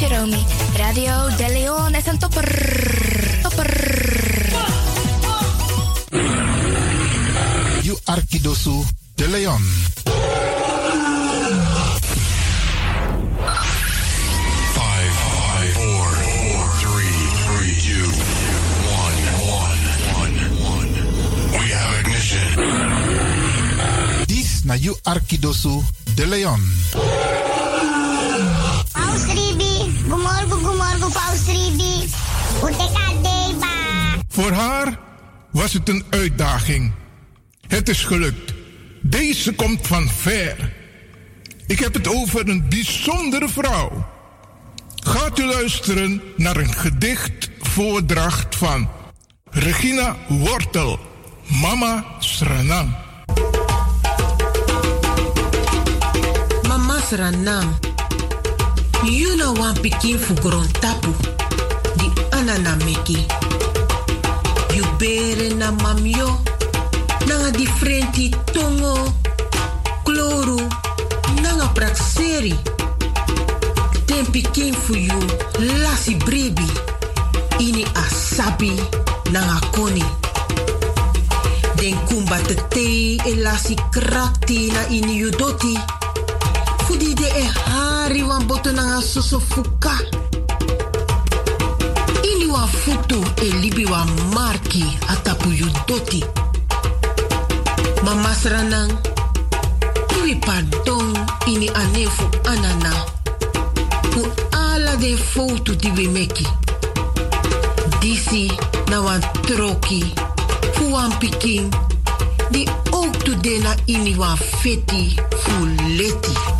Radio De Leon is een topper. Topper. You Arkidosu De Leon. Five, five, four, three, three, two, one, one, one, one. We have ignition. This na You Arkidosu De Leon. Voor haar was het een uitdaging. Het is gelukt. Deze komt van ver. Ik heb het over een bijzondere vrouw. Gaat u luisteren naar een gedichtvoordracht van Regina Wortel, Mama Sranang. Mama Sranam. You know one pikin fugoron tapu. Di anana meki. You bere na mamyo. Nanga differenti tongo. Kloru. Nanga prakseri. Den pikin fu you. Lasi brebi. Ini asabi. Nanga koni. Den kumba te te e lasi krakti na ini you doti. Fudi de e hari wan boto nanga soso fuka. Wan futu e libi wan marki atapu yu doti. Mama sranang, iwi pardon ini anefu anana. Fu ala de foto di we meki. Disi na wan troki, fu wan pikin. Di ook tu de na ini wan feti fu leti.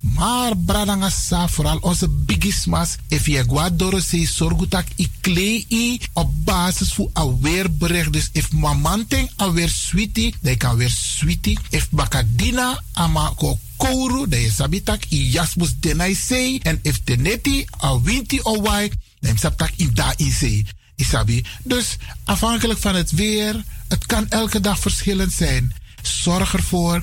Maar bradangasa, vooral onze bigismas, if je guadoro se sorgutak i klei op basis voor aweerbericht. Dus if mamanting aweer sweetie, dan kan weer sweetie. If bakadina ama ko kouru, dan je sabitak i jasmus denai sei. En if teneti a winti o wai, dan je sabitak i da in. Isabi. Dus afhankelijk van het weer, het kan elke dag verschillend zijn. Zorg ervoor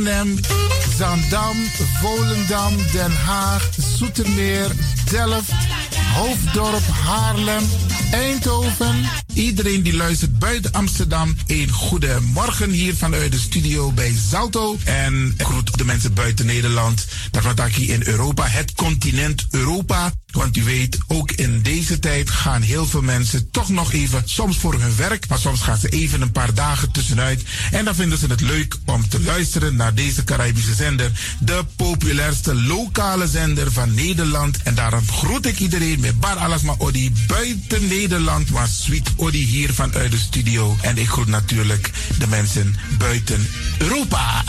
Zandam, Volendam, Den Haag, Zoetermeer, Delft, Hoofddorp, Haarlem, Eindhoven. Iedereen die luistert buiten Amsterdam, een goede morgen hier vanuit de studio bij Zalto. En groet de mensen buiten Nederland, Tarvataki in Europa, het continent Europa. Want u weet, ook in deze tijd gaan heel veel mensen toch nog even, soms voor hun werk, maar soms gaan ze even een paar dagen tussenuit. En dan vinden ze het leuk om te luisteren naar deze Caribische zender, de populairste lokale zender van Nederland. En daarom groet ik iedereen met Bar Alasma Odi buiten Nederland, maar Sweet Odi hier vanuit de studio. En ik groet natuurlijk de mensen buiten Europa.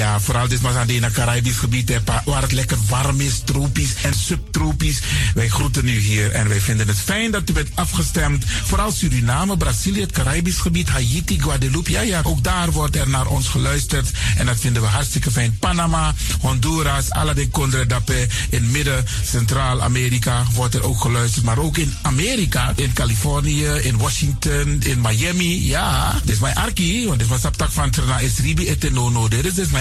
Ja, vooral dit was aan het Caribisch gebied, waar het lekker warm is, tropisch en subtropisch. Wij groeten u hier en wij vinden het fijn dat u bent afgestemd. Vooral Suriname, Brazilië, het Caribisch gebied, Haiti, Guadeloupe. Ja, ja, ook daar wordt er naar ons geluisterd en dat vinden we hartstikke fijn. Panama, Honduras, alla de Condre Dapé, in midden, Centraal-Amerika wordt er ook geluisterd. Maar ook in Amerika, in Californië, in Washington, in Miami. Ja, dit is mijn arki, want dit was van Trana Esribi Etenono. Dit is dus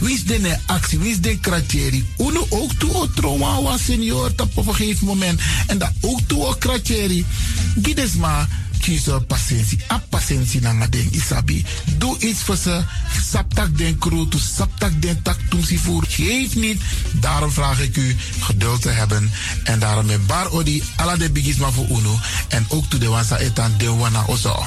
Wie is de actie? Wie is de kratjeri? Uno ook toe o trauma was senior op een gegeven moment. En dat ook toe o kratjeri. Gides maar kiezen patiëntie. A patiëntie na den isabi. Doe iets voor ze. Saptak den kroto, saptak den tak tumsi voer. Geef niet. Daarom vraag ik u geduld te hebben. En daarom met bar odi ala de bigisma voor uno. En ook toe de wansa etan de wana ozo.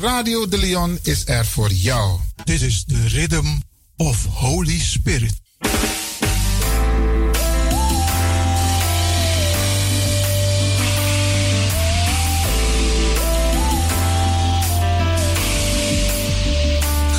Radio de Leon is er voor jou. This is the rhythm of Holy Spirit.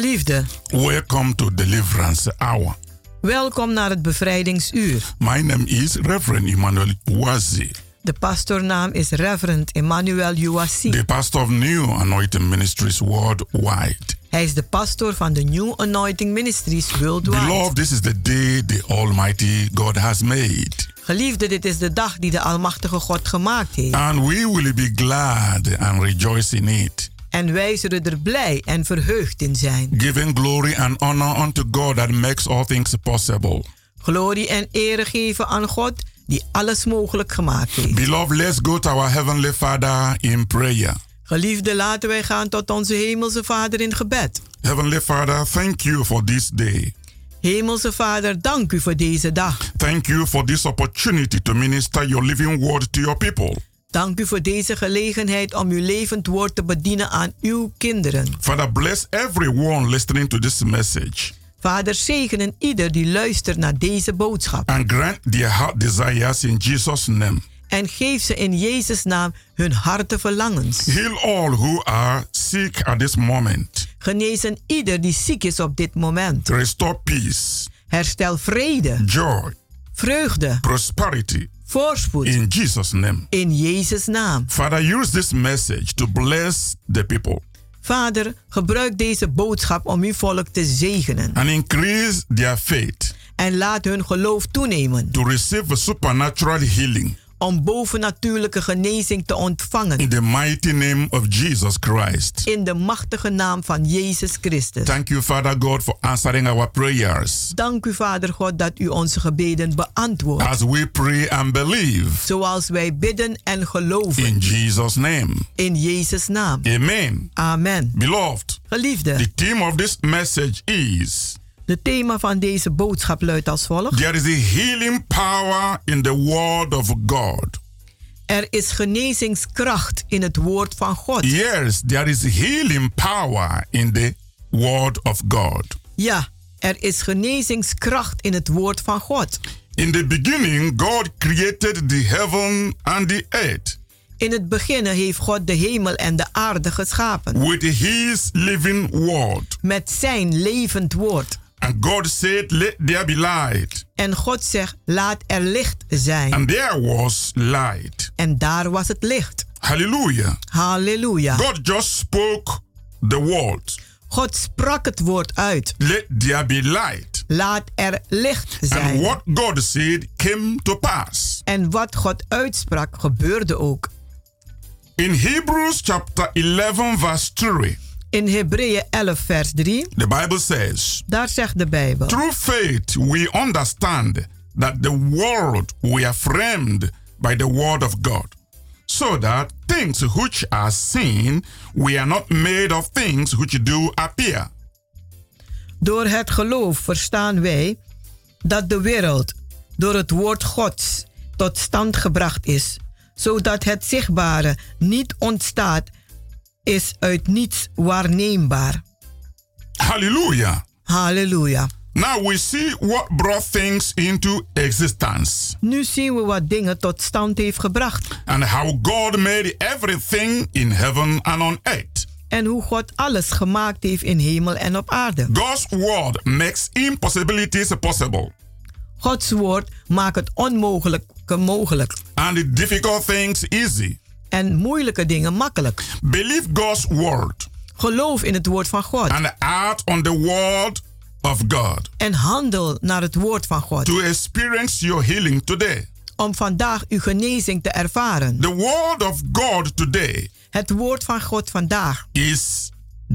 Beloved, Geliefde, welcome to Deliverance Hour. welkom naar het bevrijdingsuur. My name is Reverend Emmanuel Wazi, De pastornaam is Reverend Emmanuel Uwasi. the pastor of New Anointing Ministries worldwide. Hij is de pastor van de New Anointing Ministries Worldwide. Beloved, this is the day the Almighty God has made, Geliefde, dit is de dag die de Almachtige God gemaakt heeft. and we will be glad and rejoice in it, En wij zullen er blij en verheugd in zijn. giving glory and honor unto God that makes all things possible. Glorie en ere geven aan God die alles mogelijk gemaakt heeft. Beloved, let's go to our Heavenly Father in prayer. Geliefde, laten wij gaan tot onze Hemelse Vader in gebed. Heavenly Father, thank you for this day. Hemelse Vader, dank u voor deze dag. Thank you for this opportunity to minister your living word to your people. Dank u voor deze gelegenheid om uw levend woord te bedienen aan uw kinderen. Father, bless everyone listening to this message Vader, zegenen ieder die luistert naar deze boodschap. and grant their heart desires in Jesus' name. En geef ze in Jezus' naam hun harte verlangens. Heal all who are sick at this moment. Genezen ieder die ziek is op dit moment. Restore peace, Herstel vrede, joy, vreugde, prosperity voorspoed. in Jesus' name. In Jezus' naam. Father, use this message to bless the people Vader, gebruik deze boodschap om uw volk te zegenen. and increase their faith En laat hun geloof toenemen. to receive a supernatural healing Om bovennatuurlijke genezing te ontvangen. in the mighty name of Jesus Christ. In de machtige naam van Jezus Christus. Thank you, Father God, for answering our prayers Dank u, Vader God, dat u onze gebeden beantwoordt. as we pray and believe Zoals wij bidden en geloven. in Jesus' name. In Jezus' naam. Amen. Amen. Beloved, Geliefde, the theme of this message is de thema van deze boodschap luidt als volgt. There is a healing power in the Word of God. Er is genezingskracht in het woord van God. Yes, there is healing power in the Word of God. Ja, er is genezingskracht in het woord van God. In the beginning, God created the heaven and the earth In het begin heeft God de hemel en de aarde geschapen. with His living Word. Met zijn levend woord. And God said, Let there be light. En God zegt, laat er licht zijn. And there was light. En daar was het licht. Hallelujah. Halleluja. God just spoke the word. God sprak het woord uit. Let there be light. Laat er licht And zijn. what God said came to pass. En wat God uitsprak, gebeurde ook. In Hebrews chapter 11, verse 3, In Hebreeën 11, vers 3, the Bible says, daar zegt de Bijbel. Through faith we understand that the world were framed by the word of God, so that things which are seen were not made of things which do appear. Door het geloof verstaan wij dat de wereld door het woord Gods tot stand gebracht is, zodat het zichtbare niet ontstaat, is uit niets waarneembaar. Hallelujah. Halleluja. Now we see what brought things into existence Nu zien we wat dingen tot stand heeft gebracht and how God made everything in heaven and on earth. en hoe God alles gemaakt heeft in hemel en op aarde. God's word makes impossibilities possible. Gods woord Maak het onmogelijke mogelijk. and the difficult things easy. En moeilijke dingen makkelijk. Believe God's word Geloof in het woord van God. and act on the word of God En handel naar het woord van God. to experience your healing today. Om vandaag uw genezing te ervaren. The word of God today Het woord van God vandaag is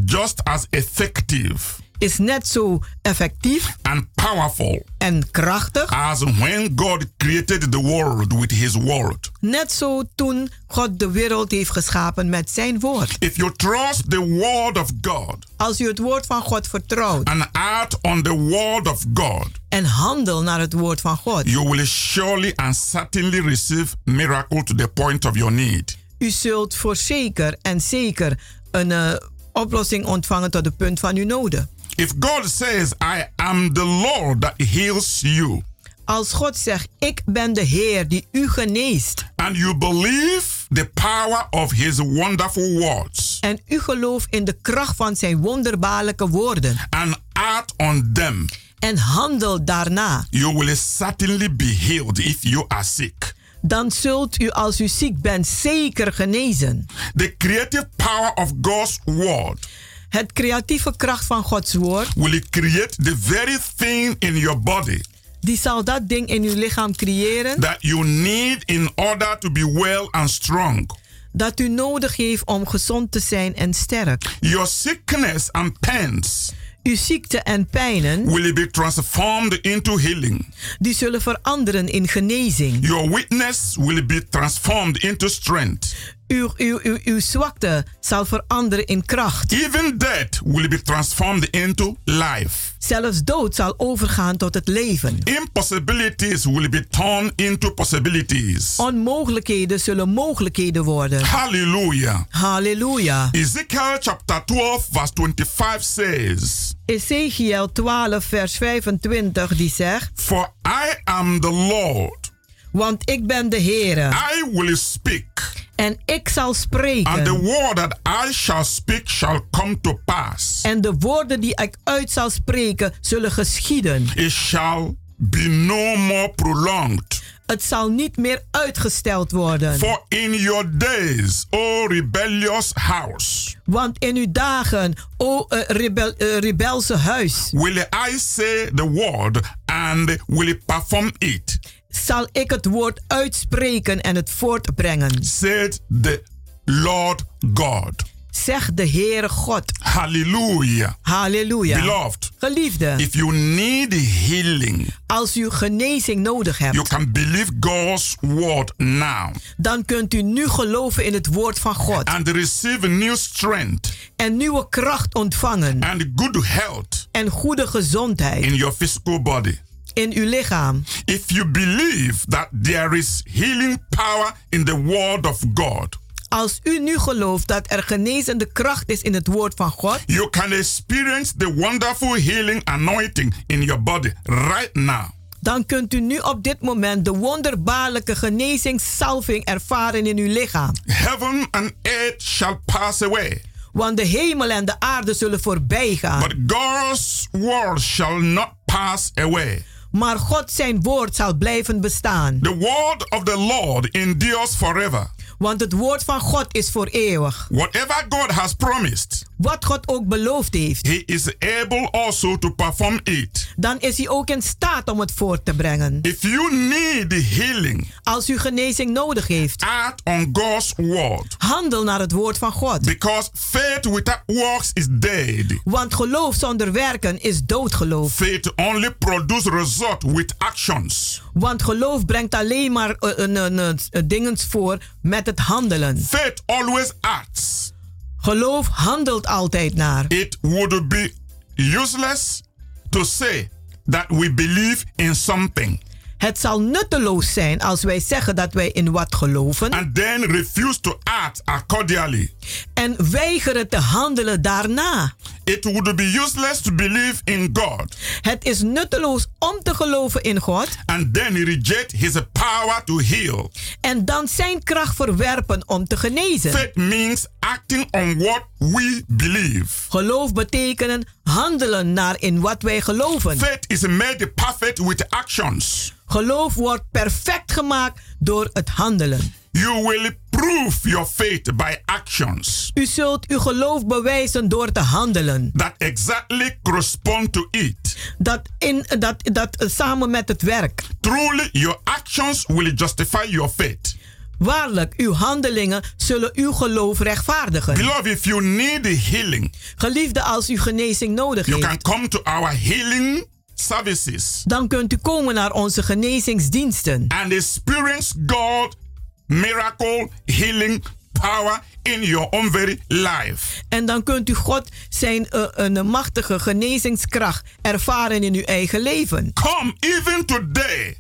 just as effective is net zo effectief and powerful en krachtig. as when God created the world with his word. Net zo toen God de wereld heeft geschapen met zijn woord. If you trust the word of God Als u het woord van God vertrouwt and act on the word of God, en handel naar het woord van God, you will surely and certainly receive miracle to the point of your need. u zult voorzeker en zeker een eh, oplossing ontvangen tot het punt van uw noden. If God says, I am the Lord that heals you, Als God zegt, ik ben de Heer die u geneest. and you believe the power of his wonderful words, En u gelooft in de kracht van zijn wonderbaarlijke woorden. and act on them, En handel daarna. you will certainly be healed if you are sick. Dan zult u als u ziek bent zeker genezen. The creative power of God's word Het creatieve kracht van Gods woord, will create the very thing in your body die zal dat ding in uw lichaam creëren that you need in order to be well and strong. dat u nodig heeft om gezond te zijn en sterk. Your sickness and pains Uw ziekte en pijnen, will be transformed into healing. die zullen veranderen in genezing. Your weakness will be transformed into strength. Uw, uw, uw, uw zwakte zal veranderen in kracht. Even death will be transformed into life. Zelfs dood zal overgaan tot het leven. Impossibilities will be turned into possibilities. Onmogelijkheden zullen mogelijkheden worden. Hallelujah. Halleluja. Ezekiel chapter 12, verse 25 says, Ezekiel 12, vers 25, die zegt: For I am the Lord, Want ik ben de Heere I will speak, en ik zal and the spreken. word that I shall speak shall come to pass. En de woorden die ik uit zal spreken zullen geschieden. It shall be no more prolonged. Het zal niet meer uitgesteld worden. For in your days, O rebellious house, Want in uw dagen, o eh, rebel, eh, rebelse huis, will I say the word and will perform it, zal ik het woord uitspreken en het voortbrengen. said the Lord God. Zegt de Heere God. Hallelujah. Halleluja. Beloved, Geliefde, if you need healing, als u genezing nodig you hebt, can believe God's word now dan kunt u nu geloven in het woord van God. and receive new strength En nieuwe kracht ontvangen. and good health En goede gezondheid in your physical body. In uw lichaam. If you believe that there is healing power in the word of God, Als u nu gelooft dat er genezende kracht is in het woord van God, you can experience the wonderful healing anointing in your body right now. dan kunt u nu op dit moment de wonderbaarlijke genezingssalving ervaren in uw lichaam. Heaven and earth shall pass away, Want de hemel en de aarde zullen voorbij gaan. but God's word shall not pass away. Maar God zijn woord zal blijven bestaan. The word of the Lord endures forever. Want het woord van God is voor eeuwig. Whatever God has promised, Wat God ook beloofd heeft, He is able also to perform it. dan is hij ook in staat om het voort te brengen. If you need healing, Als u genezing nodig heeft, act on God's word. handel naar het woord van God. Because faith without works is dead. Want geloof zonder werken is doodgeloof. Faith only produces result with actions. Want geloof brengt alleen maar een, een, een dingens voor met het handelen. Faith always acts. Geloof handelt altijd naar. It would be useless to say that we believe in something Het zal nutteloos zijn als wij zeggen dat wij in wat geloven and then refuse to act accordingly. en weigeren te handelen daarna. It would be useless to believe in God Het is nutteloos om te geloven in God and then reject his power to heal. en dan zijn kracht verwerpen om te genezen. Faith means acting on what we believe. Geloof betekenen handelen naar in wat wij geloven. Faith is made perfect with actions. Geloof wordt perfect gemaakt door het handelen. You will prove your faith by actions U zult uw geloof bewijzen door te handelen. that exactly correspond to it. Dat, in, dat, dat samen met het werk. Truly, your actions will justify your faith. Waarlijk, uw handelingen zullen uw geloof rechtvaardigen. Beloved, if you need healing, Geliefde, als u genezing nodig you heeft, can come to our healing services dan kunt u komen naar onze genezingsdiensten. and experience God miracle healing power in your own very life. En dan kunt u God zijn eh, een machtige genezingskracht ervaren in uw eigen leven. Come even today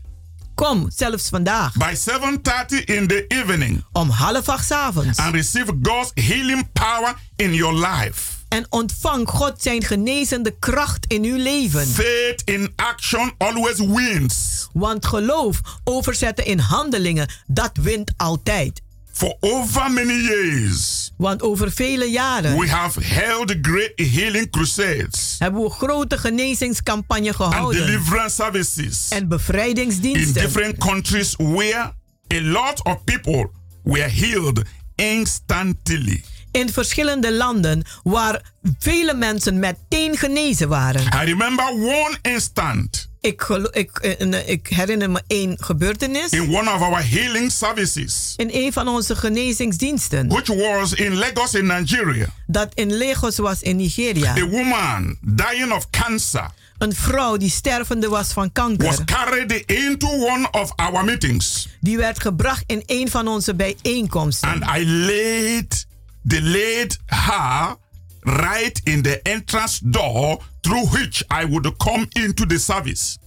Kom, zelfs vandaag, by 7:30 in the evening om half acht avonds. and receive God's healing power in your life. En ontvang God zijn genezende kracht in uw leven. Faith in action always wins. Want geloof overzetten in handelingen, dat wint altijd. For over many years, Want over vele jaren we have held great healing crusades hebben we grote genezingscampagne and gehouden. deliverance services En in bevrijdingsdiensten. different countries where a lot of people were healed instantly. In verschillende landen waar vele mensen meteen genezen waren. I remember one instant Ik, ik, eh, ik herinner me één gebeurtenis. in one of our healing services, In een van onze genezingsdiensten. which was in Lagos in Nigeria. Dat in Lagos was in Nigeria. A woman dying of cancer Een vrouw die stervende was van was kanker. carried into one of our meetings. Die werd gebracht in een van onze bijeenkomsten. And I laid, they laid her right in the entrance door through which I would come into the service.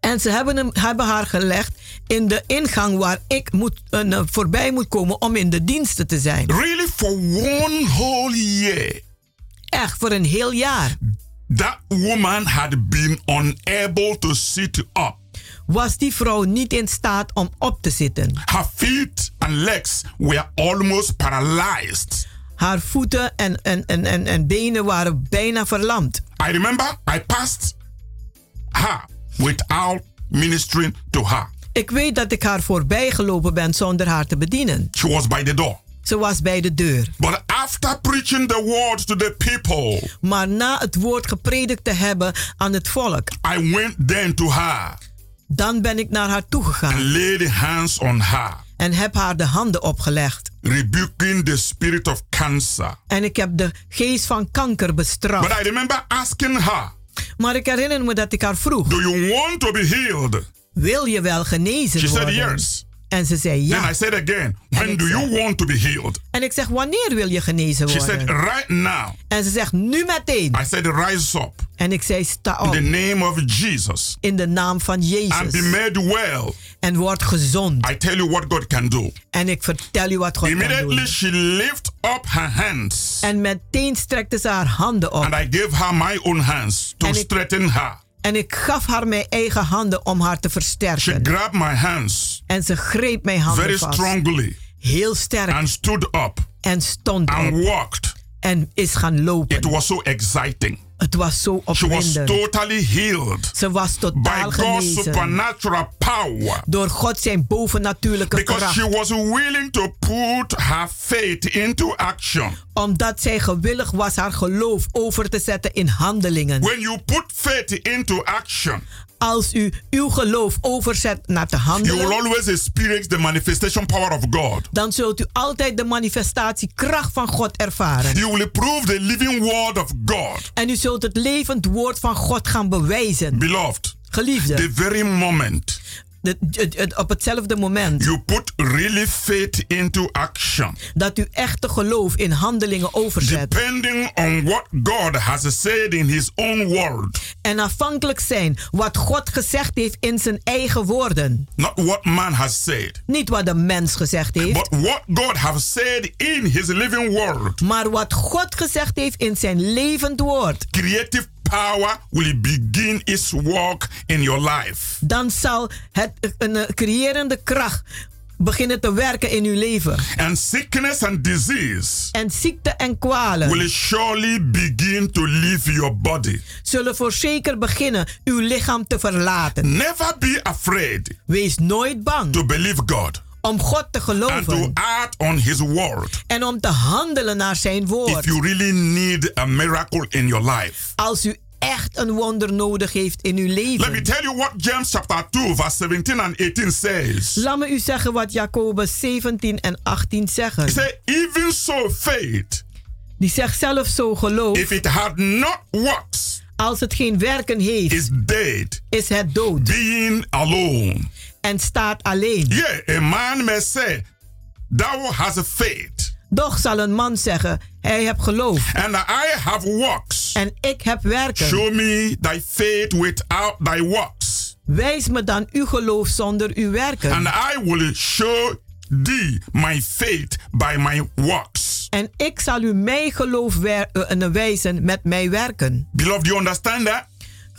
En ze hebben, hem, hebben haar gelegd in de ingang waar ik moet, eh, voorbij moet komen om in de diensten te zijn. Really, for one whole year, Echt, voor een heel jaar. that woman had been unable to sit up. Was die vrouw niet in staat om op te zitten. Her feet and legs were almost paralyzed. Haar voeten en, en, en, en, en benen waren bijna verlamd. I remember I passed her without ministering to her. Ik weet dat ik haar voorbij gelopen ben zonder haar te bedienen. She was by the door. Ze was bij de deur. But after preaching the word to the people, Maar na het woord gepredikt te hebben aan het volk, I went then to her dan ben ik naar haar and toegegaan laid hands on her, en heb haar de handen opgelegd. rebuking the spirit of cancer. En ik heb de geest van kanker bestraft. But I remember asking her, Maar ik herinner me dat ik haar vroeg: Do you want to be healed? Wil je wel genezen She said worden? yes. En ze zei Then ja. I said again, When ik do you zei- want to be healed? En ik zeg: Wanneer wil je genezen She said, worden? Right now. En ze zegt: Nu meteen. I said, Rise up En ik zei: Sta in op. the name of Jesus In de naam van and be Jezus. made well. En word gezond. I tell you what God can do. En ik vertel u wat God kan Immediately doen. she lift up her hands En meteen strekte ze haar handen op. and I gave her my own hands to straighten her. En ik gaf haar mijn eigen handen om haar te She versterken. grabbed my hands En ze greep mijn handen very vast. strongly Heel sterk. and stood up En stond and op. walked. En is gaan It lopen. was so exciting. Het was zo She was opwindend. totally healed Ze was by totaal God's genezen. supernatural power. Door God zijn bovennatuurlijke Because kracht. she was willing to put her faith into action. Omdat zij gewillig was haar geloof over te zetten in handelingen. When you put faith into action, Als u uw geloof overzet naar te you will handelen. always experience the manifestation power of God. Dan zult u altijd de manifestatiekracht van God ervaren. You will prove the living word of God. En u zult het levend woord van God gaan bewijzen. Beloved, Geliefde, the very moment de- het- het- op hetzelfde moment. You put really faith into action. Dat u echte geloof in handelingen overzet. Depending on what God has said in His own word, En afhankelijk zijn wat God gezegd heeft in zijn eigen woorden. not what man has said, Niet wat de mens gezegd heeft. but what God has said in His living word. Maar wat God gezegd heeft in zijn levend woord. Creative power will begin its work in your life. Dan zal het een eh, creërende kracht beginnen te werken in uw leven. And sickness and disease En ziekte en kwalen will surely begin to leave your body. zullen voorzeker beginnen uw lichaam te verlaten. Never be afraid Wees nooit bang to believe God om God te and to geloven act on His word en om te handelen naar zijn if woord. you really need a miracle in your life. Als u echt een wonder nodig heeft in uw Let me leven. tell you what James chapter 2, verse 17 and 18 says. Laat me u zeggen wat Jacobus 17 en 18 He zeggen. said, Even so, faith, Die zegt zelf zo geloof. if it had not works, Als het geen werken heeft, is dead, is het dood being alone. En staat alleen. Yeah, a man may say, Thou hast a faith, Doch zal een man zeggen, hij heeft geloof and I have works. en ik heb werken. Show me thy faith without thy works, Wijs me dan uw geloof zonder uw werken. and I will show thee my faith by my works. En ik zal u mijn geloof wer- eh, wijzen met mijn werken. Beloved, you understand that?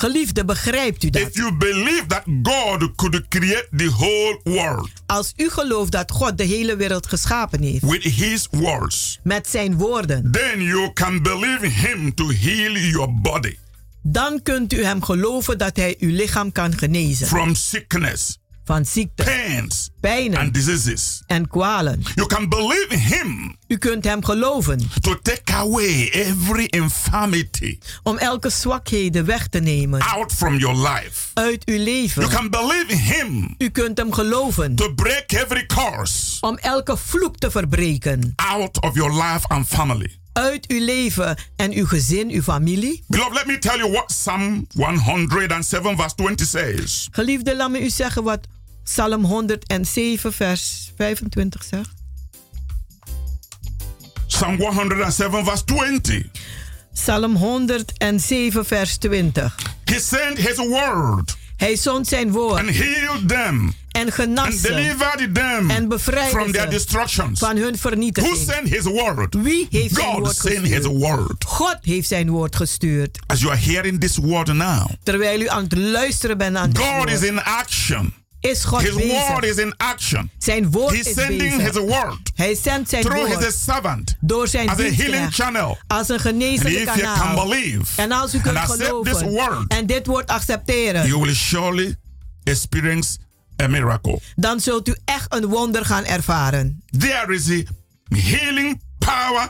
Geliefde, begrijpt u dat? If you believe that God could create the whole world Als u gelooft dat God de hele wereld geschapen heeft with his words, met zijn woorden, then you can believe him to heal your body dan kunt u hem geloven dat hij uw lichaam kan genezen from sickness, van ziekte, pains, pijnen and diseases. en kwalen. You can believe him U kunt hem geloven to take away every infirmity om elke zwakheden weg te nemen out from your life. uit uw You leven. can believe him U kunt hem geloven to break every curse om elke vloek te verbreken out of your life and family. uit uw leven en uw gezin, uw familie. Beloved, let me tell you what Psalm 107, verse 20 says. Geliefde, laat me u zeggen wat Psalm 107, vers 25 zegt. Psalm 107, verse 20. Psalm 107, vers 20. He sent his word Hij zond zijn woord and healed them en genas them en bevrijdde from their ze destructions. van hun Who vernietiging. sent his word? Wie heeft zijn God woord sent his gestuurd? word. God heeft zijn woord gestuurd. As you are hearing this word now, Terwijl u aan het luisteren bent aan God woord, is in action. Is God His word bezig. is in action. Zijn woord He's is sending bezig. his word Hij zendt zijn through woord his servant door zijn as a healing channel. als een And genezende if you can kanaal. believe En als u kunt and accept this geloven word, en dit woord accepteren, you will surely experience a miracle. dan zult u echt een wonder gaan ervaren. There is a healing power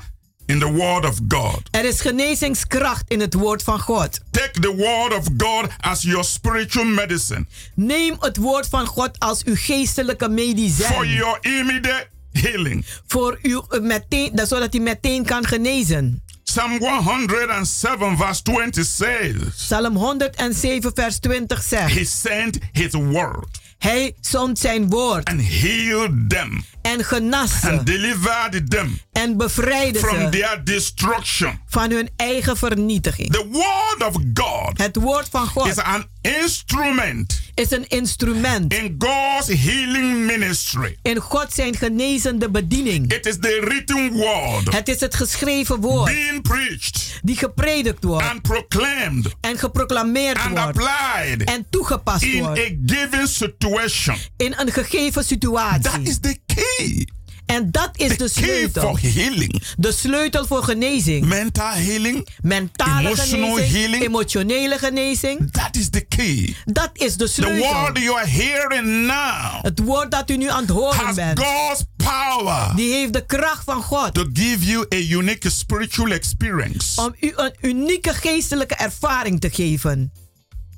in the word of God. Er is genezingskracht in het woord van God. Take the word of God as your spiritual medicine Neem het woord van God als uw geestelijke for medicijn. your immediate healing. Voor u eh, meteen, dat- zodat hij meteen kan genezen. Psalm 107 verse 20 says, Psalm 107, vers 20 zegt: He sent His word Hij zond zijn woord and healed them en genas ze and delivered them en bevrijdde from ze their destruction. van hun eigen vernietiging. The word of God Het woord van is God an instrument is een instrument in God's healing ministry. in God zijn genezende bediening. It is the written word Het is het geschreven woord being preached die gepredikt wordt and proclaimed en geproclameerd and wordt applied en toegepast in wordt a given situation. in een gegeven That situatie. is the key. En dat is de The key sleutel. for healing. De sleutel voor genezing. Mental healing. Mentale Emotional genezing, healing. emotionele genezing. That is the key. Dat is de The sleutel. word you are hearing now Het woord dat u nu aan het horen has bent, God's power die heeft de kracht van God to give you a unique spiritual experience. om u een unieke geestelijke ervaring te geven.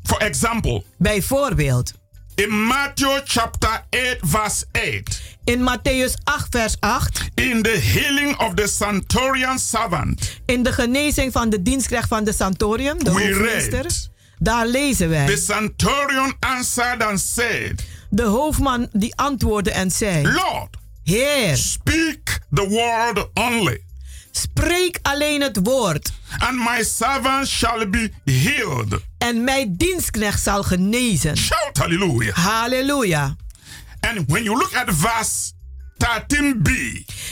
For example, Bijvoorbeeld, in Matthew chapter 8, verse 8, in Matthäus 8, vers 8, in the healing of the centurion servant, in de genezing van de dienstknecht van de Santorium, de hoofdmeester, daar lezen the wij. centurion answered and said, De hoofdman die antwoordde en zei: Lord, Heer, speak the word only, spreek alleen het woord. and my servant shall be healed. En mijn dienstknecht zal genezen. Shout hallelujah. Halleluja. And when you look at verse 13b,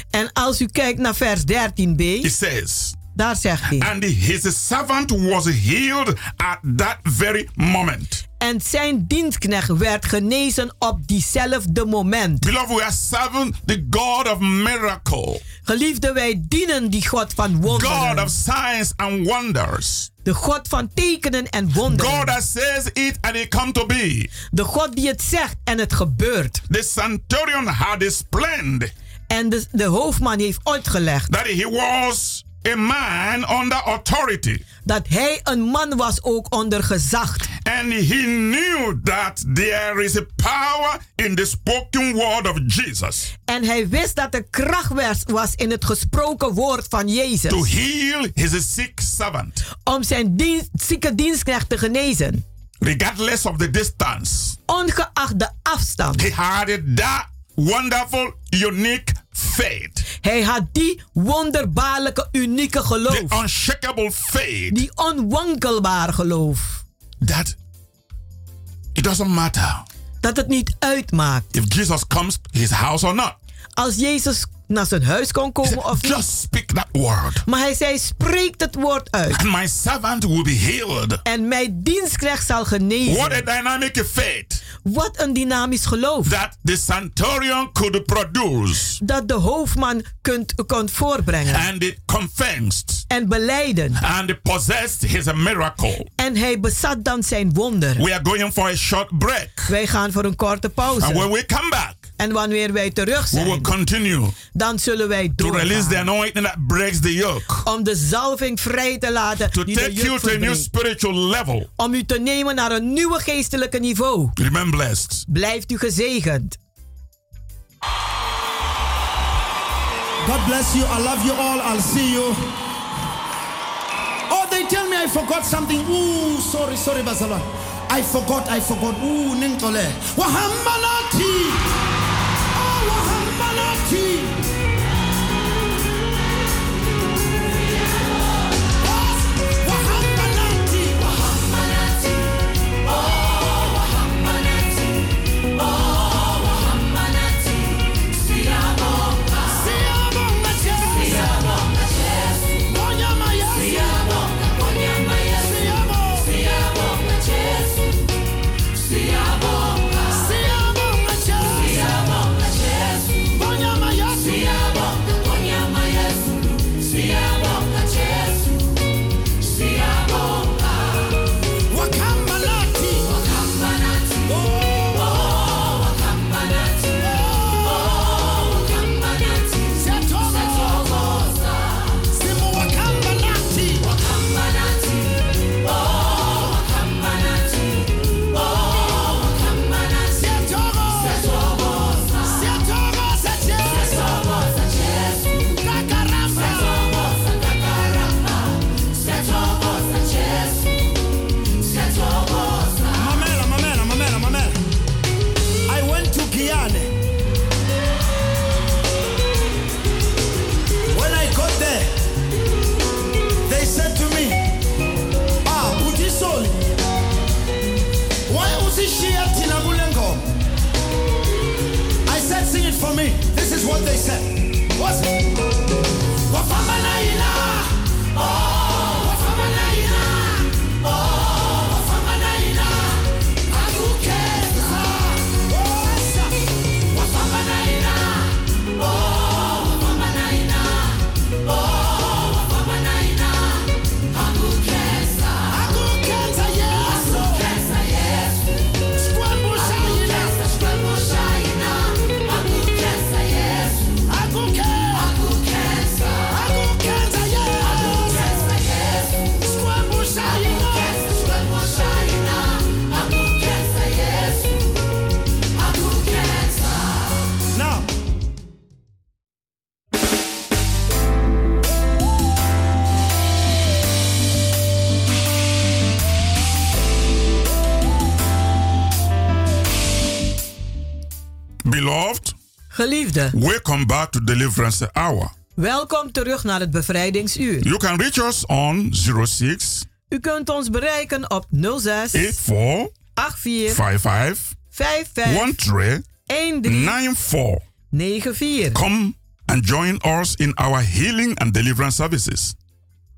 En als u kijkt naar vers 13b, it says, daar zegt hij. And his servant was healed at that very moment. En zijn dienstknecht werd genezen op diezelfde moment. Beloved, we are serving the God of miracle, Geliefde, wij dienen die God van God wonderen. of signs and wonders. De God van tekenen en wonderen. God that says it and it come to be. De God die het zegt en het gebeurt. The centurion had explained En de, de hoofdman heeft uitgelegd that he was a man under authority. dat hij een man was ook onder gezag. And he knew that there is a power in the spoken word of Jesus En hij wist dat er kracht was, in het gesproken woord van to Jezus. heal his sick servant, Om zijn dienst, zieke dienstknecht te genezen. regardless of the distance. Ongeacht de afstand. He had that wonderful, unique faith, Hij had die wonderbaarlijke, unieke the geloof. unshakable faith Die onwankelbaar geloof. that it doesn't matter Dat het niet uitmaakt. if Jesus comes his house or not. Als Jezus naar zijn huis kon komen said, of niet. Just speak that word, Maar hij zei, spreek het woord uit. and my servant will be healed. En mijn dienstknecht zal What a genezen. dynamic faith Wat een dynamisch geloof. that the centurion could produce, Dat de hoofdman kunt, kon voorbrengen. and it confessed En beleiden. and it possessed his miracle. En hij bezat dan zijn wonder. We are going for a short break, Wij gaan voor een korte and when pauze. we come back, En wanneer wij terug we will zijn, continue dan zullen wij to release the anointing that breaks the yoke, Om de zalving vrij te laten to die de take you to a new spiritual level. Om u te nemen naar een nieuwe geestelijke niveau. Remain blessed. Blijft u gezegend. God bless you. I love you all. I'll see you. Oh, they tell me I forgot something. Ooh, sorry, sorry, Basala. I forgot, I forgot. Ooh, Nintole. Wahambanati. power my monarchy. Welcome back to Deliverance Hour. welkom terug naar het bevrijdingsuur. You can reach us on 06 U kunt ons bereiken op 06 84 84 55 55 13 13 94. 94. Come and join us in our healing and deliverance services.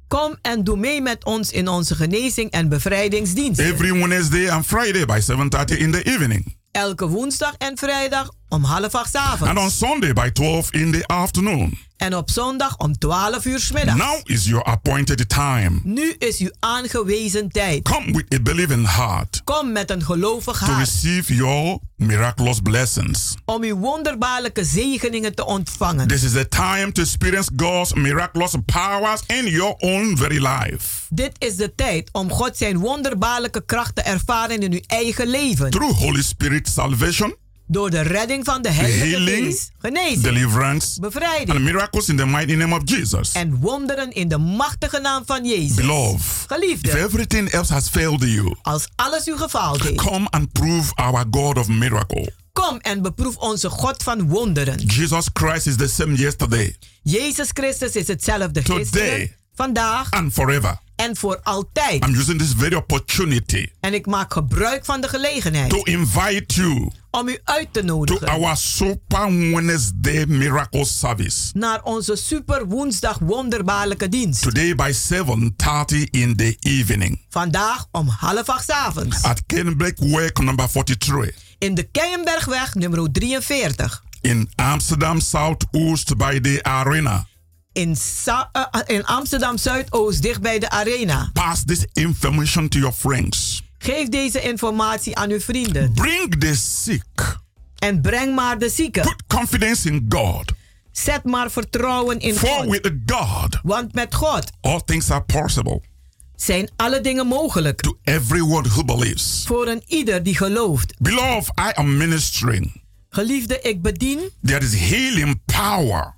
Kom en doe mee met ons in onze genezing en bevrijdingsdiensten. Every Wednesday and Friday by 7:30 in the evening. Elke woensdag en vrijdag om half acht 's And on avonds. Sunday by 12 in the afternoon. En op zondag om 12 uur 's middags. Now is your appointed time. Nu is uw aangewezen tijd. Come with a believing heart Kom met een gelovig to hart receive your miraculous blessings. om uw wonderbaarlijke zegeningen te ontvangen. This is the time to experience God's miraculous powers in your own very life. Dit is de tijd om God zijn wonderbaarlijke kracht te ervaren in uw eigen leven. Through Holy Spirit salvation, Door de redding van de Heilige healing, Geest, genezing, deliverance, bevrijding and miracles in the mighty name of Jesus. en wonderen in de machtige naam van Jezus. Beloved, if Geliefde, everything else has failed you, als alles u gefaald heeft, come and prove our God of miracle. kom en beproef onze God van wonderen. Jesus Christ is the same yesterday Jezus Christus is hetzelfde Today. gisteren, vandaag and forever. en voor altijd. I'm using this very opportunity En ik maak gebruik van de gelegenheid to invite you om u uit te to nodigen our Super Wednesday miracle service. naar onze super woensdag wonderbaarlijke dienst. Today by 7:30 in the evening Vandaag om half acht 's avonds. at Kennebec Work number 43 In de Keienbergweg nummer 43. in Amsterdam Southoost by the arena. In, Sa- eh, eh, in Amsterdam Zuidoost, dicht bij de arena. Pass this information to your friends. Geef deze informatie aan uw vrienden. Bring the sick. En breng maar de zieken. Put confidence in God. Zet maar vertrouwen in For God. with God, Want met God all things are possible zijn alle dingen mogelijk. to everyone who believes. Voor een ieder die gelooft. Beloved, I am ministering. Geliefde, ik bedien There is healing power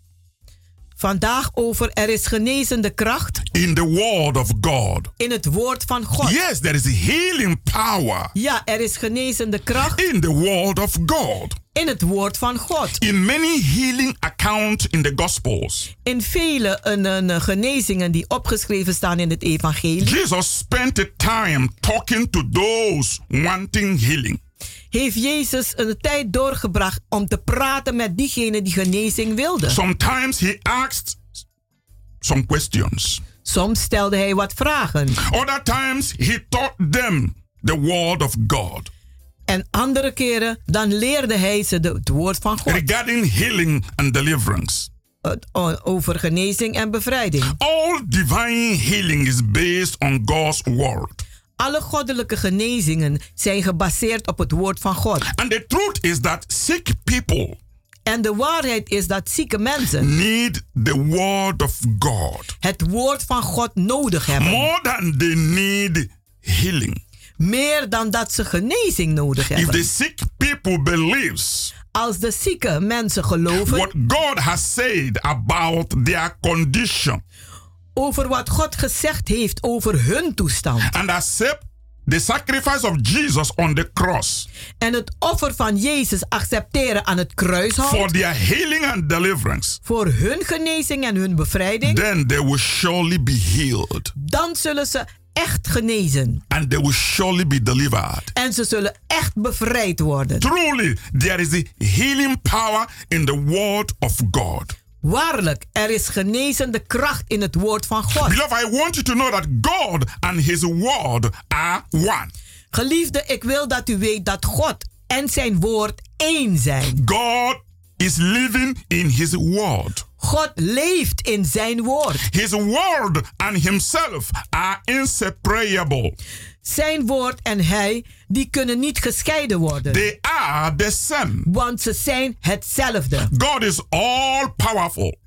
vandaag over er is genezende kracht in the word of God. in het woord van God. Yes, there is healing power Ja, er is genezende kracht in the word of God. in het woord van God. In many healing accounts in the Gospels, In vele een, een, genezingen die opgeschreven staan in het evangelie, Jesus spent the time talking to those wanting healing. Heeft Jezus een tijd doorgebracht om te praten met diegenen die genezing wilden. Sometimes he asked some questions. Soms stelde hij wat vragen Other times he taught them the word of God en andere keren dan leerde hij ze de- het woord van God regarding healing and deliverance. over genezing en bevrijding. All divine healing is based on God's word. Alle goddelijke genezingen zijn gebaseerd op het woord van God. And the truth is that sick people En de waarheid is dat zieke mensen need the word of God het woord van God nodig hebben. more than they need healing. Meer dan dat ze genezing nodig If hebben. the sick people believes Als de zieke mensen geloven what God has said about their condition over wat God gezegd heeft over hun toestand and accept the sacrifice of Jesus on the cross en het offer van Jezus accepteren aan het for kruishout their healing and deliverance, voor hun genezing en hun bevrijding, then they will surely be healed dan zullen ze echt genezen and they will surely be delivered. en ze zullen echt bevrijd worden. Truly, there is a healing power in the word of God. Waarlijk, er is genezende kracht in het woord van God. Beloved, I want you to know that God and His word are one. Geliefde, ik wil dat u weet dat God en zijn woord één zijn. God is living in His word. God leeft in zijn woord. His word and Himself are inseparable. Zijn woord en hij, die kunnen niet gescheiden worden. They are the same. Want ze zijn hetzelfde. God is all powerful.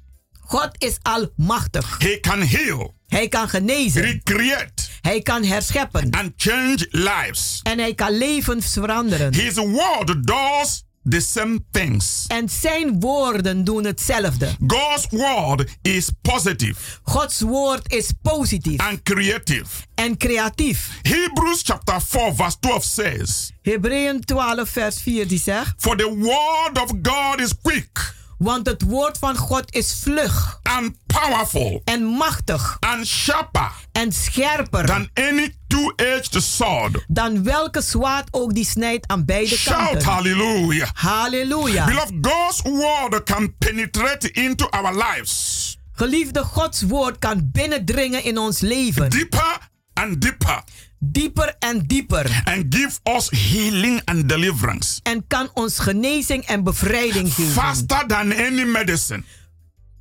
God is almachtig. He can heal, Hij kan genezen. recreate, Hij kan herscheppen. and change lives. En hij kan levens veranderen. His word does the same things. En zijn woorden doen hetzelfde. God's word is positive Gods woord is positief and creative. en creatief. Hebrews chapter 4 verse 12 says, Hebreeën 12 vers 4 die zegt. For the word of God is quick Want het woord van God is vlug and powerful en machtig and sharper en scherper than any two-edged sword. dan welke zwaard ook die snijdt aan beide Shout kanten. hallelujah. Halleluja. Beloved, God's word can penetrate into our lives Geliefde, Gods woord kan binnendringen in ons leven. deeper and deeper Dieper en dieper. and give us healing and deliverance En kan ons genezing en bevrijding geven. faster than any medicine.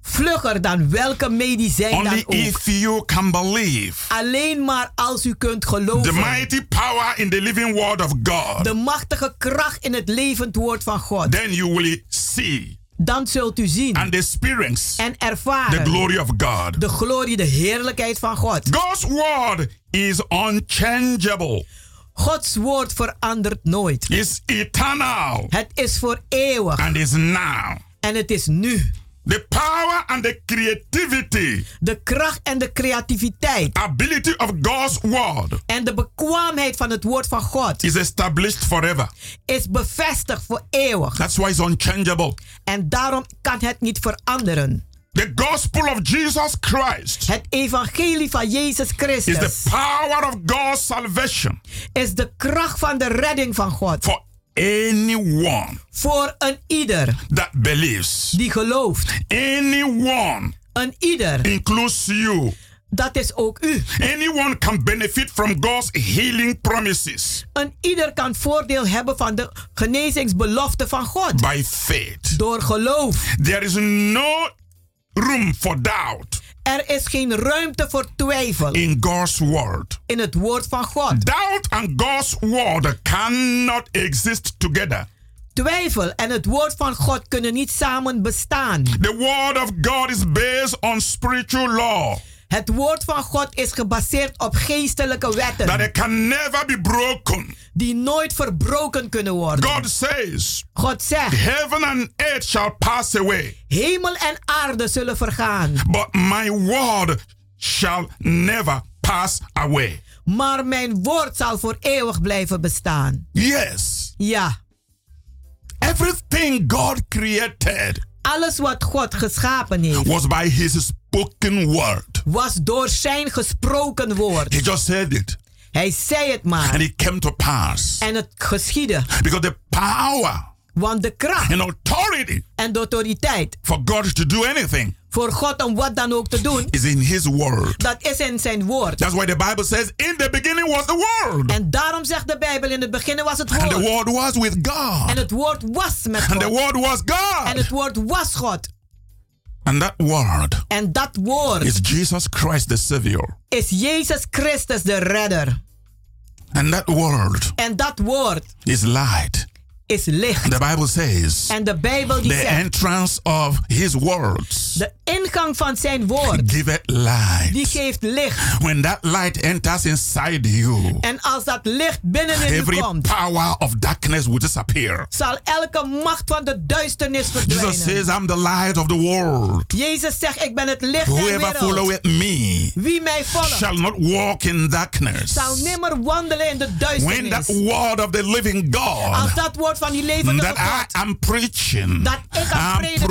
Vlugger dan welke medicijn Only dan ook. if you can believe Alleen maar als u kunt the geloven. mighty power in the living word of God, De machtige kracht in het levend woord van God. then you will see Dan zult u zien and experience en the ervaren glory of God. de glorie, de heerlijkheid van God. God's word is unchangeable, Gods woord verandert nooit. is eternal, Het is voor eeuwig and is now. en het is nu. The power and the creativity, De kracht en de creativiteit ability of God's word en de bekwaamheid van het woord van God is established forever. is bevestigd voor eeuwig. That's why it's unchangeable. En daarom kan het niet veranderen. The gospel of Jesus Christ Het evangelie van Jezus is Christus the power of God's salvation is de kracht van de redding van God. for anyone Voor een ieder that believes. die gelooft. Anyone Een ieder, includes you. dat is ook u. Anyone can benefit from God's healing promises Een ieder kan voordeel hebben van de genezingsbelofte van God. by faith. Door geloof. There is no room for doubt Er is geen ruimte voor twijfel in God's word. in het woord van God. Doubt and God's word cannot exist together. Twijfel en het woord van God kunnen niet samen bestaan. The word of God is based on spiritual law Het woord van God is gebaseerd op geestelijke that wetten it can never be broken. die nooit verbroken kunnen worden. God says, God zegt, Heaven and earth shall pass away, hemel en aarde zullen vergaan, but my word shall never pass away. maar mijn woord zal voor eeuwig blijven bestaan. Yes, Ja, everything God created alles wat God geschapen heeft, was by his spoken word. was door zijn gesproken woord. He just said it, Hij zei het and it came to pass. en het geschiedde. Because the power Want de kracht and authority en de autoriteit for God to do anything voor God om wat dan ook te doen, is in his word. dat is in zijn woord. That's why the Bible says, In the beginning was the word, En daarom zegt de Bijbel, in het begin was het and the word was with En God, het woord was met and the word was En God. het woord was God. And that word En dat woord is Jesus Christ the Savior. is Jezus Christus de redder. And that word En dat woord is light. Is licht. The Bible says, En de Bijbel die The zegt, entrance of his words de ingang van zijn woord, give it light. die geeft licht. When that light enters inside you, En als dat licht binnenin u every komt, power of darkness will disappear. zal elke macht van de duisternis Jesus verdwijnen. says, I'm the light of the world. Jezus zegt, ik ben het licht der Whoever wereld. followeth me Wie mij volgt, shall not walk in darkness. zal nimmer wandelen in de When that duisternis. word of the living Als God dat woord van die levende that I God am preaching, dat ik aan prediken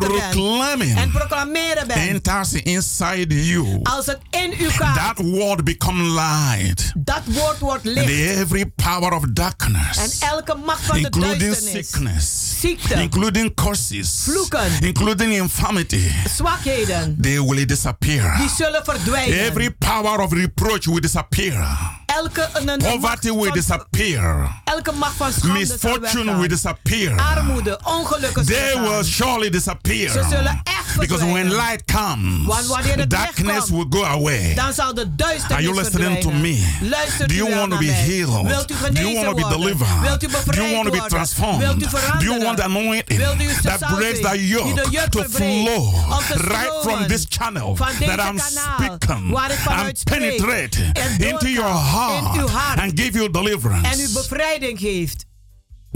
ben en proclameren ben. enters inside you. Als het in u gaat, That word become light. dat woord wordt And licht. every power of En darkness, elke macht van de including duisternis, sickness, ziekte, including curses, Vloeken. including infirmity, zwakheden, they will disappear. die zullen verdwijnen. Every power of reproach will disappear. Elke, Poverty will disappear. elke macht van schande Misfortune will disappear. Armoede, ongelukken They will surely disappear. Ze zullen echt Because when verdwijnen. light comes, Want wanneer het licht darkness komt, will go away. Dan zal de Are duisternis you listening to verdwijnen. me? Luistert Do u you wel want to naar be mij? healed? Wilt u Do you genezen want to be worden? delivered? Wilt u Do you bevrijd want to be worden? transformed? Wilt u Do veranderen? you want the anointing Wilt u de that salving breaks the die de yoke juk to verbreekt, flow om te right from stromen this channel van deze that I'm kanaal, speaking waar ik vanuit and spreek, penetrate en into your doorgaat in uw heart hart and give you en u deliverance? bevrijding geeft?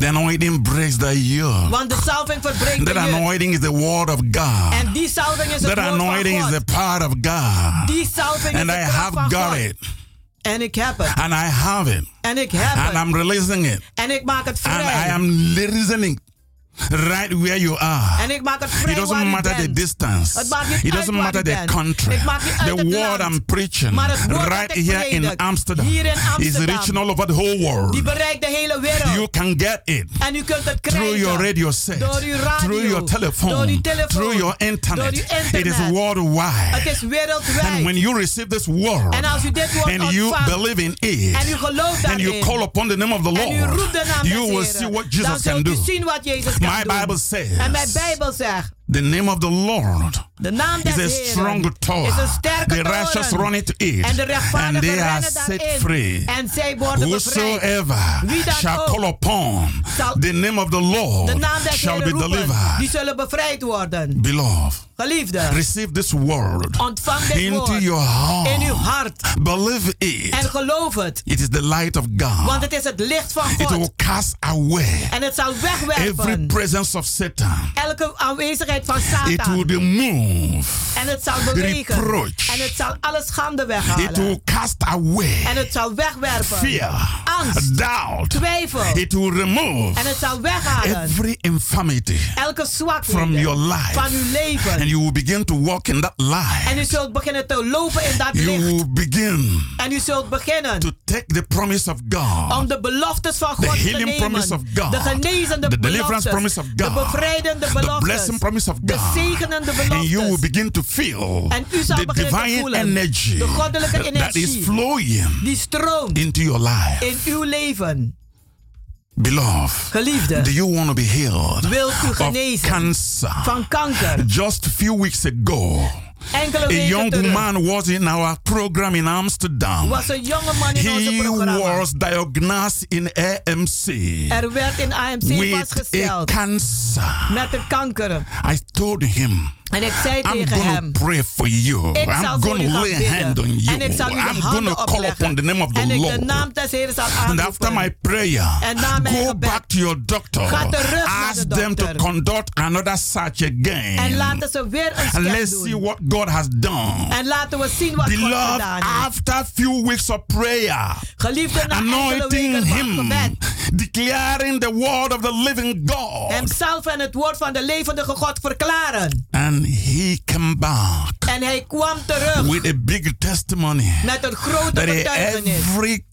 The anointing breaks the yoke. Want de salving verbreekt de That anointing is the word of God. En die salving is het That woord van anointing is the power of God. Die salving And is I de have van got God. it. And ik heb het. And I have it. En ik heb And het. I'm releasing it. En ik maak het And I am releasing it right where you are. En ik maak het It vrij doesn't matter the distance. Het maakt niet It doesn't matter the country. The word. I'm preaching Maar het woord right here in Amsterdam hier in is reaching all over the whole world. Die bereikt de hele wereld. You can get it en u kunt het krijgen. through your radio set, Door uw radio. through your telephone, Door uw telefoon. through your Door internet. uw internet. It is worldwide. Het is wereldwijd. And when you receive this word En als u dit woord and you believe in it en u gelooft and you call upon the name of the en u Lord, roept de naam you will see what Jesus can zult do. u zien wat Jezus kan My doen. Bible says en mijn Bijbel zegt, the name of the Lord de naam is a strong tower. is een sterke The righteous run into it En de and they are set daarin. free. En zij worden. Whosoever shall ook call upon the name of the Lord shall be roepen, delivered. die zullen bevrijd worden. Beloved, Geliefde, receive this word ontvang dit into woord your heart. in uw hart Believe it. en geloof het. It is the light of God. Want het is het licht van It will God. cast away En het zal every wegwerpen presence of Satan. elke aanwezigheid van It will Satan. Remove. En het zal bewegen. reproach. En het zal alle schande It weghalen. will cast away En het zal wegwerpen. fear, Angst, doubt. twijfel. It will remove En het zal weghalen every infirmity elke from zwakheid your life. van uw leven. And you will begin to walk in that light. En u zult beginnen te lopen in dat You licht. will begin En u zult beginnen to take the promise of God. om de beloftes van The God te healing promise of. God. De genezende The deliverance beloftes. promise of De God. bevrijdende The beloftes. blessing promise of De God. zegenende And you will begin to feel En u zal the divine voelen energy de goddelijke that is energie flowing die stroomt into your life. in uw leven. Beloved, Geliefde, do you want to be healed wilt u of genezen cancer? van kanker? Just a few weeks ago, a young terug man was in our program in Amsterdam. was een jonge man in He was diagnosed in AMC Er werd in AMC with a vastgesteld cancer. met een kanker. I told him, En ik zei I'm tegen going hem, to pray for you. ik I'm u to gaan lay hand on you. En ik zal u de I'm gonna call upon the name of the En ik de Lord. naam des Heeren zal And after my prayer, En na mijn go gebed, back to your doctor. ga terug naar Ask de them to conduct another search again. En laten ze weer een And scan let's see what God has done. En laten we zien wat God Beloved, gedaan heeft. after a few weeks of prayer, Geliefde, na enkele anointing weken van him, gebed. declaring the word of the living God. Hem zelf en het woord van de levendige God verklaren. And he came back En hij kwam terug with a big testimony met een grote that betuigenis. every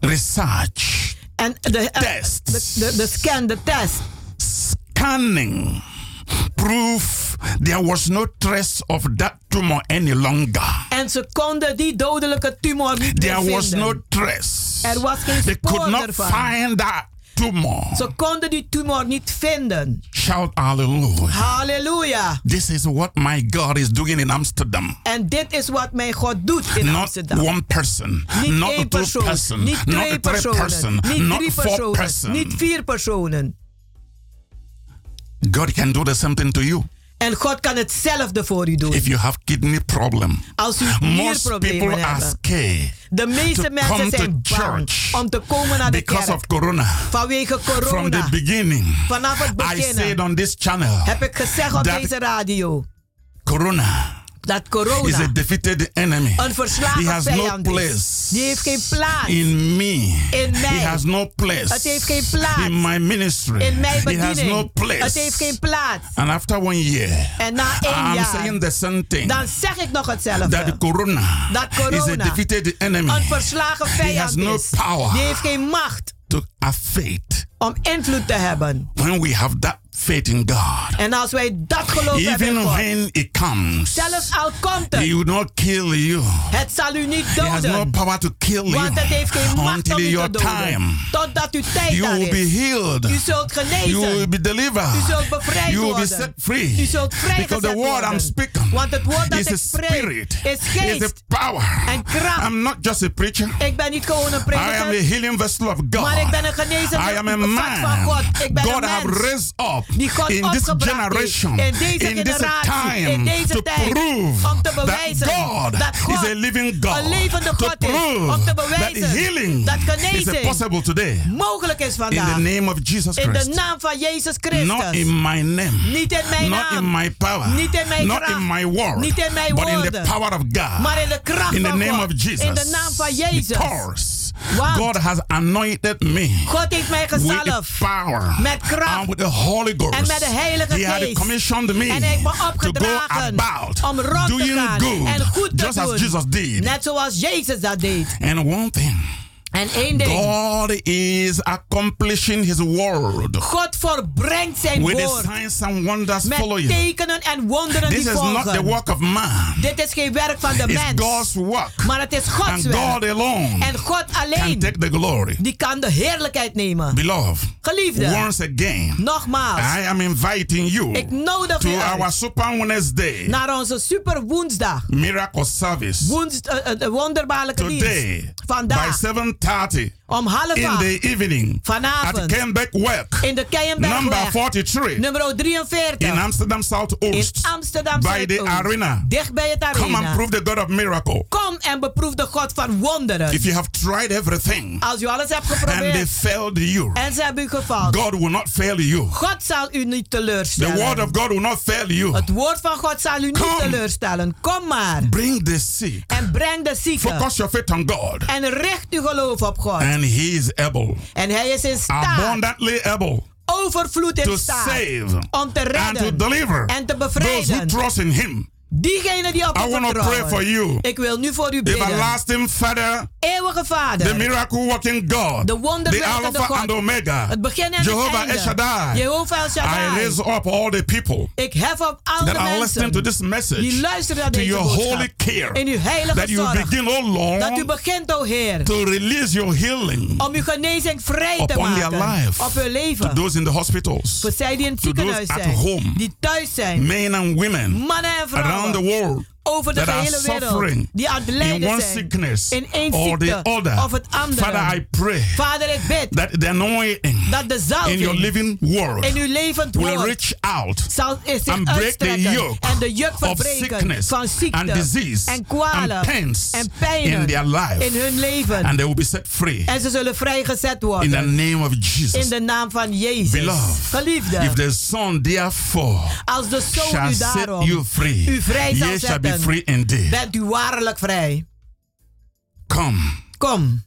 research, En de, eh, Tests. de, de, de scan, de test. scanning, proof there was no trace of that tumor any longer. En ze konden die dodelijke tumor niet meer There was no trace. Er was geen They could not ervan. find that tumor. Ze konden die tumor niet vinden. Shout hallelujah. Halleluja. This is what my God is doing in Amsterdam. En dit is wat mijn God doet in Not Amsterdam. one person, Niet not één two persoon, person, niet not twee three personen, person, niet not drie four personen, person. niet vier personen. God can do the same thing to you. En God kan hetzelfde voor u doen. If you have kidney problem, Als u most nierproblemen people are hebt. scared De meeste mensen zijn bang om te komen naar de because kerk. of corona. Vanwege From the corona. beginning, Vanaf het begin heb ik gezegd op deze radio corona dat is corona a defeated enemy. een verslagen He has no vijand is. place Die heeft geen plaats in me. in mij. He has no place Het heeft geen plaats in my ministry. in mijn He has bediening. no place. Het heeft geen plaats. And after one year, En na één I'm jaar, saying the same thing. dan zeg ik nog that hetzelfde. corona, Dat is a corona defeated enemy. Een verslagen He has vijand no is. power Die heeft geen macht to affect om invloed te hebben. when we have that faith in God. En als wij dat geloof hebben in Even God, when it comes, zelfs al komt He het, will not kill you. het zal u niet He has no doden. power to kill you Want het heeft geen macht until om u te your doden. time. Totdat uw tijd You daar will be is. healed. U zult You will genezen. be delivered. U zult bevrijd You will be set free. U zult Because vrijgezet the word I'm speaking Want het woord dat is ik a spreek spirit, is is a geest power. en kracht. I'm not just a preacher. Ik ben niet gewoon een I am a prediker, healing vessel of God. maar ik ben een genezende I am a van man. God. Ik ben God een have mens. raised up Die God in this generation. In deze in this generatie. in time, deze to tijd. prove om te that bewijzen God dat God is a living God. een levende To God is. prove Om te that bewijzen healing dat is possible today. mogelijk is In vandaag. the name of Jesus in de Christ. naam van Jezus Christus. Not in my name. Niet in mijn Not naam. in my power. Niet in mijn Not kracht. in my word. Niet in mijn but in the woorden. power of God. Maar in de kracht in the van name God. of Jesus. In de naam van Jezus. Because Want God has anointed me God heeft mij gezalfd. power Met kracht. with the Holy Ghost. En met de Heilige He had Geest. commissioned me En hij heeft me to go opgedragen about om rond te gaan good, en goed te just doen. as Jesus did. Net zoals Jezus dat deed. And one thing. En één ding. God is accomplishing His word God volbrengt zijn with woord. signs and wonders Met following. tekenen en wonderen This die is not the volgen. work of man. Dit is geen werk van de It's mens. God's work. Maar het is Gods And werk. God alone en God can alleen. take the glory. Die kan de heerlijkheid nemen. Beloved, Geliefde. once again, Nogmaals. I am inviting you Ik nodig to u our Super Wednesday naar onze super woensdag. miracle service Woens, uh, uh, de wonderbaarlijke today dienst. Vandaag. by 7:30 om half in acht. the evening Vanavond. at Work, in de Keienbergweg. number 43 Nummer 43. in Amsterdam Southoost, In Amsterdam by the Zuidoost. arena. Dicht bij het Come and arena. prove the God of miracle. Kom en beproef de God van wonderen. If you have tried everything Als u alles hebt and they geprobeerd failed you, en ze hebben u gefaald. God will not fail you. God zal u niet The teleurstellen. word of God will not fail you. Het woord van God zal u niet Come. teleurstellen. Kom maar. Bring the sick. En breng de zieken. Focus your faith on God. En richt uw geloof op God. And He is able, En hij is in staat. abundantly able, Overvloed to in staat. save Om te and to redden. deliver En te those who bevrijden. trust in Him. Diegenen die op I u want to pray vertrouwen. for you. Ik wil nu voor u bidden. Everlasting Father, Eeuwige the Vader. miracle working God, De the wonderwerkende Alpha God. and Omega, Het begin en Jehovah het El einde. Shaddai. Jehovah El I Shaddai. raise up all the people Ik hef op listening to mensen this message die luisteren naar to deze your boodschap. holy care. In uw heilige That you zorg. begin, oh Dat u Lord, begint, o Heer. to release your healing Om uw genezing vrij te upon their maken. life. Op uw leven. to those in the hospitals, Voor zij die in het ziekenhuis at zijn. home, Die thuis zijn. men and women Mannen en vrouwen. around the world over de gehele wereld. Die aan het in lijden zijn. in één ziekte. other. Of het andere. Father, I pray Vader, ik bid. that the anointing dat de in your living word in uw levend will woord reach out zal zich and break the yoke en de juk verbreken van ziekte and disease en kwalen en pijnen in their life. in hun leven. And they will be set free en ze zullen vrijgezet worden. in the name of Jesus. In de naam van Jezus. Beloved, Geliefde. if the Son therefore als de Zoon u set daarom u vrij zal ye shall be zetten, free indeed. bent u waarlijk vrij. Come. Kom.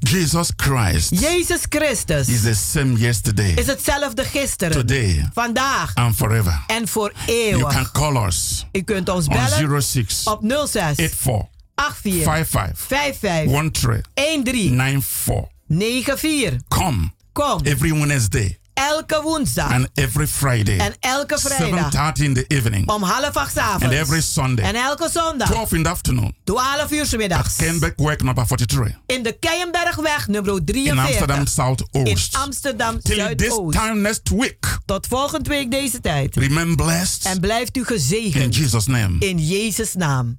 Jesus Christ Jezus Christus is the same yesterday, is hetzelfde gisteren, today, vandaag and forever. en voor You eeuwig. can call us U kunt ons on bellen 06 op 06 84 84 55 55 13 13 94. 94. Come Kom. every Wednesday Elke woensdag and every Friday, en elke vrijdag 7:30 in the evening, om half acht 's and avonds. every Sunday, En elke zondag 12 in the afternoon, 12 uur middags. Kenbeck Work number 43 In de Keienbergweg nummer in 43. Amsterdam In Southoost. Amsterdam Till this Zuidoost. time next week, Tot volgende week deze tijd. remain blessed En blijft u in gezegend. Jesus' name. In Jezus' naam.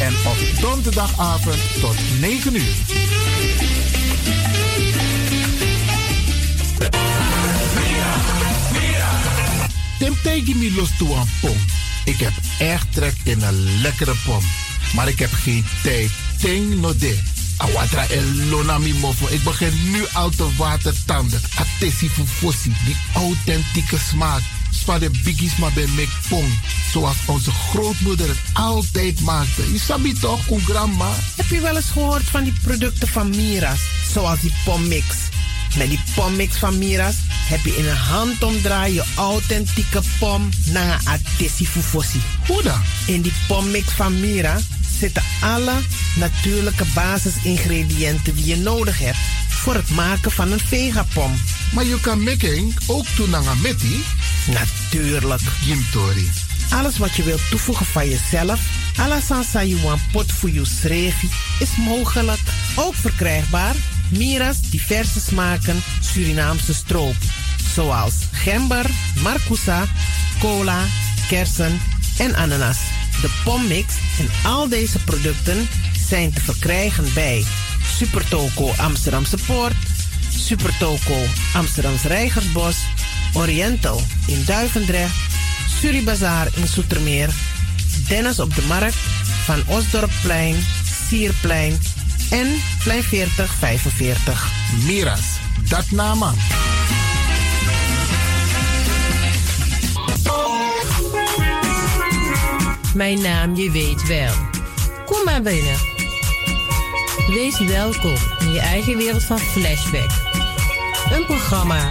En op donderdagavond tot 9 uur. Temtegi mi los toe aan pom. Ik heb echt trek in een lekkere pom. Maar ik heb geen tijd. Ting no de. Awatra elona mi mofo. Ik begin nu al te watertanden. Atesi fufosi. Die authentieke smaak. Zwa de biggies maar bij mek pom. Zoals onze grootmoeder het altijd maakte. Je sabi toch, een grandma? Heb je wel eens gehoord van die producten van Mira's? Zoals die pommix. Met die pommix van Mira's heb je in een handomdraai je authentieke pom naar Atesi Fufosi. Hoe dan? In die pommix van Mira zitten alle natuurlijke basisingrediënten die je nodig hebt voor het maken van een vegapom. Maar je kan making ook doen aan meti? Natuurlijk. Gimtori. Alles wat je wilt toevoegen van jezelf, alla sansa you want pot voor je srevi, is mogelijk. Ook verkrijgbaar Mira's diverse smaken Surinaamse stroop. Zoals gember, marcousa, cola, kersen en ananas. De pommix en al deze producten zijn te verkrijgen bij Supertoco Amsterdamse Poort, Supertoco Amsterdamse Rijgersbos, Oriental in Duivendrecht, Suribazaar in Soetermeer, Dennis op de Markt, Van Osdorpplein, Sierplein en Plein 4045. Miras, dat nama. Mijn naam, je weet wel. Kom maar binnen. Wees welkom in je eigen wereld van Flashback. Een programma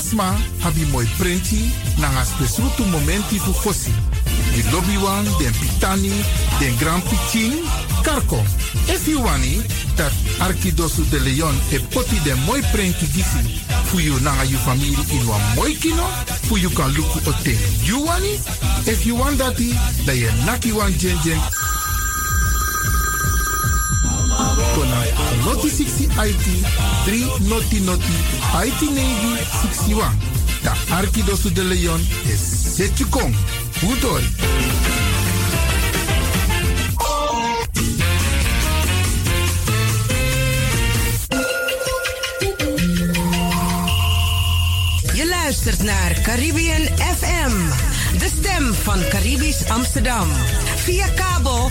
Alasma habi moi prenti nanga spesrutu momenti fu fosi. Di lobby wan, den pitani, den grand pitin, karko. If you wani, dat Arkidosu de Leon e poti den moi prenti gisi fu you nanga you family in wan moi kino, fu you kan luku o ten. You wani? If you want dati, da ye naki wan jen jen Noti 60 IT 3 noti noti IT navy 61. Da Arkidosu de Leon is Setjukong. Udori. Je luistert naar Caribbean FM, de stem van Caribisch Amsterdam. Via kabel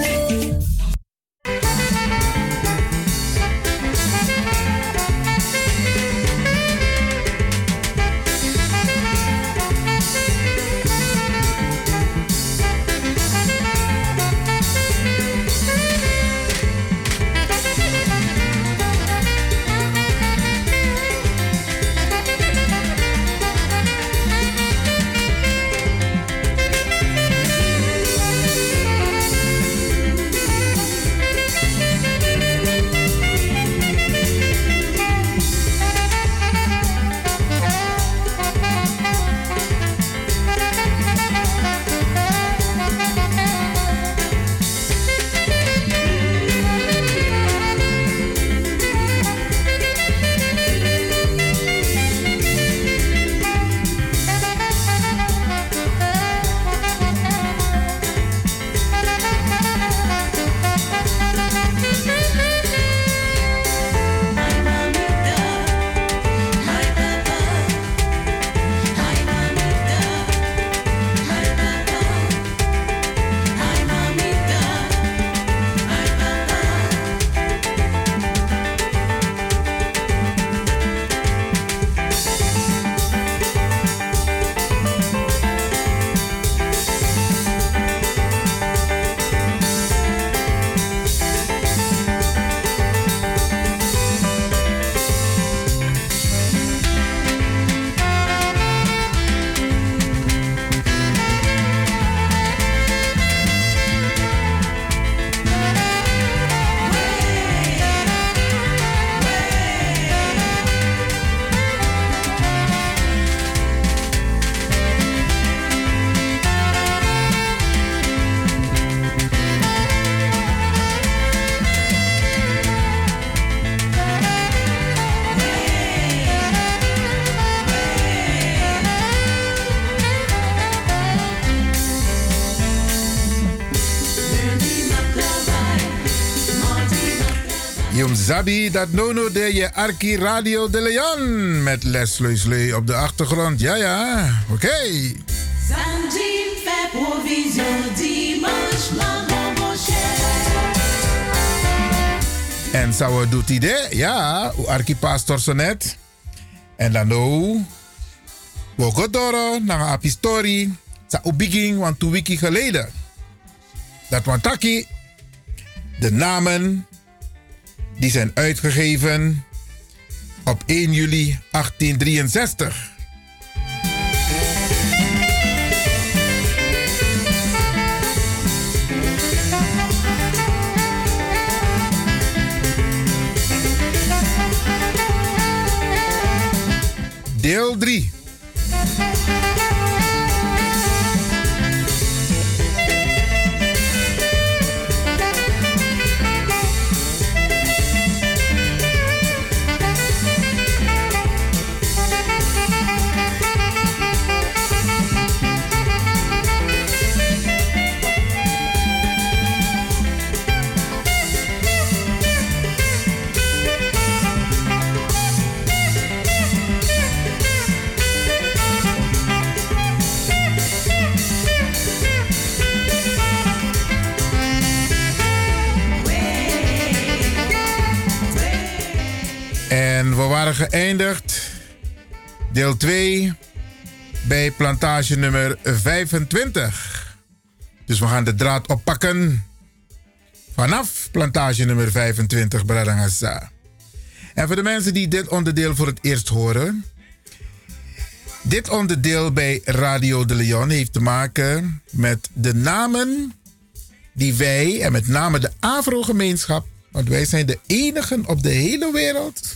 Zabi, dat nono de je Arki Radio de Leon. Met Les Sleusleu op de achtergrond. Ja, ja. Oké. En Sauer doet idee. Ja, Arki Pastor Sonet. En dan nou. Wogodoro, na apistori, sa ubiging want two wiki geleden. Dat wantaki, de namen die zijn uitgegeven op 1 juli 1863. Deel 3. En we waren geëindigd, deel 2, bij plantage nummer 25. Dus we gaan de draad oppakken vanaf plantage nummer 25, Bradangasa. En voor de mensen die dit onderdeel voor het eerst horen. Dit onderdeel bij Radio de Leon heeft te maken met de namen die wij, en met name de Afro-gemeenschap, want wij zijn de enigen op de hele wereld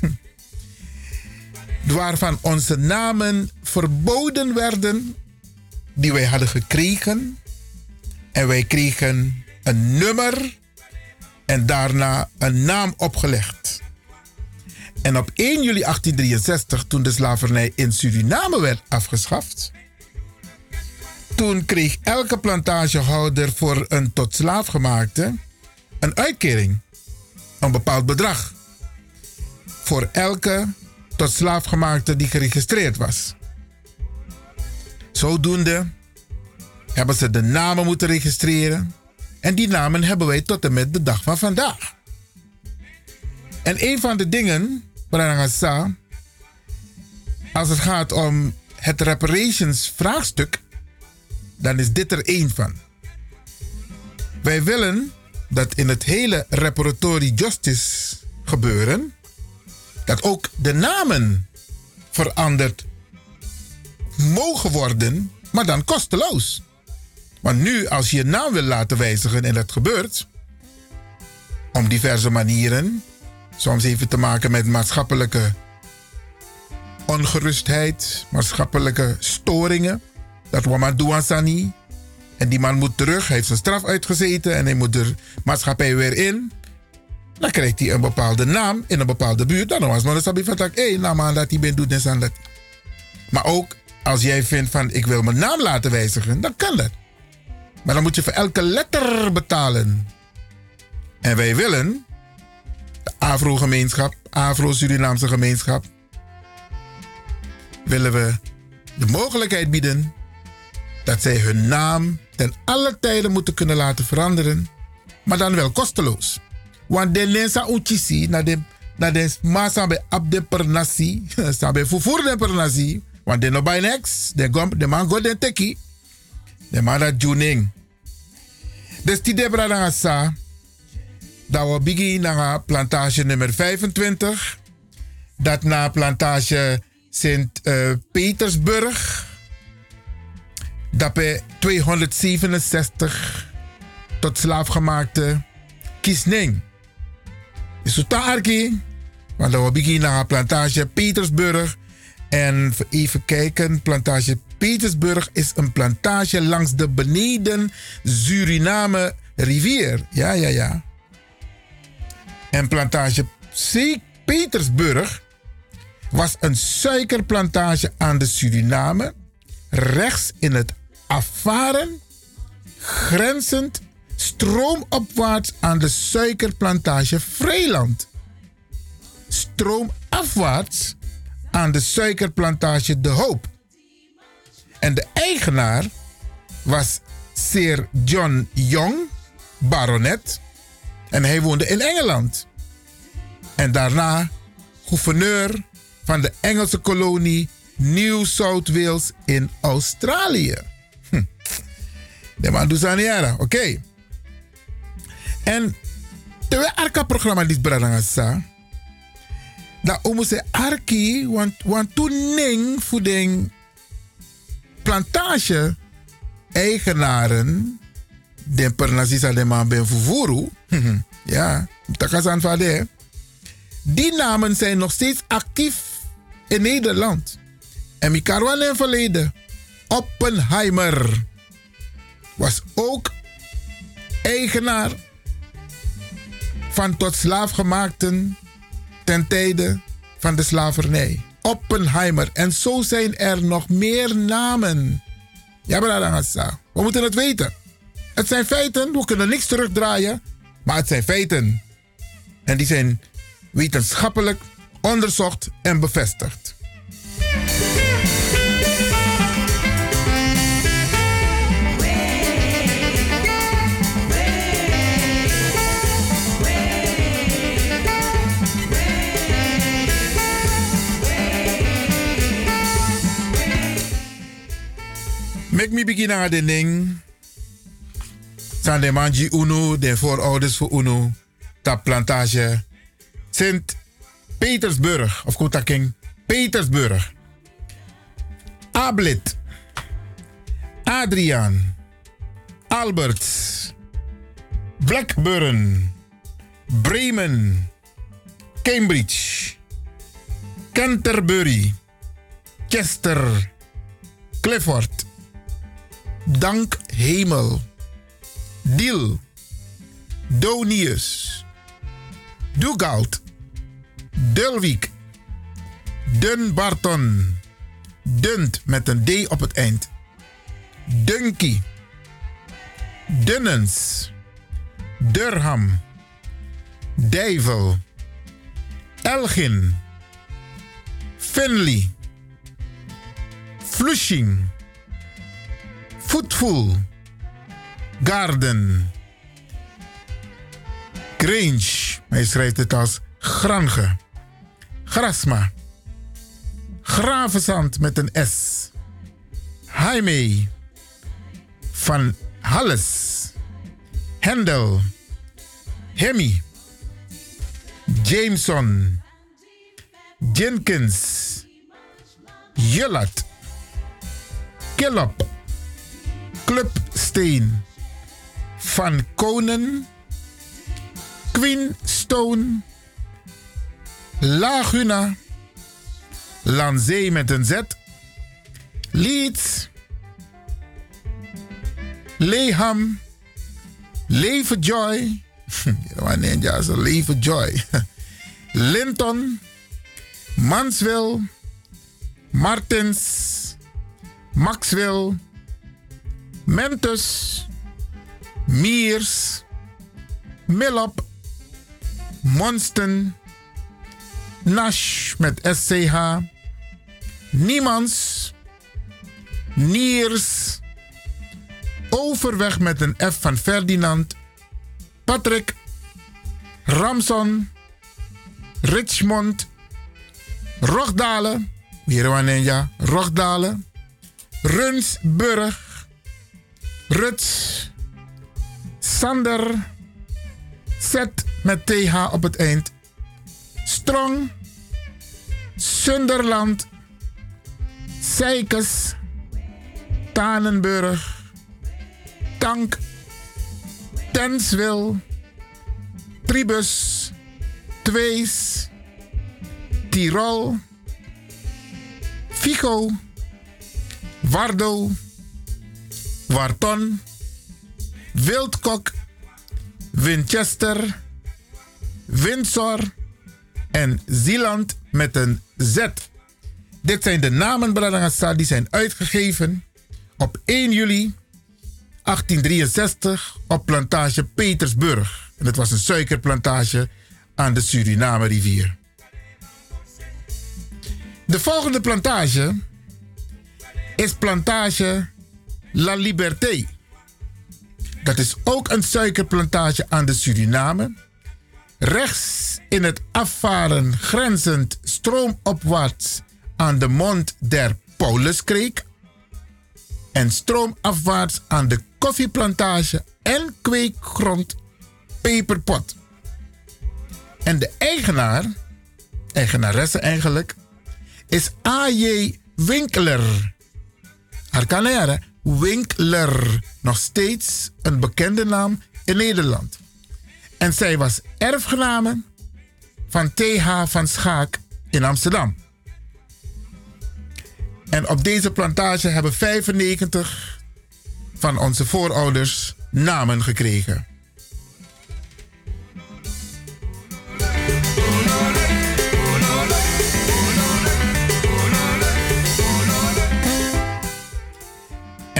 waarvan onze namen verboden werden, die wij hadden gekregen. En wij kregen een nummer en daarna een naam opgelegd. En op 1 juli 1863, toen de slavernij in Suriname werd afgeschaft, toen kreeg elke plantagehouder voor een tot slaaf gemaakte een uitkering, een bepaald bedrag. Voor elke tot slaafgemaakte die geregistreerd was. Zodoende hebben ze de namen moeten registreren. En die namen hebben wij tot en met de dag van vandaag. En een van de dingen, Branagasa, als het gaat om het reparations vraagstuk, dan is dit er één van. Wij willen dat in het hele reparatory justice gebeuren, dat ook de namen veranderd mogen worden, maar dan kosteloos. Want nu, als je je naam wil laten wijzigen en dat gebeurt, om diverse manieren, soms even te maken met maatschappelijke ongerustheid, maatschappelijke storingen, dat we maar doen sani. En die man moet terug, hij heeft zijn straf uitgezeten en hij moet de maatschappij weer in. Dan krijgt hij een bepaalde naam in een bepaalde buurt. Dan was maar een van hé, naam aan dat hij bent doet en dat. Maar ook als jij vindt van ik wil mijn naam laten wijzigen, dan kan dat. Maar dan moet je voor elke letter betalen. En wij willen, de Afro-gemeenschap, Afro-Surinaamse gemeenschap, willen we de mogelijkheid bieden dat zij hun naam ten alle tijden moeten kunnen laten veranderen, maar dan wel kosteloos. Want de lensa uchisi na de na de masa be ab de per nasi, sabe fufur de per nasi, want de no next, de gom de man go de teki. De man juning. Dus die debra na sa dat we bigi na plantage nummer 25. Dat na plantage Sint uh, Petersburg. Dat bij 267 tot slaafgemaakte Kisning. Is het arki? Want dan beginnen naar plantage Petersburg. En even kijken, plantage Petersburg is een plantage langs de beneden Suriname rivier. Ja, ja, ja. En plantage Petersburg was een suikerplantage aan de Suriname, rechts in het afvaren, grenzend stroomopwaarts aan de suikerplantage Vreeland. Stroomafwaarts aan de suikerplantage De Hoop. En de eigenaar was Sir John Young, baronet. En hij woonde in Engeland. En daarna gouverneur van de Engelse kolonie New South Wales in Australië. Hm. De man doet oké. En terwijl arka programma dit bradangasa, dat omo se arki, want, want toen ning voor den plantage eigenaren, den pernasisa de man ben fufuru, ja, takasan vade, die namen zijn nog steeds actief in Nederland. En Mikarwan in verleden, Oppenheimer, was ook eigenaar van tot slaafgemaakten ten tijde van de slavernij. Oppenheimer. En zo zijn er nog meer namen. Ja. We moeten het weten. Het zijn feiten. We kunnen niks terugdraaien. Maar het zijn feiten. En die zijn wetenschappelijk onderzocht en bevestigd. Mek mi begin aan de ding. Zijn de manji uno, de voorouders voor uno. Ta plantage. Sint Petersburg. Of Kotaking. Petersburg. Ablit. Adriaan. Albert. Blackburn. Bremen. Cambridge. Canterbury. Chester. Clifford. Dank Hemel. Diel. Donius. Dugald. Dulwijk. Dunbarton. Dunt met een D op het eind. Dunky. Dunnens. Durham. Dijvel. Elgin. Finley. Flushing. Footful. Garden. Grange. Hij schrijft het als Grange. Grasma. Gravenzand met een S. Jaime. Van Halles. Hendel. Hemi. Jameson. Jenkins. Jullat. Killop. Clubsteen. Van Konen. Queen Stone. Laguna. Lanzee met een Z. Leeds. Leham. Levenjoy. Wanneer ja, zo Levenjoy. Linton. Manswell. Martins. Maxwell. Mentus. Miers. Millop. Monston. Nash met SCH. Niemans. Niers. Overweg met een F van Ferdinand. Patrick. Ramson. Richmond. Rogdalen. Hier Rogdalen. Runsburg. Ruts. Sander. Zet met TH op het eind. Strong. Sunderland. Seikes. Tanenburg. Tank. Tenswil. Tribus. Twees. Tirol. Figo. Wardo. Warton. Wildkok. Winchester. Windsor en Zeeland met een Z. Dit zijn de namen, Bradangasa, die zijn uitgegeven op 1 juli 1863 op plantage Petersburg. En het was een suikerplantage aan de Suriname-rivier. De volgende plantage is plantage La Liberté. Dat is ook een suikerplantage aan de Suriname. Rechts in het afvaren grenzend stroomopwaarts aan de mond der Pauluskreek en stroomafwaarts aan de koffieplantage en kweekgrond Peperpot. En de eigenaar, eigenaresse eigenlijk, is A.J. Winkler. Haar Winkler. Nog steeds een bekende naam in Nederland. En zij was erfgename van T.H. van Schaak in Amsterdam. En op deze plantage hebben 95 van onze voorouders namen gekregen.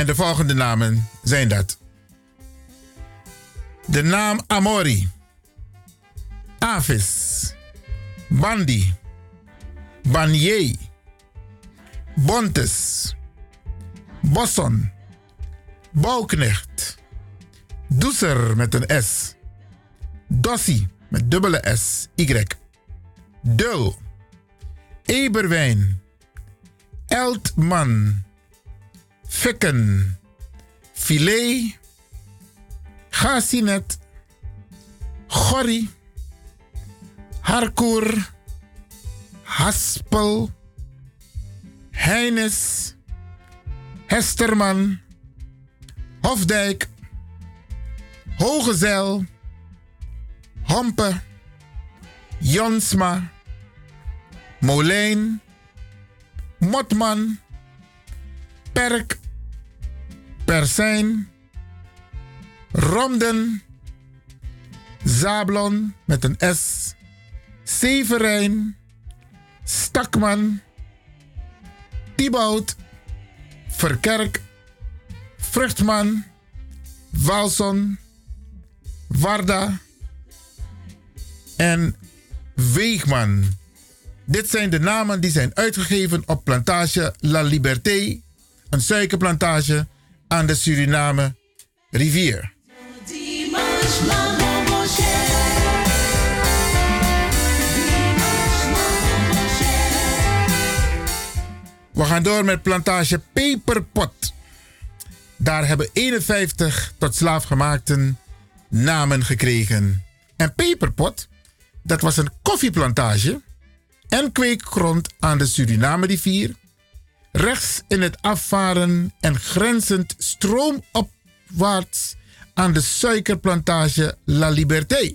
De volgende namen zijn dat. De naam Amori, Avis, Bandi, Banye, Bontes, Bosson, Bouwknecht, Doeser met een S, Dossie met dubbele S, Y, Dul, Eberwijn, Eltman, Fikken, Filet, Gasinet, Gorrie, Harkoer, Haspel, Heines, Hesterman, Hofdijk, Hogezel, Hompe, Jonsma, Molijn, Motman, Perk, Persijn, Romden, Zablon met een S, Severijn, Stakman, Thibaut, Verkerk, Vruchtman, Walson, Warda en Weegman. Dit zijn de namen die zijn uitgegeven op plantage La Liberté, een suikerplantage aan de Suriname rivier. We gaan door met plantage Peperpot. Daar hebben 51 tot slaafgemaakten namen gekregen. En Peperpot, dat was een koffieplantage en kweekgrond aan de Suriname rivier. Rechts in het afvaren en grenzend stroomopwaarts aan de suikerplantage La Liberté.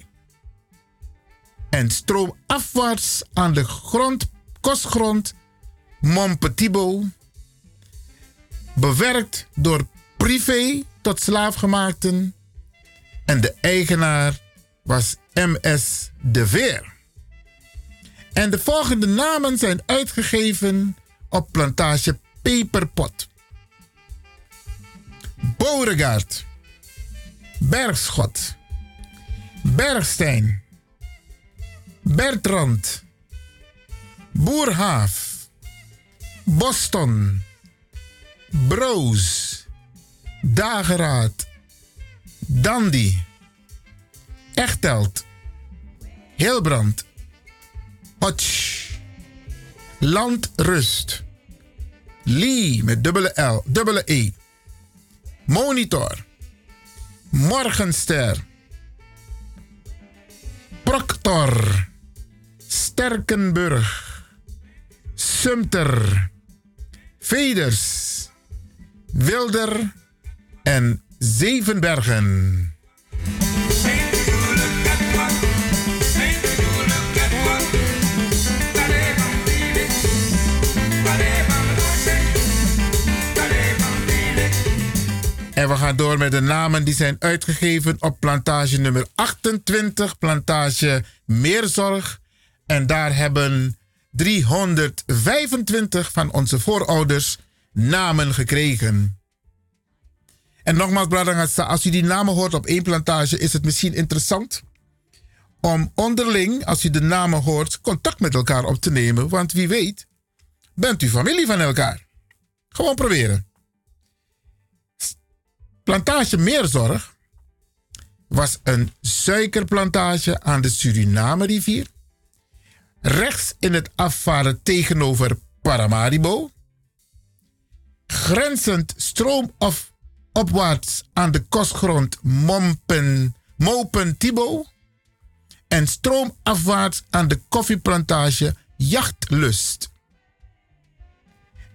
En stroomafwaarts aan de grond, kostgrond Montpetibo. Bewerkt door privé tot slaafgemaakten. En de eigenaar was MS De Veer. En de volgende namen zijn uitgegeven op plantage Peperpot. Beauregard. Bergschot. Bergstein. Bertrand. Boerhaaf. Boston, Broos, Dageraad, Dandy, Echteld, Hilbrand, Hotch, Landrust, Lee met dubbele L, dubbele E, Monitor, Morgenster, Proctor, Sterkenburg, Sumter, Veders, Wilder. En Zevenbergen. En we gaan door met de namen die zijn uitgegeven op plantage nummer 28, plantage Meerzorg. En daar hebben 325 van onze voorouders namen gekregen. En nogmaals, Bradangasa, als u die namen hoort op één plantage, is het misschien interessant om onderling, als u de namen hoort, contact met elkaar op te nemen. Want wie weet, bent u familie van elkaar. Gewoon proberen. Plantage Meerzorg was een suikerplantage aan de Suriname rivier rechts in het afvaren tegenover Paramaribo. Grenzend stroom of opwaarts aan de kostgrond Mompen, Mopen Tibo. En stroomafwaarts aan de koffieplantage Jachtlust.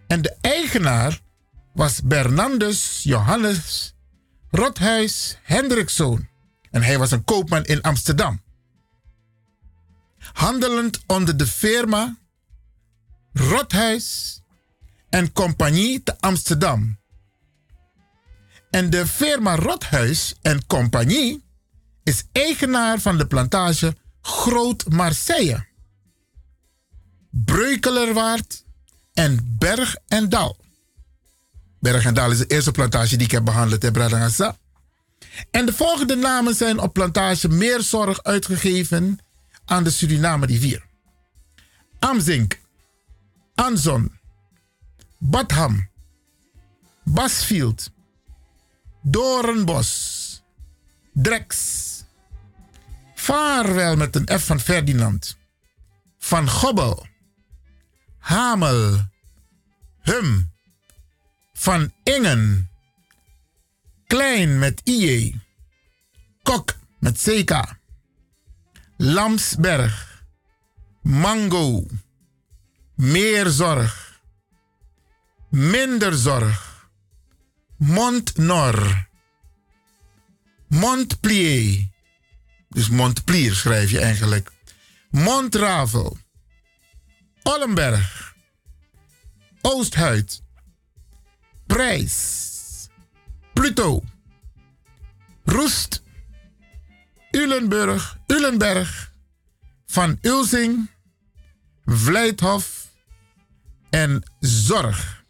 En de eigenaar was Bernardus Johannes Rothuis Hendrikszoon. En hij was een koopman in Amsterdam. Handelend onder de firma Rothuis en Compagnie te Amsterdam. En de firma Rothuis en Compagnie is eigenaar van de plantage Groot Marseille, Breukelerwaard en Berg en Dal. Berg en Dal is de eerste plantage die ik heb behandeld in Bradangasa. En de volgende namen zijn op plantage Meerzorg uitgegeven aan de Suriname rivier. Amzink, Anzon, Badham, Basfield, Doornbos, Drex. Vaarwel met een F van Ferdinand. Van Gobbel. Hamel. Hum. Van Ingen. Klein met IE. Kok met CK. Lamsberg. Mango. Meer zorg. Minder zorg. Montnor. Montplier. Dus Montplier schrijf je eigenlijk. Montravel. Ollenberg. Oosthuid. Prijs. Pluto. Roest. Ulenburg. Ulenberg. Van Ulsing. Vlijthof. En Zorg.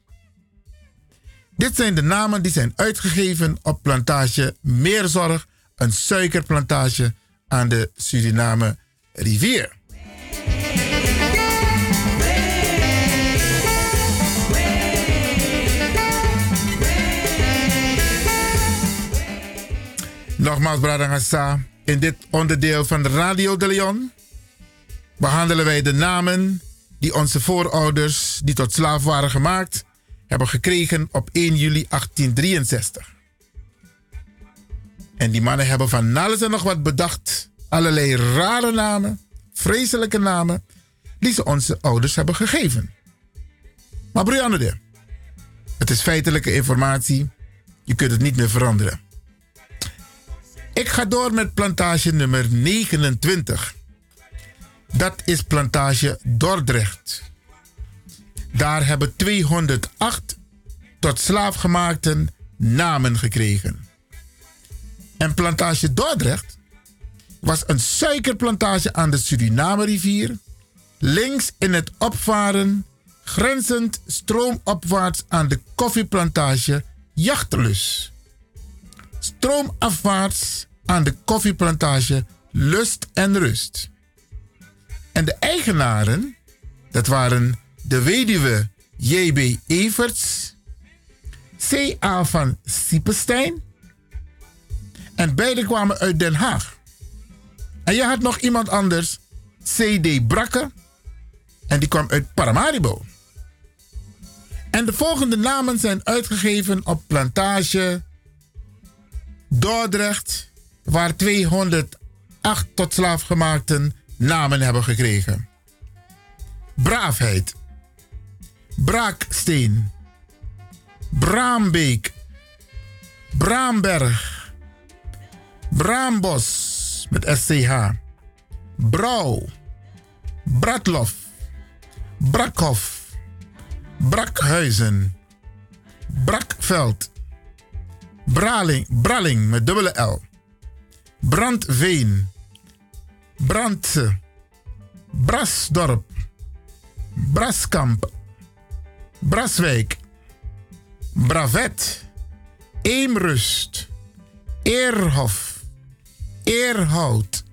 Dit zijn de namen die zijn uitgegeven op plantage Meerzorg, een suikerplantage aan de Suriname rivier. Nogmaals, Bradangasa, in dit onderdeel van Radio de Leon behandelen wij de namen die onze voorouders, die tot slaaf waren gemaakt, hebben gekregen op 1 juli 1863. En die mannen hebben van alles en nog wat bedacht. Allerlei rare namen, vreselijke namen, die ze onze ouders hebben gegeven. Maar Brianne, het is feitelijke informatie. Je kunt het niet meer veranderen. Ik ga door met plantage nummer 29. Dat is plantage Dordrecht. Daar hebben 208 tot slaafgemaakten namen gekregen. En plantage Dordrecht was een suikerplantage aan de Suriname-rivier, links in het opvaren, grenzend stroomopwaarts aan de koffieplantage Jachtelus. Stroomafwaarts aan de koffieplantage Lust en Rust. En de eigenaren, dat waren de weduwe J.B. Everts, C.A. van Siepenstein. En beide kwamen uit Den Haag. En je had nog iemand anders, C.D. Brakke. En die kwam uit Paramaribo. En de volgende namen zijn uitgegeven op plantage Dordrecht, waar 208 tot slaafgemaakten namen hebben gekregen. Braafheid. Braaksteen. Braambeek. Braamberg. Braambos met SCH. Brouw. Bratlof. Brakhof. Brakhuizen. Brakveld. Braling, Braling met dubbele L. Brandveen. Brandse. Brasdorp. Braskamp. Braswijk. Bravet. Eemrust. Eerhof. Eerhout.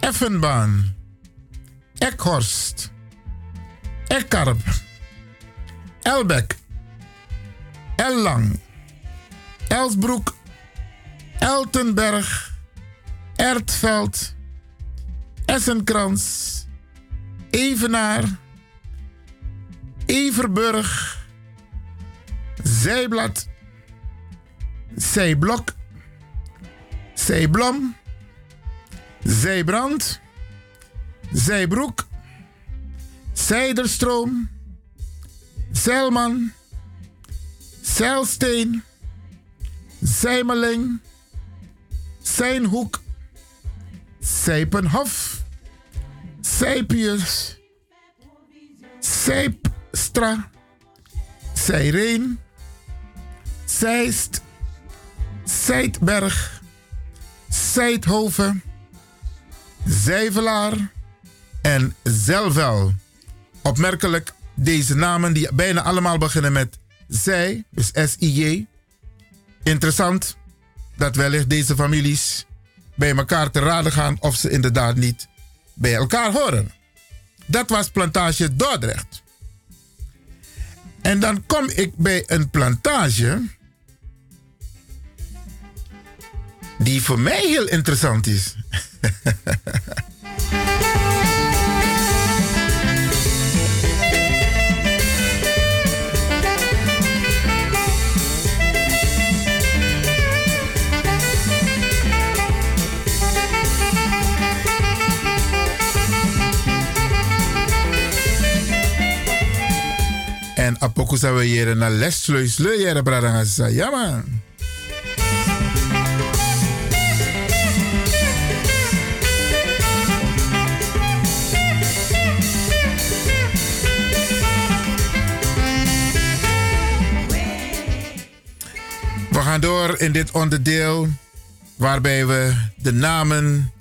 Effenbaan. Ekhorst. Ekkarp. Elbek. Ellang. Elsbroek. Eltenberg. Ertveld. Essenkrans. Evenaar. Everburg, Zijblad, Zijblok, Zijblom, Zijbrand, Zijbroek, Zijderstroom, Zeilman, Zeilsteen, Zijmeling, Zijnhoek, Zijpenhof, Zijpius, Zijpstra, Zijreen, Zeist, Zijdberg, Zijdhoven, Zijvelaar en Zelvel. Opmerkelijk deze namen die bijna allemaal beginnen met zij, dus S-I-J. Interessant dat wellicht deze families bij elkaar te raden gaan of ze inderdaad niet bij elkaar horen. Dat was plantage Dordrecht. En dan kom ik bij een plantage die voor mij heel interessant is. En apoku sa we yere na les sluis le. Ja. We gaan door in dit onderdeel waarbij we de namen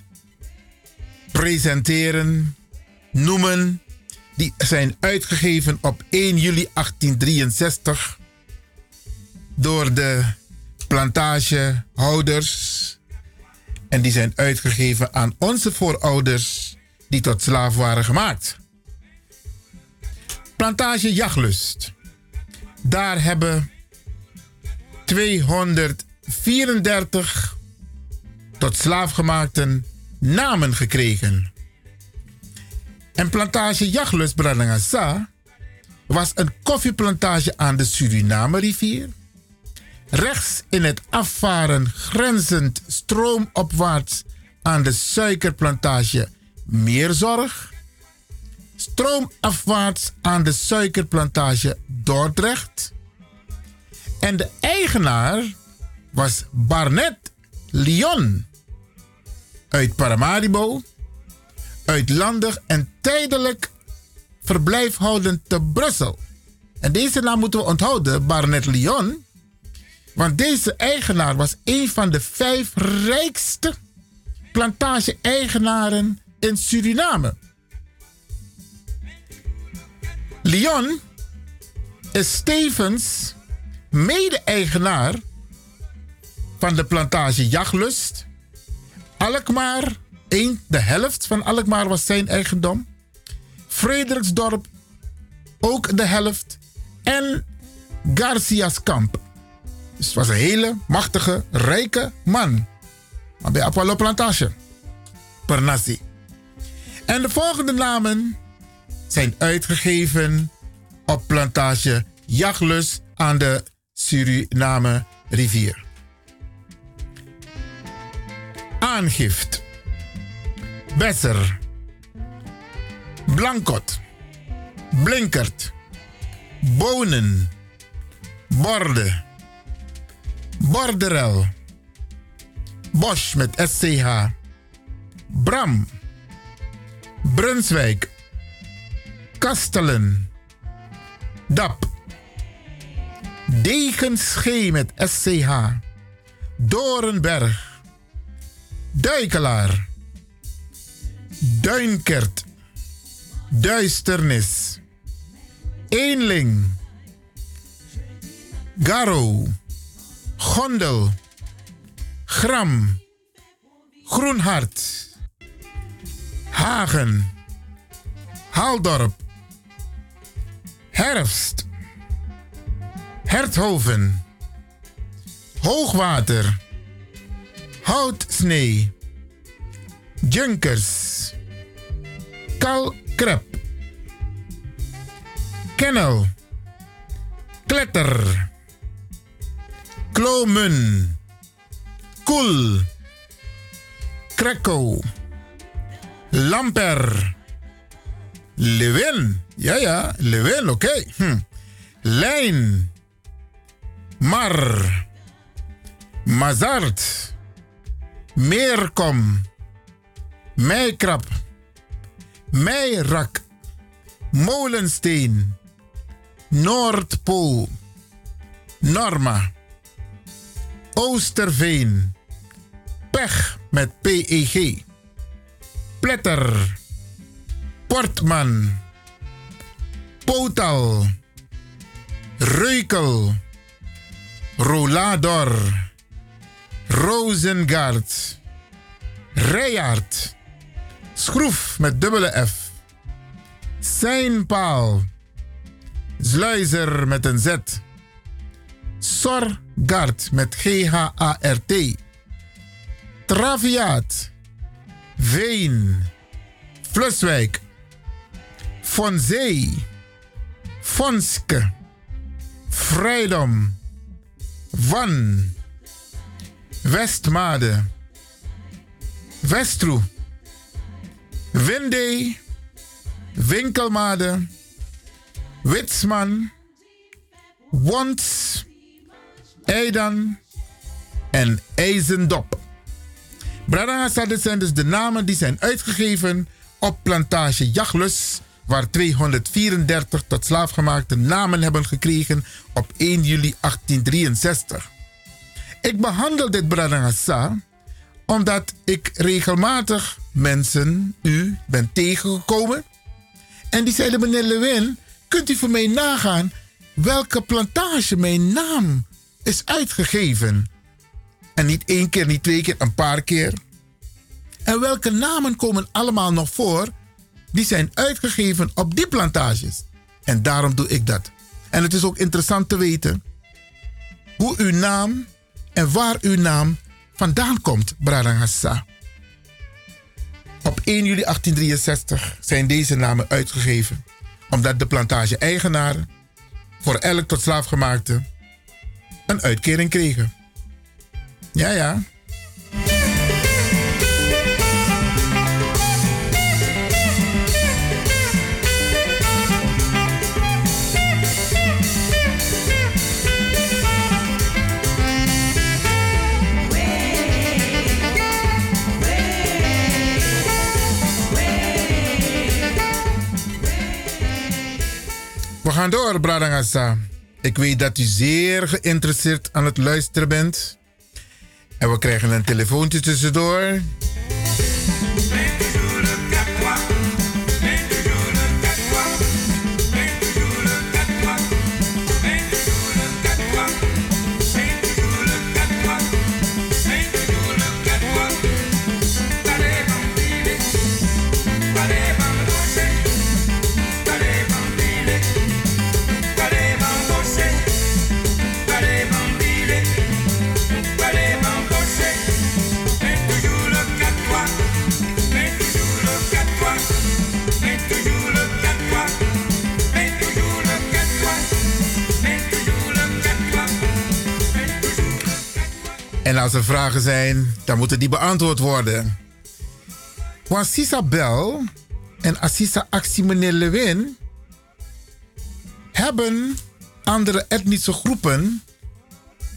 presenteren, noemen die zijn uitgegeven op 1 juli 1863 door de plantagehouders. En die zijn uitgegeven aan onze voorouders die tot slaaf waren gemaakt. Plantage Jachtlust. Daar hebben 234 tot slaafgemaakten namen gekregen. En plantage Jachtlust Bradangasa was een koffieplantage aan de Suriname-rivier. Rechts in het afvaren grenzend stroomopwaarts aan de suikerplantage Meerzorg. Stroomafwaarts aan de suikerplantage Dordrecht. En de eigenaar was Barnet Lyon uit Paramaribo uitlandig en tijdelijk verblijf houden te Brussel. En deze naam moeten we onthouden, Barnet Lyon. Want deze eigenaar was een van de vijf rijkste plantage-eigenaren in Suriname. Lyon is tevens mede-eigenaar van de plantage Jachtlust, Alkmaar de helft van Alkmaar was zijn eigendom. Frederiksdorp ook de helft. En Garcia's kamp. Dus het was een hele machtige, rijke man. Maar bij Apollo Plantage. Pernassi. En de volgende namen zijn uitgegeven op plantage Jachlus aan de Suriname rivier. Aangift. Besser. Blankot. Blinkert. Bonen. Borde. Borderel. Bosch met SCH. Bram. Brunswijk. Kastelen. Dap. Degenschee met SCH. Dorenberg. Duikelaar. Duinkert. Duisternis. Eenling. Garo. Gondel. Gram. Groenhart. Hagen. Haaldorp. Herfst. Herthoven. Hoogwater. Houtsnee. Junkers. Kalkrep. Kennel. Kletter. Klomen. Koel. Krekko. Lamper. Lewin. Ja, ja, Lewin, oké. Hm. Lijn. Mar. Mazart. Meerkom. Meikrap. Meirak. Molensteen. Noordpool. Norma. Oosterveen. Pech met PEG. Pletter. Portman. Potal. Reukel. Rolador. Rosengard. Rijard. Schroef met dubbele F. Seinpaal. Sluizer met een Z. Sorgard met G-H-A-R-T. Traviaat. Veen. Fluswijk. Von Zee. Vonske. Vrijdom. Van. Westmade. Westroe. Windee. Winkelmade. Witsman. Wons. Eidan. En IJzendop. Dit zijn dus de namen die zijn uitgegeven op plantage Jachlus, waar 234 tot slaafgemaakte namen hebben gekregen op 1 juli 1863. Ik behandel dit Bradangasa omdat ik regelmatig mensen, u, ben tegengekomen. En die zeiden, meneer Lewin, kunt u voor mij nagaan welke plantage mijn naam is uitgegeven? En niet één keer, niet twee keer, een paar keer. En welke namen komen allemaal nog voor die zijn uitgegeven op die plantages? En daarom doe ik dat. En het is ook interessant te weten hoe uw naam en waar uw naam vandaan komt, Bradangassa. Op 1 juli 1863 zijn deze namen uitgegeven, omdat de plantage-eigenaren voor elk tot slaafgemaakte een uitkering kregen. Ja, ja. Gaan door, Bradangasa. Ik weet dat u zeer geïnteresseerd aan het luisteren bent. En we krijgen een telefoontje tussendoor. En als er vragen zijn, dan moeten die beantwoord worden. Want Sisabel en Assisa Actie meneer Lewin hebben andere etnische groepen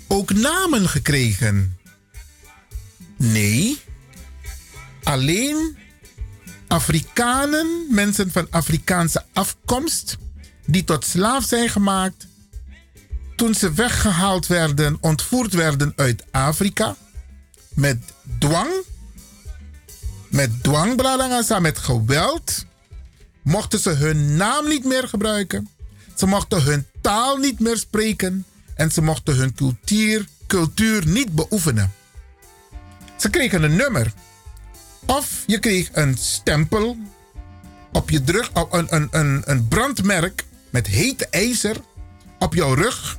ook namen gekregen. Nee, alleen Afrikanen, mensen van Afrikaanse afkomst, die tot slaaf zijn gemaakt, toen ze weggehaald werden, ontvoerd werden uit Afrika, met dwang, met dwang, Bradangasa, met geweld, mochten ze hun naam niet meer gebruiken. Ze mochten hun taal niet meer spreken en ze mochten hun cultuur, cultuur niet beoefenen. Ze kregen een nummer. Of je kreeg een stempel op je rug, een, een, een, een brandmerk met heet ijzer op jouw rug.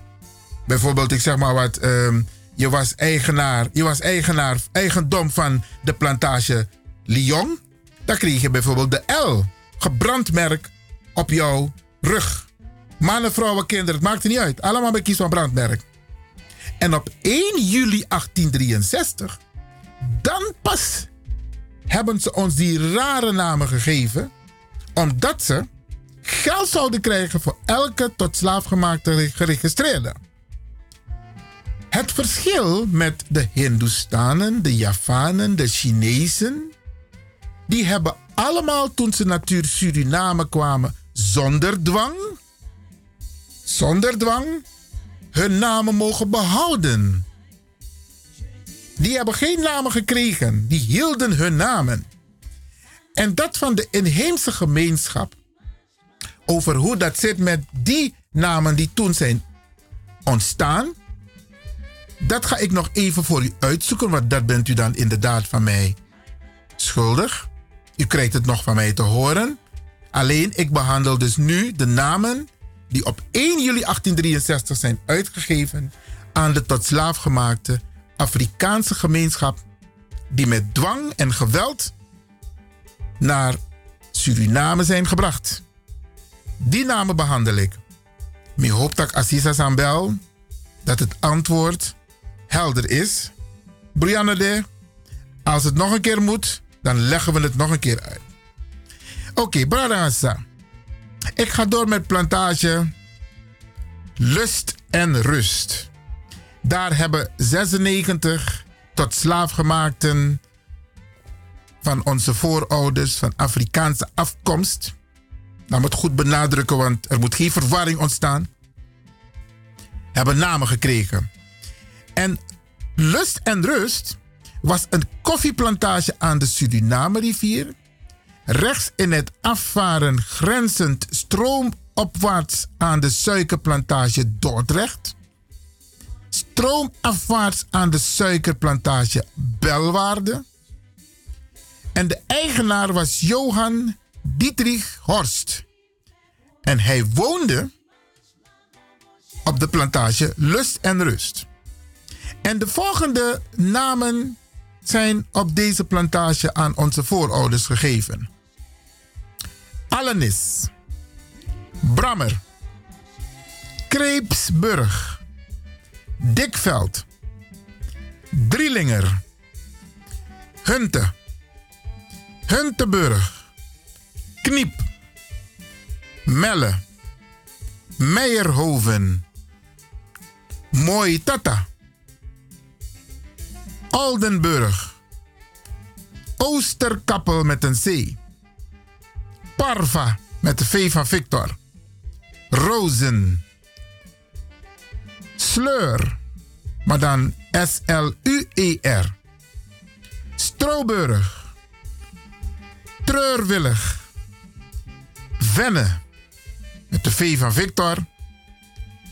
Bijvoorbeeld, ik zeg maar wat, ehm, je was eigenaar, je was eigenaar, eigendom van de plantage Lyon. Dan kreeg je bijvoorbeeld de L, gebrandmerk op jouw rug. Mannen, vrouwen, kinderen, het maakt niet uit. Allemaal bij Kies van Brandmerk. En op 1 juli 1863, dan pas hebben ze ons die rare namen gegeven, omdat ze geld zouden krijgen voor elke tot slaaf gemaakte geregistreerde. Het verschil met de Hindoestanen, de Javanen, de Chinezen, die hebben allemaal toen ze naar Suriname kwamen zonder dwang, zonder dwang, hun namen mogen behouden. Die hebben geen namen gekregen, die hielden hun namen. En dat van de inheemse gemeenschap, over hoe dat zit met die namen die toen zijn ontstaan, dat ga ik nog even voor u uitzoeken, want dat bent u dan inderdaad van mij schuldig. U krijgt het nog van mij te horen. Alleen ik behandel dus nu de namen die op 1 juli 1863 zijn uitgegeven aan de tot slaaf gemaakte Afrikaanse gemeenschap die met dwang en geweld naar Suriname zijn gebracht. Die namen behandel ik. Ik hoop dat Assisa Sambel dat het antwoord helder is. Brianna de, als het nog een keer moet, dan leggen we het nog een keer uit. Oké, okay. Ik ga door met plantage Lust en Rust. Daar hebben 96 tot slaafgemaakten van onze voorouders van Afrikaanse afkomst. Nou moet goed benadrukken, want er moet geen verwarring ontstaan. Hebben namen gekregen. En Lust en Rust was een koffieplantage aan de Suriname-rivier. Rechts in het afvaren grenzend stroomopwaarts aan de suikerplantage Dordrecht. Stroomafwaarts aan de suikerplantage Belwaarde. En de eigenaar was Johan Dietrich Horst. En hij woonde op de plantage Lust en Rust. En de volgende namen zijn op deze plantage aan onze voorouders gegeven. Allenis, Brammer, Kreepsburg, Dikveld, Drielinger, Hunte, Hunteburg, Kniep, Melle, Meijerhoven, Mooi Tata, Oldenburg, Oosterkappel met een C, Parva met de V van Victor, Rozen, Sleur, maar dan S-L-U-E-R, Stroburg, Treurwillig, Venne met de V van Victor,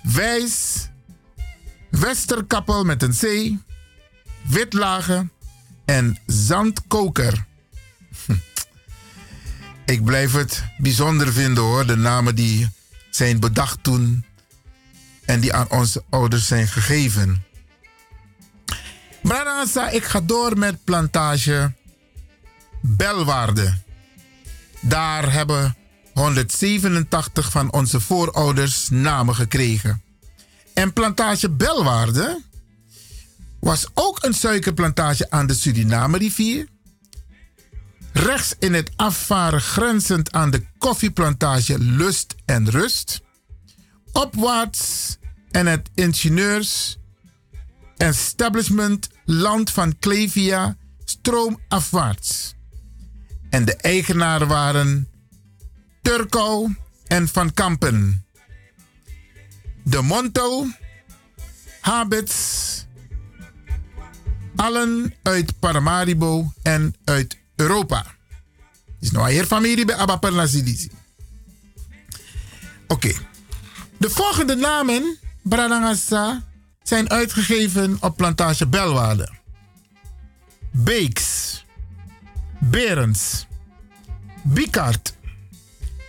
Wijs, Westerkappel met een C, Witlagen en Zandkoker. Ik blijf het bijzonder vinden hoor, de namen die zijn bedacht toen en die aan onze ouders zijn gegeven. Branasa, ik ga door met plantage Belwaarde. Daar hebben 187 van onze voorouders namen gekregen. En plantage Belwaarde was ook een suikerplantage aan de Suriname-rivier. Rechts in het afvaren grenzend aan de koffieplantage Lust en Rust. Opwaarts en het ingenieurs establishment land van Clevia stroomafwaarts. En de eigenaren waren Turco en Van Kampen. De Monto, Habits, allen uit Paramaribo en uit Europa. Is nou hier familie bij Abba Oké. Okay. De volgende namen, Bradangasa, zijn uitgegeven op plantage Belwaarde. Beeks, Berens, Bikart,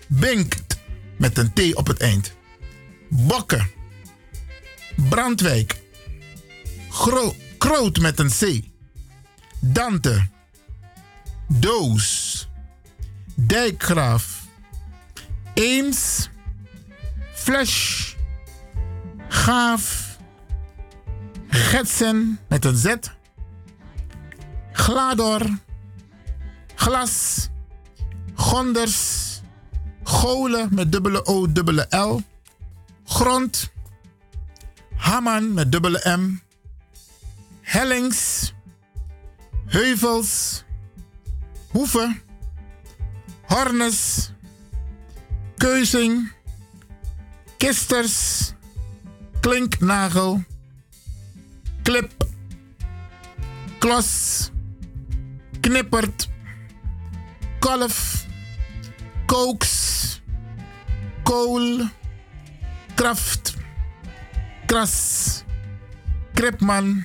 Binkt met een T op het eind, Bokken, Brandwijk, Gro Kroot met een C, Dante, Doos, Dijkgraaf, Eems, Flash, Gaaf, Getsen met een Z, Glador, Glas, Gonders, Golen met dubbele O, dubbele L, Grond, Haman met dubbele M, Hellings, Heuvels, Hoeven, Hornes, Keuzing, Kisters, Klinknagel, Klip, Klos, Knippert, Kolf, Kooks, Kool, Kraft, Kras, Kripman,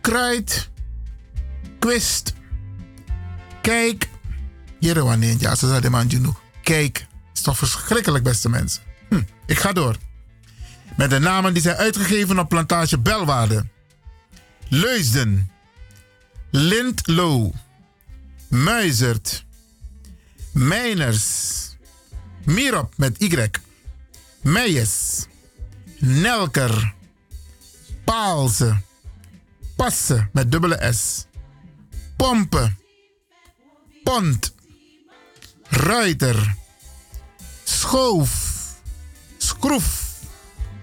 Kruid, Quist, Kijk. Wanneer ja, ze zeiden man genoeg. Kijk, is toch verschrikkelijk, beste mensen. Hm, ik ga door. Met de namen die zijn uitgegeven op plantage Belwaarde. Leusden. Lindlo. Muizert. Mijners. Mirop met Y. Meijes. Nelker. Paalse. Passen met dubbele S. Pompen. Pont. Ruiter. Schoof. Schroef.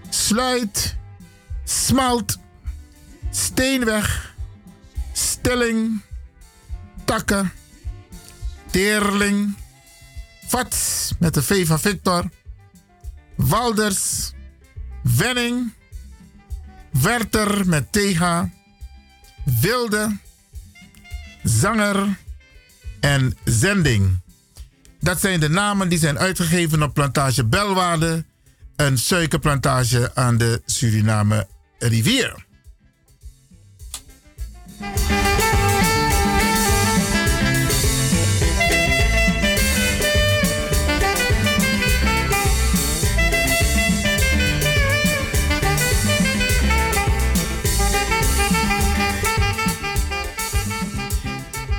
Sluit. Smalt. Steenweg. Stilling. Takken. Teerling. Vats met de V van Victor. Walders. Wenning. Werter met TH. Wilde. Zanger en Zending. Dat zijn de namen die zijn uitgegeven op plantage Belwaarde, een suikerplantage aan de Suriname rivier.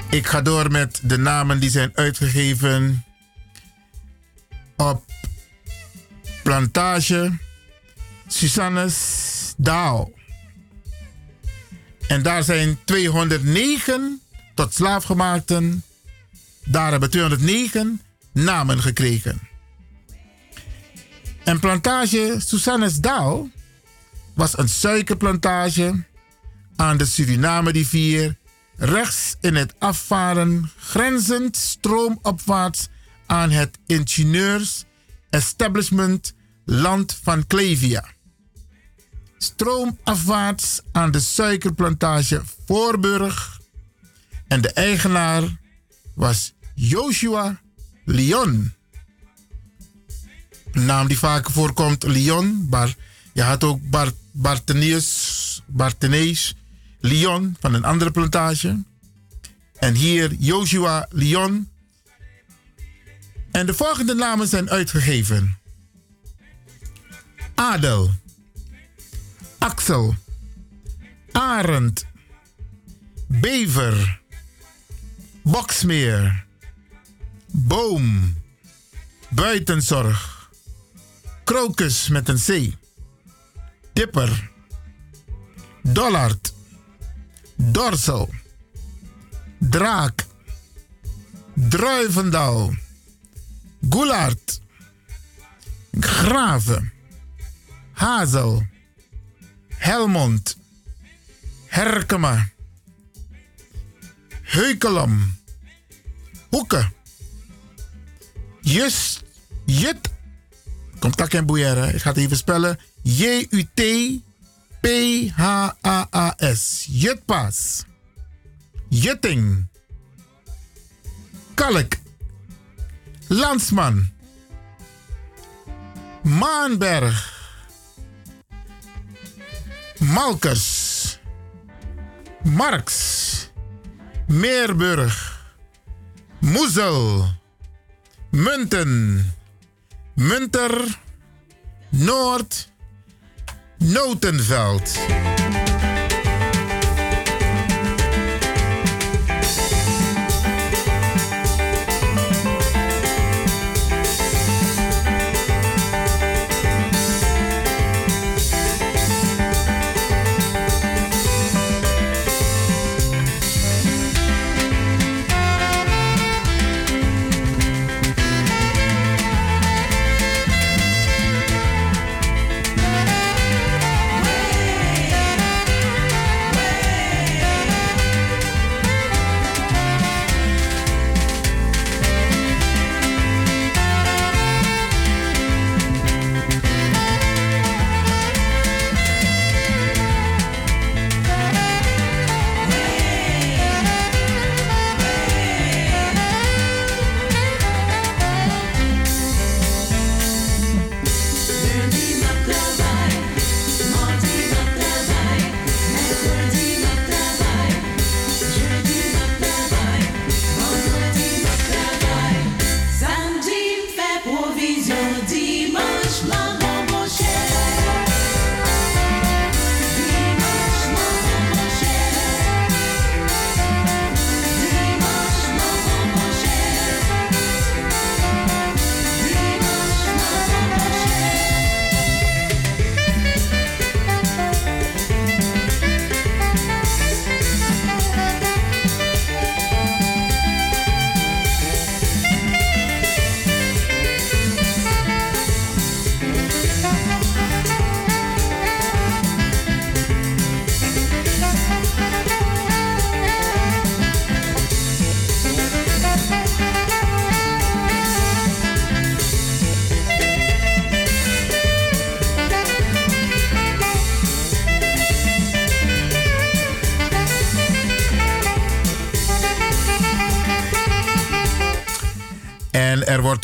Ik ga door met de namen die zijn uitgegeven op plantage Susannes Daal. En daar zijn 209 tot slaafgemaakten. Daar hebben 209 namen gekregen. En plantage Susannes Daal was een suikerplantage aan de Suriname rivier rechts in het afvaren, grenzend stroomopwaarts aan het ingenieurs-establishment Land van Clevia. Stroomafwaarts aan de suikerplantage Voorburg. En de eigenaar was Joshua Lyon. Een naam die vaker voorkomt, Lyon. Maar je had ook Bart, Barteneus, Lyon van een andere plantage. En hier Joshua Lyon. En de volgende namen zijn uitgegeven. Adel. Axel. Arend. Bever. Boksmeer. Boom. Buitenzorg. Krokus met een C. Dipper. Dollard. Dorsel. Draak. Druivendal. Goulaard. Graven. Hazel. Helmond. Herkema. Heukelom. Hoeken. Just. Jut. Komt tak en boeieren. Ik ga het even spellen. J-U-T. P-H-A-A-S. Jutpas. Jutting. Kalk. Landsman. Maanberg. Malkers. Marks. Meerburg. Moezel. Munten. Munter. Noord. Notenveld.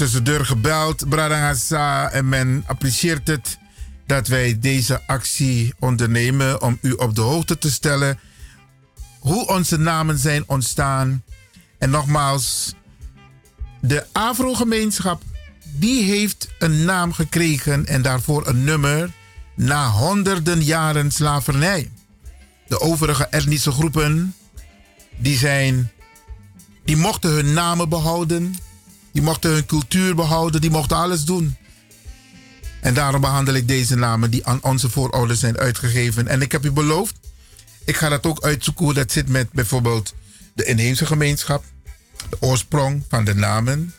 Tussendoor gebeld, Bradangasa, en men apprecieert het dat wij deze actie ondernemen om u op de hoogte te stellen hoe onze namen zijn ontstaan. En nogmaals, de Afro-gemeenschap die heeft een naam gekregen en daarvoor een nummer na honderden jaren slavernij. De overige etnische groepen die zijn, die mochten hun namen behouden, die mochten hun cultuur behouden, die mochten alles doen. En daarom behandel ik deze namen die aan onze voorouders zijn uitgegeven. En ik heb u beloofd, ik ga dat ook uitzoeken hoe dat zit met bijvoorbeeld de inheemse gemeenschap, de oorsprong van de namen.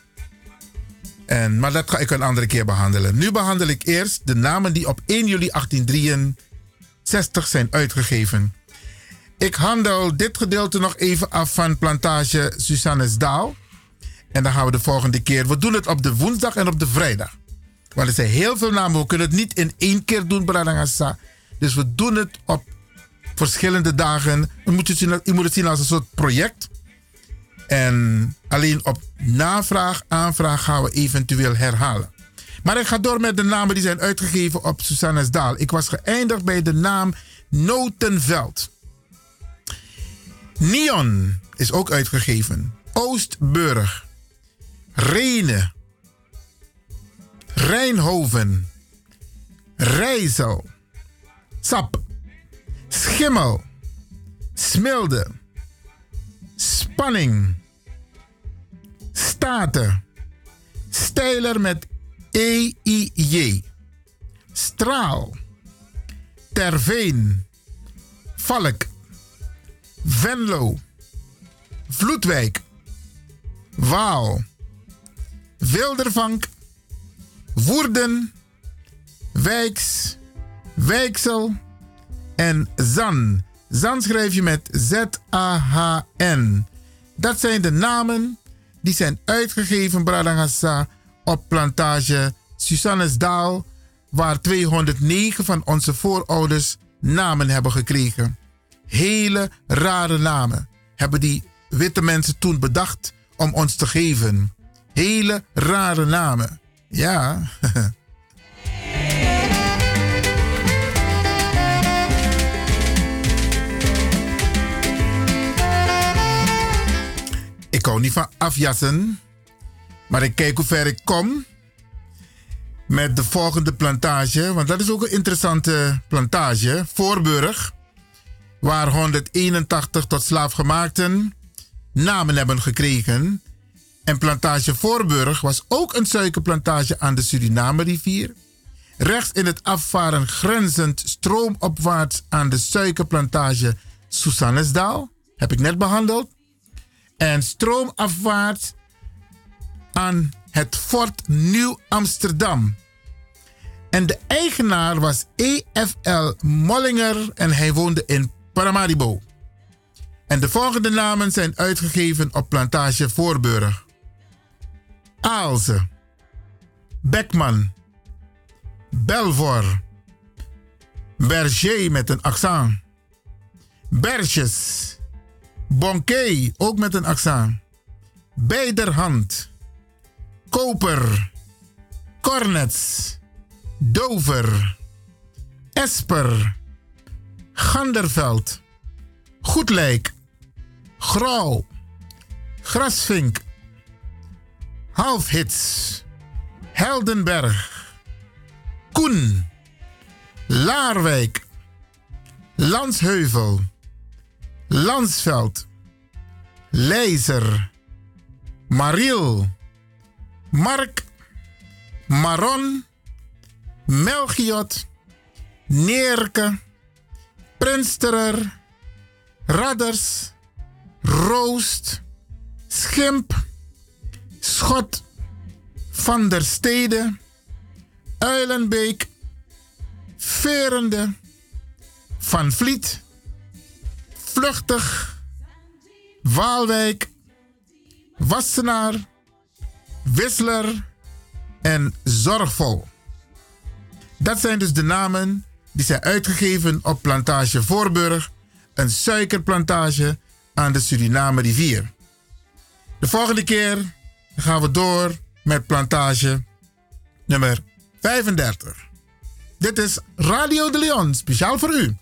En, maar dat ga ik een andere keer behandelen. Nu behandel ik eerst de namen die op 1 juli 1863 zijn uitgegeven. Ik handel dit gedeelte nog even af van plantage Susannesdaal. En dan gaan we de volgende keer. We doen het op de woensdag en op de vrijdag. Want er zijn heel veel namen. We kunnen het niet in één keer doen, Bradangasa. Dus we doen het op verschillende dagen. U moet het zien, u moet het zien als een soort project. En alleen op navraag, aanvraag gaan we eventueel herhalen. Maar ik ga door met de namen die zijn uitgegeven op Susannesdaal. Ik was geëindigd bij de naam Notenveld. Neon is ook uitgegeven. Oostburg. Rene. Rijnhoven. Rijzel. Sap. Schimmel. Smilde. Spanning. Staten. Steiler met E-I-J. Straal. Terveen. Valk. Venlo. Vloedwijk. Waal. Wildervank. Woerden. Wijks. Wijksel. En Zan. Zan schrijf je met Z-A-H-N. Dat zijn de namen die zijn uitgegeven, Bradangassa, op plantage Susannesdaal, waar 209 van onze voorouders namen hebben gekregen. Hele rare namen hebben die witte mensen toen bedacht om ons te geven. Hele rare namen. Ja. Ik hou niet van afjassen, maar ik kijk hoe ver ik kom met de volgende plantage. Want dat is ook een interessante plantage. Voorburg, waar 181 tot slaafgemaakten namen hebben gekregen. En plantage Voorburg was ook een suikerplantage aan de Suriname-rivier. Rechts in het afvaren grenzend stroomopwaarts aan de suikerplantage Susannesdaal. Heb ik net behandeld. En stroomafwaarts aan het Fort Nieuw Amsterdam. En de eigenaar was E.F.L. Mollinger en hij woonde in Paramaribo. En de volgende namen zijn uitgegeven op plantage Voorburg. Aalse, Beckman, Belvoir, Berger met een accent, Berges, Bonkey, ook met een accent, Beiderhand, Koper, Cornets, Dover, Esper, Ganderveld, Goedlijk, Grauw, Grasvink, Halfhits, Heldenberg, Koen, Laarwijk, Landsheuvel, Lansveld, Leizer, Mariel, Mark, Maron, Melchiot, Neerke, Prinsterer, Radders, Roost, Schimp, Schot, Van der Stede, Uilenbeek, Verende, Van Vliet, Vluchtig, Waalwijk, Wassenaar, Wissler en Zorgvol. Dat zijn dus de namen die zijn uitgegeven op plantage Voorburg, een suikerplantage aan de Suriname rivier. De volgende keer gaan we door met plantage nummer 35. Dit is Radio de Leon, speciaal voor u.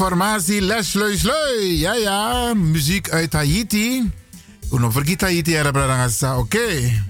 formatie Les Leus Leu. Ja, ja. Muziek uit Haiti. Uno vergeet Haiti, oké. Okay.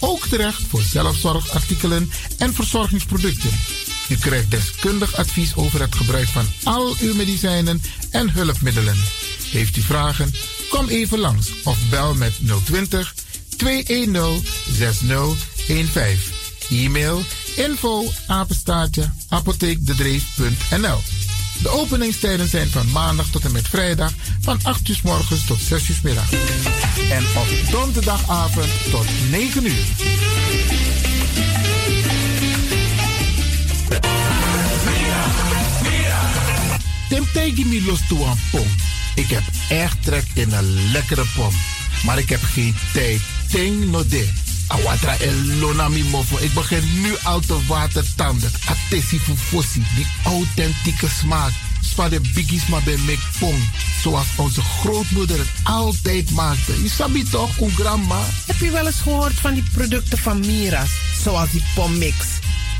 ook terecht voor zelfzorgartikelen en verzorgingsproducten. U krijgt deskundig advies over het gebruik van al uw medicijnen en hulpmiddelen. Heeft u vragen? Kom even langs of bel met 020 210 6015. E-mail info apotheekdedreef.nl De openingstijden zijn van maandag tot en met vrijdag van 8 uur morgens tot 6 uur middag. En op donderdagavond tot 9 uur. Tim tegen me los toe aan pom. Ik heb echt trek in een lekkere pom. Maar ik heb geen tijd. Ting no de. Awatra elona mi mofo. Ik begin nu al te watertanden. Atesi fufosi. Die authentieke smaak. Spa de biggies maar bij pom. Zoals onze grootmoeder het altijd maakte. Je sabi toch, een grandma? Heb je wel eens gehoord van die producten van Mira's? Zoals die pommix.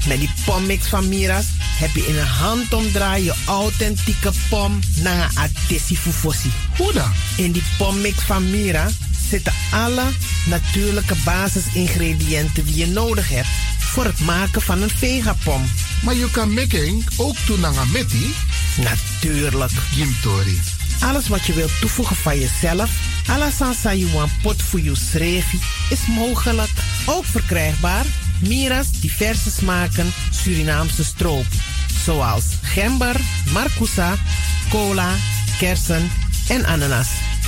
Met die pommix van Mira's heb je in een handomdraai je authentieke pom naar Atesi Fufosi. Hoe dan? In die pommix van Mira zitten alle natuurlijke basisingrediënten die je nodig hebt voor het maken van een vegapom. Maar je kan making ook doen aan meti? Natuurlijk. Gimtori. Alles wat je wilt toevoegen van jezelf, alla sansa you pot voor je srevi, is mogelijk. Ook verkrijgbaar Mira's diverse smaken Surinaamse stroop. Zoals gember, marcousa, cola, kersen en ananas.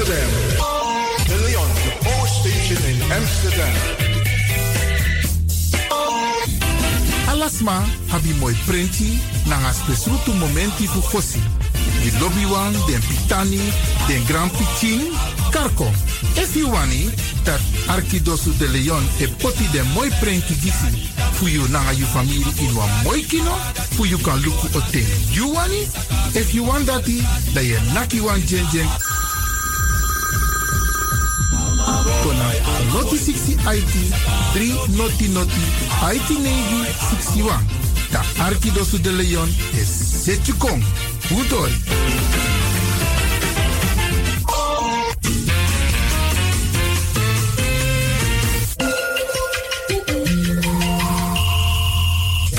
Amsterdam. De Leon, the station in Amsterdam. Alasma habi moi prenti nanga momenti fu fosi. Di lobby wan, den pitani, den grand pitin, karko. If you wani, dat Arkidosu de Leon e poti den moi prenti gisi. Fu you nanga you family in wan moi kino, fu you kan luku oten. You wani? If you want dati, da ye naki wan jen jen Noti 60 IT 3 noti noti IT navy 61. Da Arkidosu de Leon is Setjukong.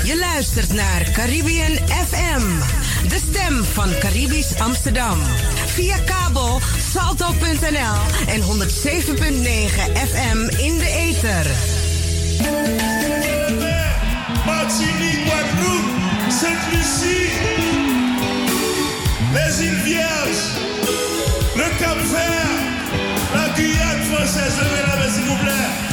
Je luistert naar Caribbean FM, de stem van Caribisch Amsterdam. Via kabel salto.nl en 107.9 FM in de ether. Martinique, Guadeloupe, Sainte-Lucie, les îles Vierges, le Cap Vert, la Guyane française, levez la main s'il vous plaît.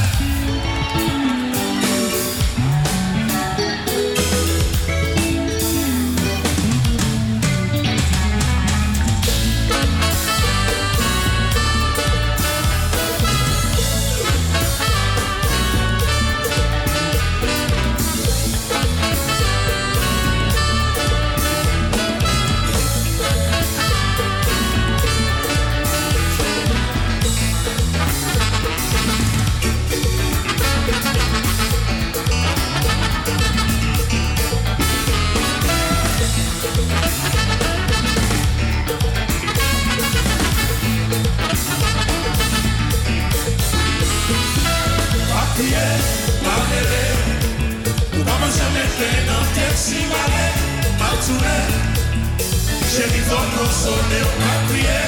Chéri fon konsole, ou pa kriye,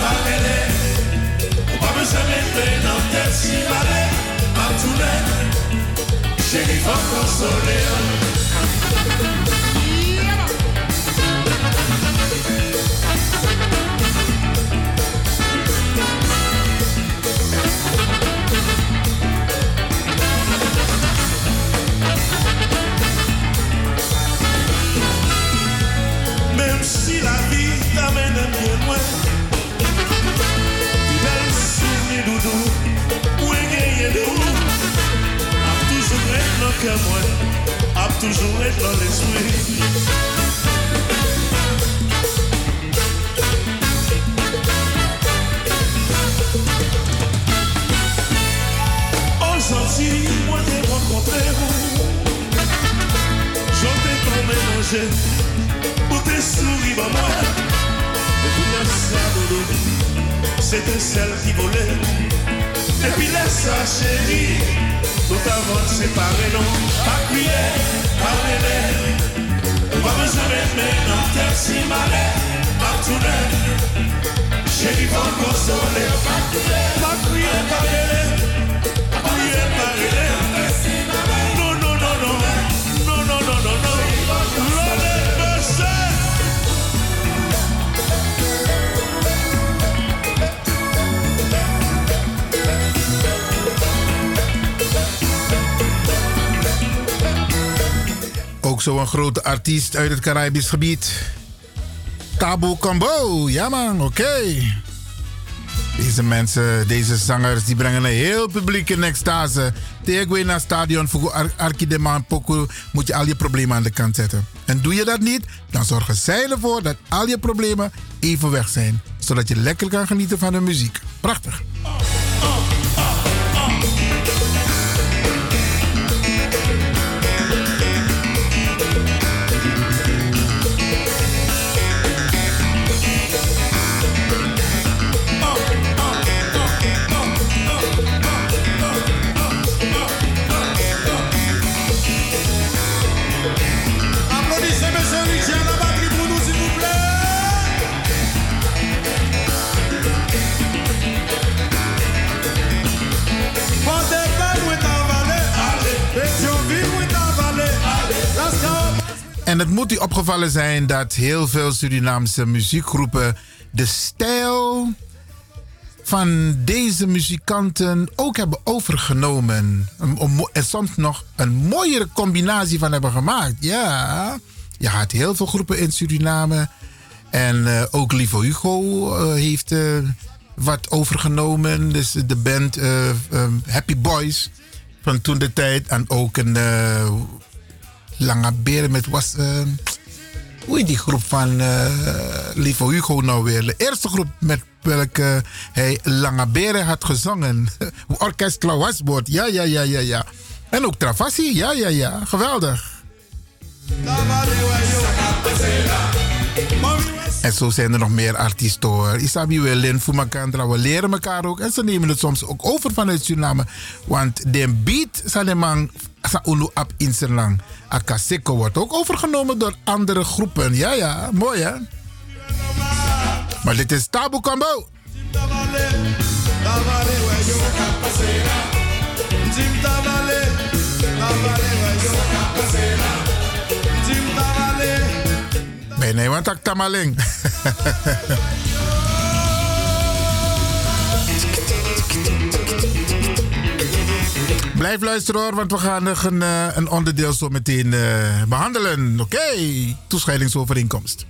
mamele, ou pa man jame kle nan tet si male, pa toune, chéri fon konsole. Cœur moi, a toujours être dans l'esprit. Gentil, moi t'ai rencontré vous, j'en t'ai ton mélanger. Pour tes souris, bah moi Et puis ça, dodo C'était celle qui volait Et puis laisse chérie Tout avant de séparer, non. Pas crier, pas rêver On va me jamais mettre dans terre si malais. Pas tourner Chérie, faut me consoler Pas crier, pas crier, pas rêver Pas zo'n grote artiest uit het Caribisch gebied. Tabo Combo, ja man, oké. Deze mensen, deze zangers, die brengen een heel publiek in extase. Tegen naar stadion voor Arkideman Poku moet je al je problemen aan de kant zetten. En doe je dat niet, dan zorgen zij ervoor dat al je problemen even weg zijn. Zodat je lekker kan genieten van de muziek. Prachtig. En het moet u opgevallen zijn dat heel veel Surinaamse muziekgroepen de stijl van deze muzikanten ook hebben overgenomen. En soms nog een mooiere combinatie van hebben gemaakt. Ja, je had heel veel groepen in Suriname. En eh, ook Livo Hugo eh, heeft eh, wat overgenomen. Dus de band Happy Boys van toen de tijd. En ook een Lange Beren met was... eh, hoe heet die groep van eh Livo Hugo nou weer? De eerste groep met welke hij Lange Beren had gezongen. Orkest Klauwasbord, ja, ja, ja, ja, ja. En ook Travassi, ja, ja, ja. Geweldig. En zo zijn er nog meer artiesten hoor. Isabi Welin, Fumakandra, we leren elkaar ook. En ze nemen het soms ook over vanuit Suriname. Want de beat Salemang sa unu ap inserlang. Akaseko wordt ook overgenomen door andere groepen. Ja, ja, mooi hè. Maar dit is Tabu. Ben je want ik tamaling. Blijf luisteren hoor, want we gaan nog een, eh, een onderdeel zo meteen eh, behandelen. Oké, toescheidingsovereenkomst.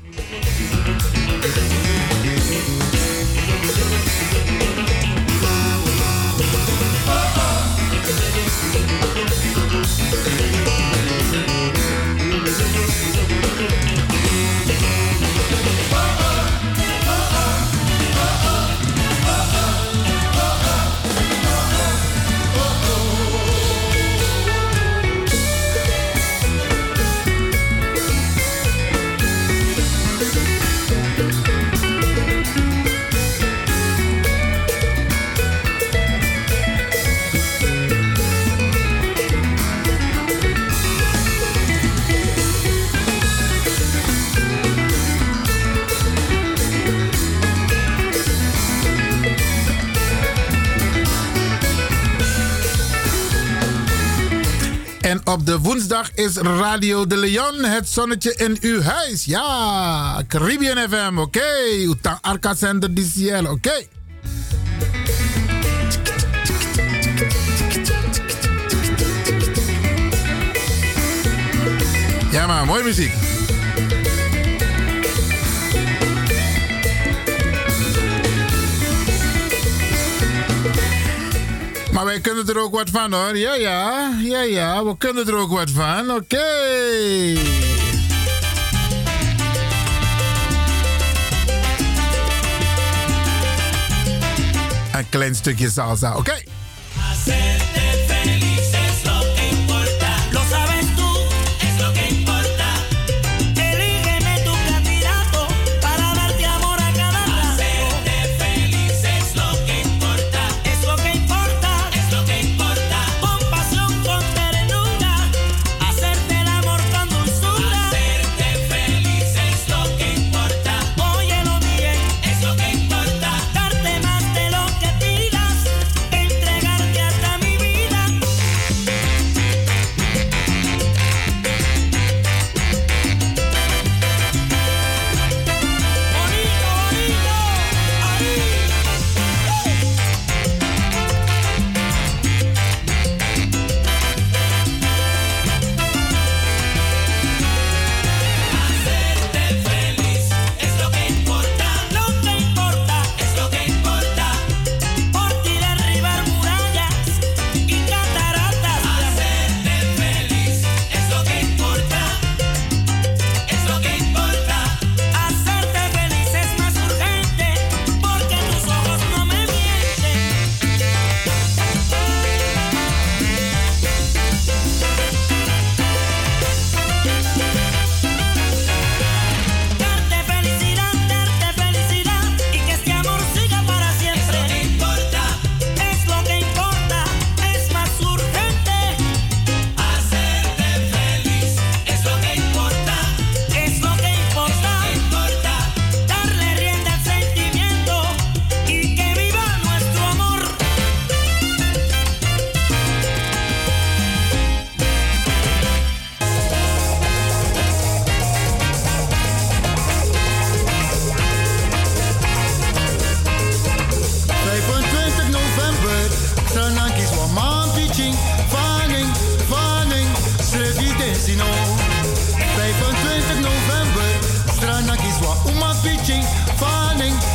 En op de woensdag is Radio de Leon het zonnetje in uw huis. Ja, Caribbean FM, oké. Okay. Utang Arca DCL, oké. Ja, maar mooie muziek. Maar wij kunnen er ook wat van hoor. Ja, ja, ja, ja. We kunnen er ook wat van. Oké. Een klein stukje salsa. Oké. morning.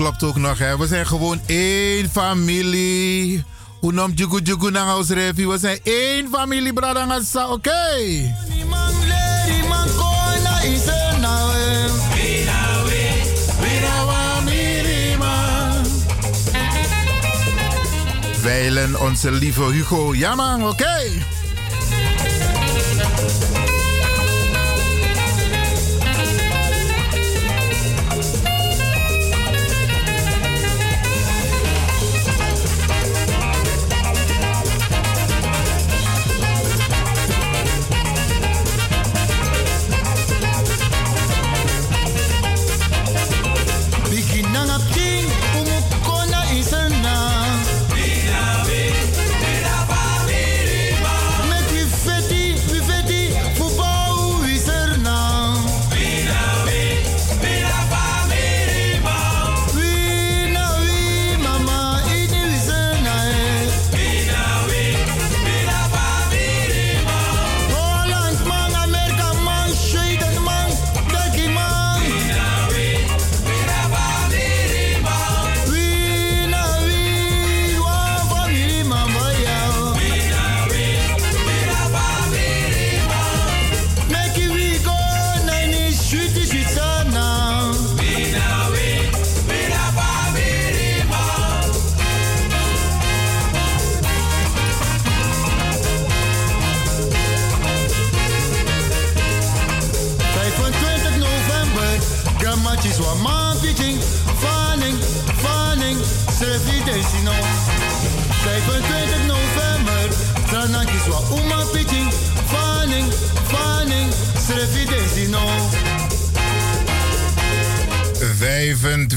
Klopt ook nog, hè. We zijn gewoon één familie. Hoe noemt Jugu Jugu na House Revi? We zijn één familie, Bradangasa, oké? Weilen, onze lieve Hugo. Ja, man, oké?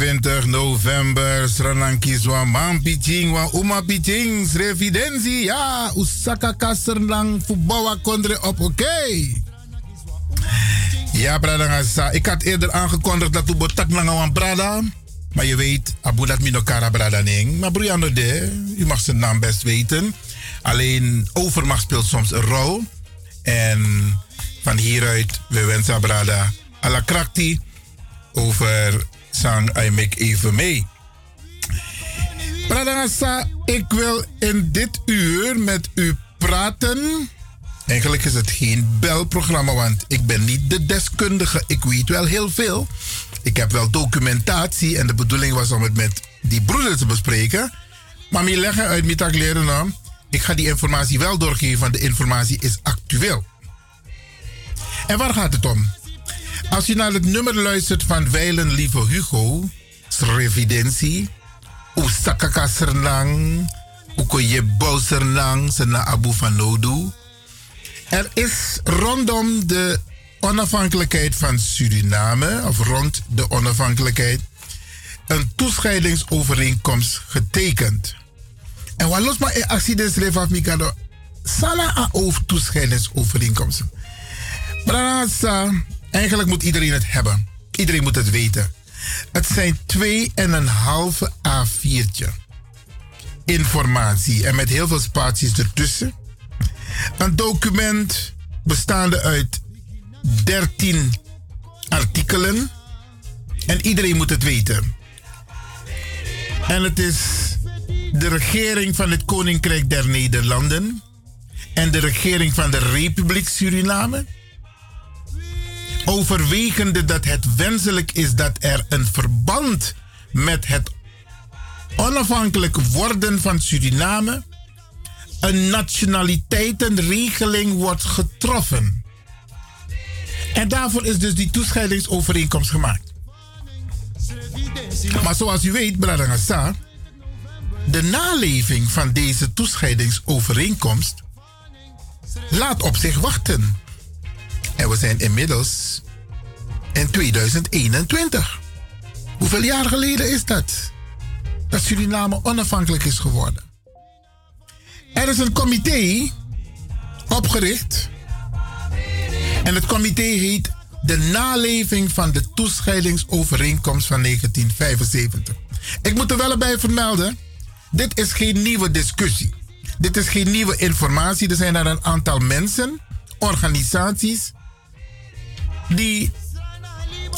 25 november, Sranankiswa Mampiching, wa Uma Piching, Srevidensi, ja, Usaka Kasernang, Fubawa Kondre op, oké. Ja, Brada ik had eerder aangekondigd dat we botak lange Brada. Maar je weet, Abu dat Minokara Brada Ning. Maar Brianna de, u mag zijn naam best weten. Alleen overmacht speelt soms een rol. En van hieruit, we wensen Brada alla krakti over Sang Aimek even mee. Pradangasa, ik wil in dit uur met u praten. Eigenlijk is het geen belprogramma, want ik ben niet de deskundige. Ik weet wel heel veel. Ik heb wel documentatie en de bedoeling was om het met die broeders te bespreken. Maar me leggen uit mijn leren nou. Ik ga die informatie wel doorgeven, want de informatie is actueel. En waar gaat het om? Als je naar het nummer luistert van Weilen Lieve Hugo, Srevidentie, Oesakaka Sernang, Okoye Bousernang, Sena Abu van Nodu. Er is rondom de onafhankelijkheid van Suriname, of rond de onafhankelijkheid, een toescheidingsovereenkomst getekend. En wat los maar actie des af Mikado, sala a over toescheidingsovereenkomsten. Brasa, eigenlijk moet iedereen het hebben. Iedereen moet het weten. Het zijn twee en een halve A4'tje. Informatie en met heel veel spaties ertussen. Een document bestaande uit 13 artikelen. En iedereen moet het weten. En het is de regering van het Koninkrijk der Nederlanden en de regering van de Republiek Suriname. Overwegende dat het wenselijk is dat er een verband met het onafhankelijk worden van Suriname een nationaliteitenregeling wordt getroffen. En daarvoor is dus die toescheidingsovereenkomst gemaakt. Maar zoals u weet, Bradangasa, de naleving van deze toescheidingsovereenkomst laat op zich wachten. En we zijn inmiddels in 2021. Hoeveel jaar geleden is dat? Dat Suriname onafhankelijk is geworden. Er is een comité opgericht. En het comité heet de naleving van de toescheidingsovereenkomst van 1975. Ik moet er wel bij vermelden, dit is geen nieuwe discussie. Dit is geen nieuwe informatie. Er zijn er een aantal mensen, organisaties, die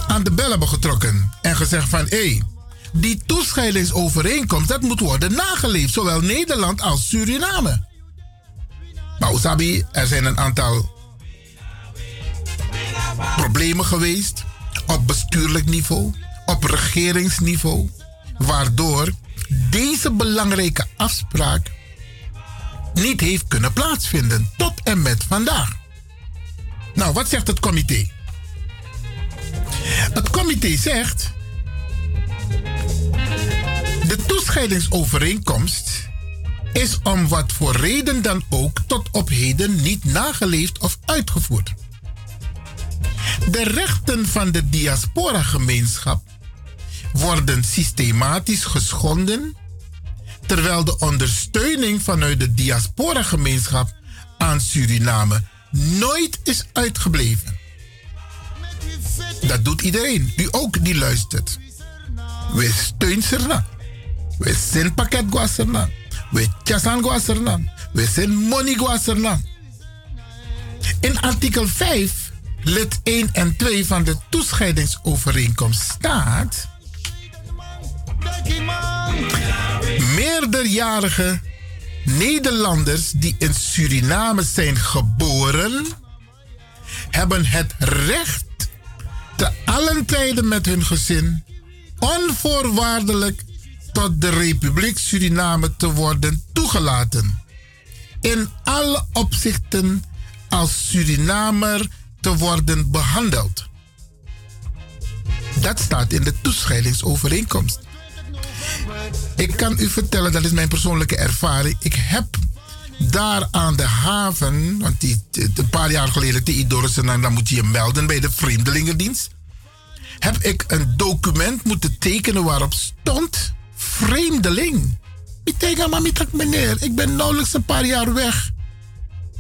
aan de bel hebben getrokken en gezegd van hé, hey, die toescheidingsovereenkomst dat moet worden nageleefd, zowel Nederland als Suriname. Maar Osabi, er zijn een aantal problemen geweest op bestuurlijk niveau, op regeringsniveau, waardoor deze belangrijke afspraak niet heeft kunnen plaatsvinden tot en met vandaag. Nou, wat zegt het comité? Het comité zegt. De toescheidingsovereenkomst is om wat voor reden dan ook tot op heden niet nageleefd of uitgevoerd. De rechten van de diaspora-gemeenschap worden systematisch geschonden, terwijl de ondersteuning vanuit de diaspora-gemeenschap aan Suriname nooit is uitgebleven. Dat doet iedereen, u ook die luistert. We steunen Serna. We zijn pakket Guaserna. We chasan Guaserna. We zijn money Guaserna. In artikel 5, lid 1 en 2 van de toescheidingsovereenkomst staat. Meerderjarige Nederlanders die in Suriname zijn geboren, hebben het recht te allen tijden met hun gezin onvoorwaardelijk tot de Republiek Suriname te worden toegelaten. In alle opzichten als Surinamer te worden behandeld. Dat staat in de toescheidingsovereenkomst. Ik kan u vertellen, dat is mijn persoonlijke ervaring. Ik heb daar aan de haven, want die, een paar jaar geleden, te Idorsen, dan moet je je melden bij de Vreemdelingendienst. Heb ik een document moeten tekenen waarop stond vreemdeling. Ik tegen maar meneer, ik ben nauwelijks een paar jaar weg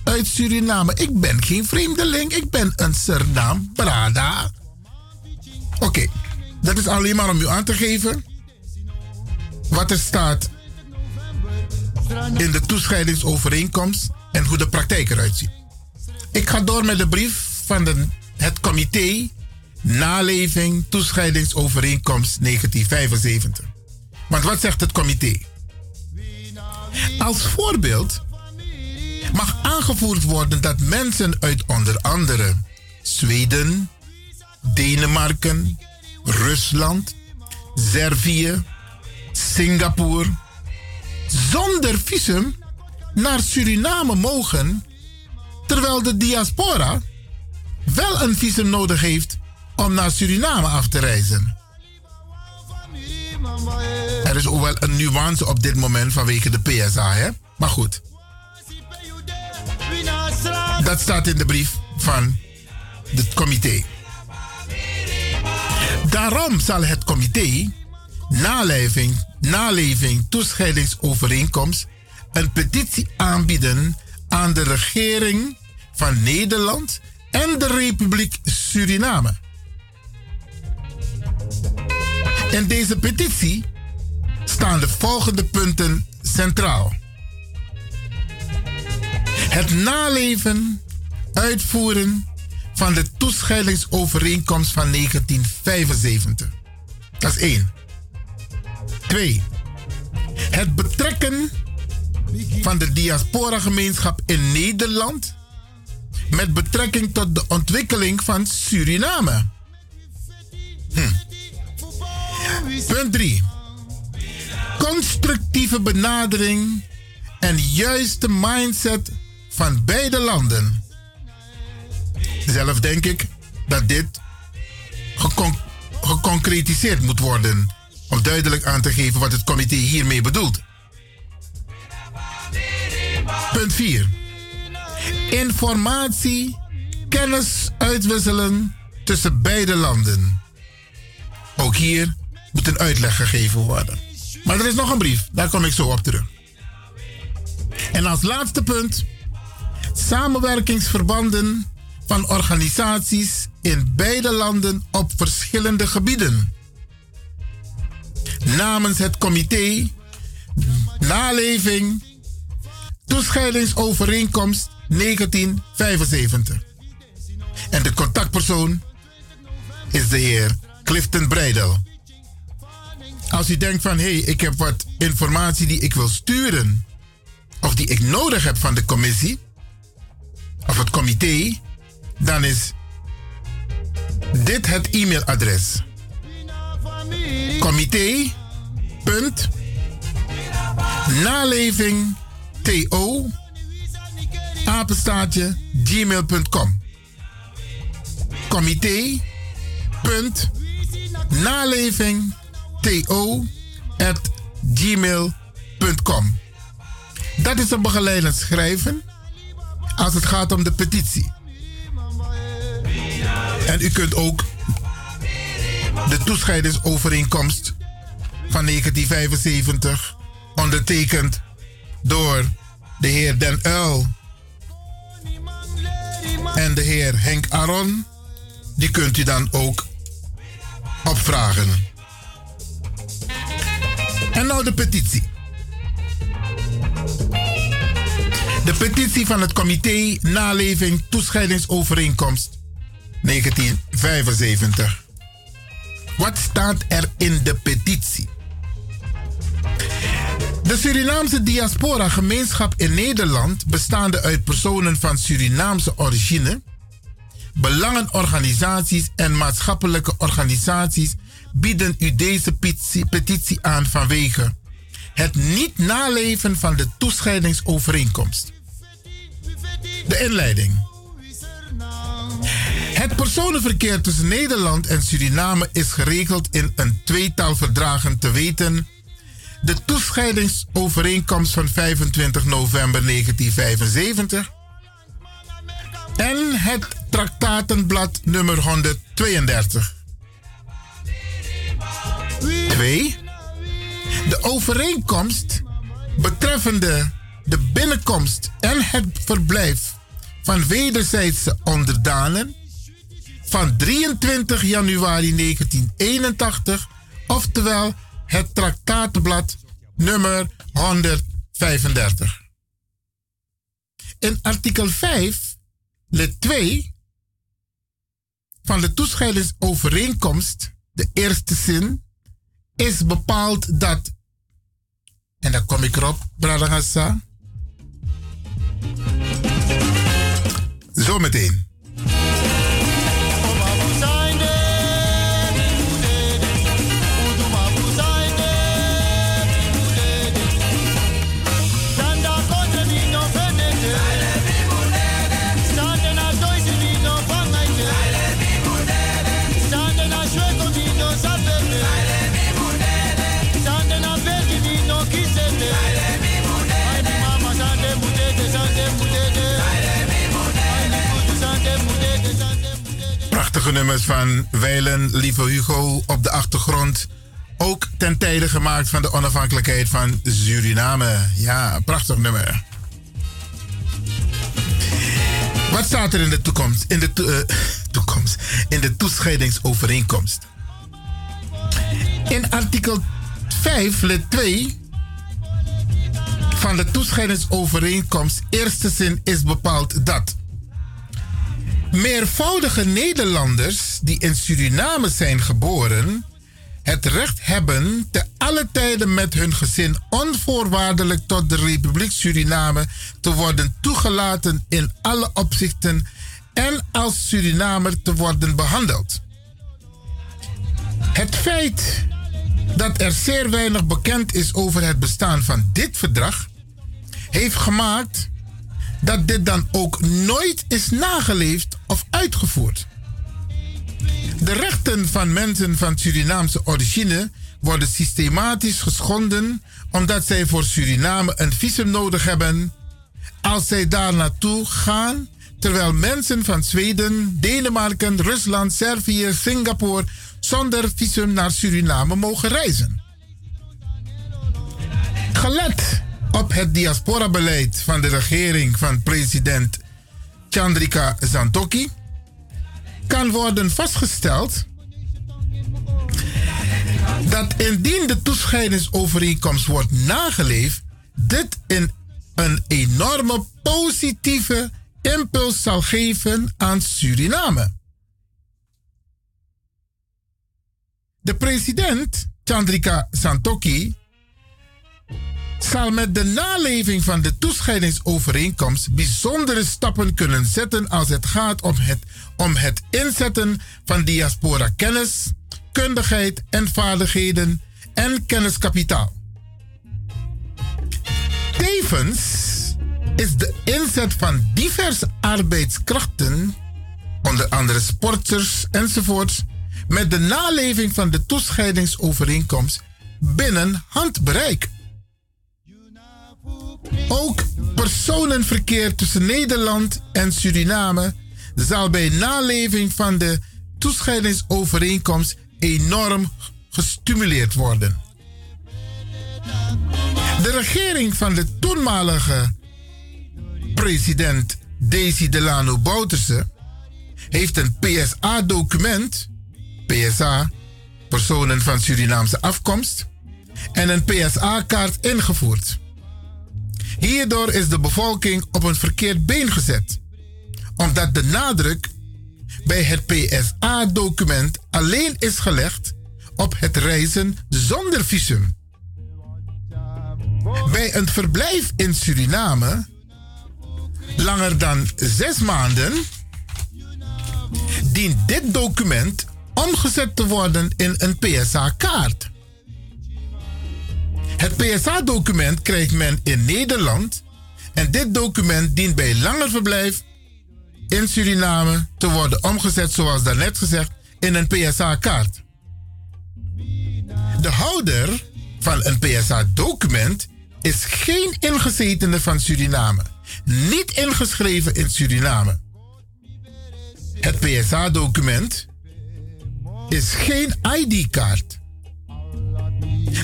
uit Suriname. Ik ben geen vreemdeling, ik ben een Serdam Brada. Oké, dat is alleen maar om u aan te geven wat er staat in de toescheidingsovereenkomst en hoe de praktijk eruit ziet. Ik ga door met de brief van het comité Naleving Toescheidingsovereenkomst 1975. Want wat zegt het comité? Als voorbeeld mag aangevoerd worden dat mensen uit onder andere Zweden, Denemarken, Rusland, Servië, Singapore zonder visum naar Suriname mogen, terwijl de diaspora wel een visum nodig heeft om naar Suriname af te reizen. Er is ook wel een nuance op dit moment vanwege de PSA, hè? Maar goed. Dat staat in de brief van het comité. Daarom zal het comité naleving, naleving toescheidingsovereenkomst een petitie aanbieden aan de regering van Nederland en de Republiek Suriname. In deze petitie staan de volgende punten centraal. Het naleven, uitvoeren van de toescheidingsovereenkomst van 1975. Dat is één. Twee. Het betrekken van de diaspora-gemeenschap in Nederland met betrekking tot de ontwikkeling van Suriname. Hm. Punt 3. Constructieve benadering en juiste mindset van beide landen. Zelf denk ik dat dit geconcretiseerd moet worden. Om duidelijk aan te geven wat het comité hiermee bedoelt. Punt 4. Informatie, kennis uitwisselen tussen beide landen. Ook hier moet een uitleg gegeven worden. Maar er is nog een brief, daar kom ik zo op terug. En als laatste punt, samenwerkingsverbanden van organisaties in beide landen op verschillende gebieden. Namens het comité Naleving Toescheidingsovereenkomst 1975. En de contactpersoon is de heer Clifton Breidel. Als u denkt van hé, hey, ik heb wat informatie die ik wil sturen, of die ik nodig heb van de commissie, of het comité, dan is dit het e-mailadres. Comité. Punt. Naleving. TO. Apenstaatje. gmail.com. Comité. Punt. Naleving. TO. At gmail.com. Dat is een begeleidend schrijven als het gaat om de petitie. En u kunt ook de toescheidingsovereenkomst van 1975, ondertekend door de heer Den Uil en de heer Henk Aron, die kunt u dan ook opvragen. En nou de petitie. De petitie van het comité Naleving Toescheidingsovereenkomst 1975. Wat staat er in de petitie? De Surinaamse diaspora gemeenschap in Nederland, bestaande uit personen van Surinaamse origine, belangenorganisaties en maatschappelijke organisaties, bieden u deze petitie aan vanwege het niet naleven van de toescheidingsovereenkomst. De inleiding. Het personenverkeer tussen Nederland en Suriname is geregeld in een tweetal verdragen te weten. De toescheidingsovereenkomst van 25 november 1975 en het traktatenblad nummer 132. 2. De overeenkomst betreffende de binnenkomst en het verblijf van wederzijdse onderdanen van 23 januari 1981, oftewel het traktaatblad nummer 135. In artikel 5, lid 2 van de toescheidingsovereenkomst, de eerste zin, is bepaald dat, en daar kom ik erop, Bradagassa, zometeen. Prachtige nummers van Weilen, Lieve Hugo op de achtergrond. Ook ten tijde gemaakt van de onafhankelijkheid van Suriname. Ja, prachtig nummer. Wat staat er in de toekomst? In de uh, toekomst. In de toescheidingsovereenkomst. In artikel 5, lid 2 van de toescheidingsovereenkomst, eerste zin is bepaald dat meervoudige Nederlanders die in Suriname zijn geboren, het recht hebben te alle tijden met hun gezin onvoorwaardelijk tot de Republiek Suriname te worden toegelaten in alle opzichten en als Surinamer te worden behandeld. Het feit dat er zeer weinig bekend is over het bestaan van dit verdrag heeft gemaakt dat dit dan ook nooit is nageleefd of uitgevoerd. De rechten van mensen van Surinaamse origine worden systematisch geschonden omdat zij voor Suriname een visum nodig hebben als zij daar naartoe gaan, terwijl mensen van Zweden, Denemarken, Rusland, Servië, Singapore zonder visum naar Suriname mogen reizen. Gelet op het diasporabeleid van de regering van president Chandrika Zantoki kan worden vastgesteld dat indien de toescheidingsovereenkomst wordt nageleefd, dit een enorme positieve impuls zal geven aan Suriname. De president Chandrika Santoki zal met de naleving van de toescheidingsovereenkomst bijzondere stappen kunnen zetten als het gaat om het, om het inzetten van diaspora kennis, kundigheid en vaardigheden en kenniskapitaal. Tevens is de inzet van diverse arbeidskrachten, onder andere sporters enzovoorts, met de naleving van de toescheidingsovereenkomst binnen handbereik. Ook personenverkeer tussen Nederland en Suriname zal bij naleving van de toescheidingsovereenkomst enorm gestimuleerd worden. De regering van de toenmalige president Desi Delano Bouterse heeft een PSA-document, PSA, personen van Surinaamse afkomst, en een PSA-kaart ingevoerd. Hierdoor is de bevolking op een verkeerd been gezet, omdat de nadruk bij het PSA-document alleen is gelegd op het reizen zonder visum. Bij een verblijf in Suriname langer dan zes maanden dient dit document omgezet te worden in een PSA-kaart. Het PSA-document krijgt men in Nederland en dit document dient bij langer verblijf in Suriname te worden omgezet, zoals daarnet gezegd, in een PSA-kaart. De houder van een PSA-document is geen ingezetene van Suriname, niet ingeschreven in Suriname. Het PSA-document is geen ID-kaart.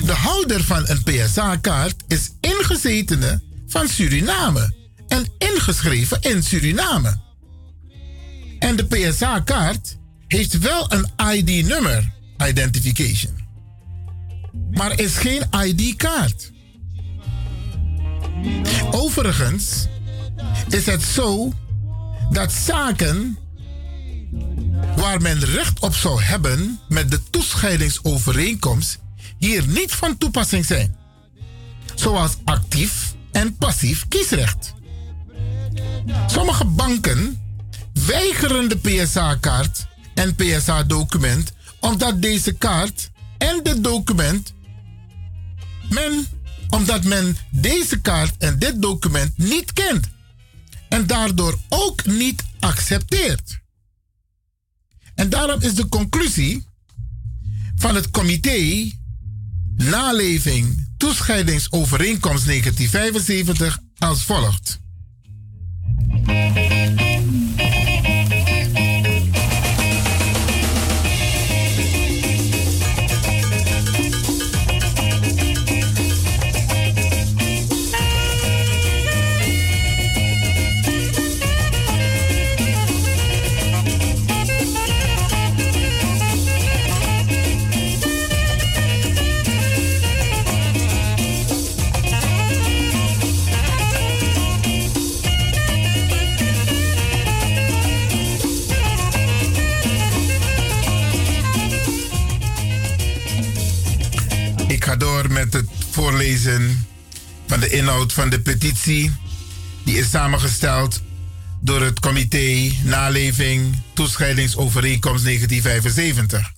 De houder van een PSA-kaart is ingezetene van Suriname en ingeschreven in Suriname. En de PSA-kaart heeft wel een ID-nummer, identification. Maar is geen ID-kaart. Overigens is het zo dat zaken waar men recht op zou hebben met de toescheidingsovereenkomst hier niet van toepassing zijn. Zoals actief en passief kiesrecht. Sommige banken weigeren de PSA-kaart en PSA-document omdat deze kaart en dit document men omdat men deze kaart en dit document niet kent en daardoor ook niet accepteert. En daarom is de conclusie van het comité naleving toescheidingsovereenkomst 1975 als volgt. Met het voorlezen van de inhoud van de petitie. Die is samengesteld door het comité Naleving Toescheidingsovereenkomst 1975.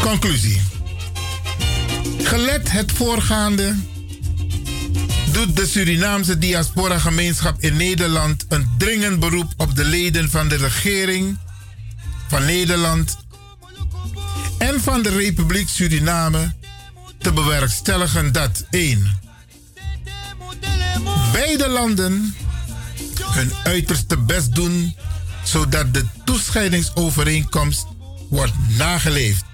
Conclusie. Gelet het voorgaande doet de Surinaamse diaspora-gemeenschap in Nederland een dringend beroep op de leden van de regering van Nederland en van de Republiek Suriname te bewerkstelligen dat 1. Beide landen hun uiterste best doen zodat de toescheidingsovereenkomst wordt nageleefd.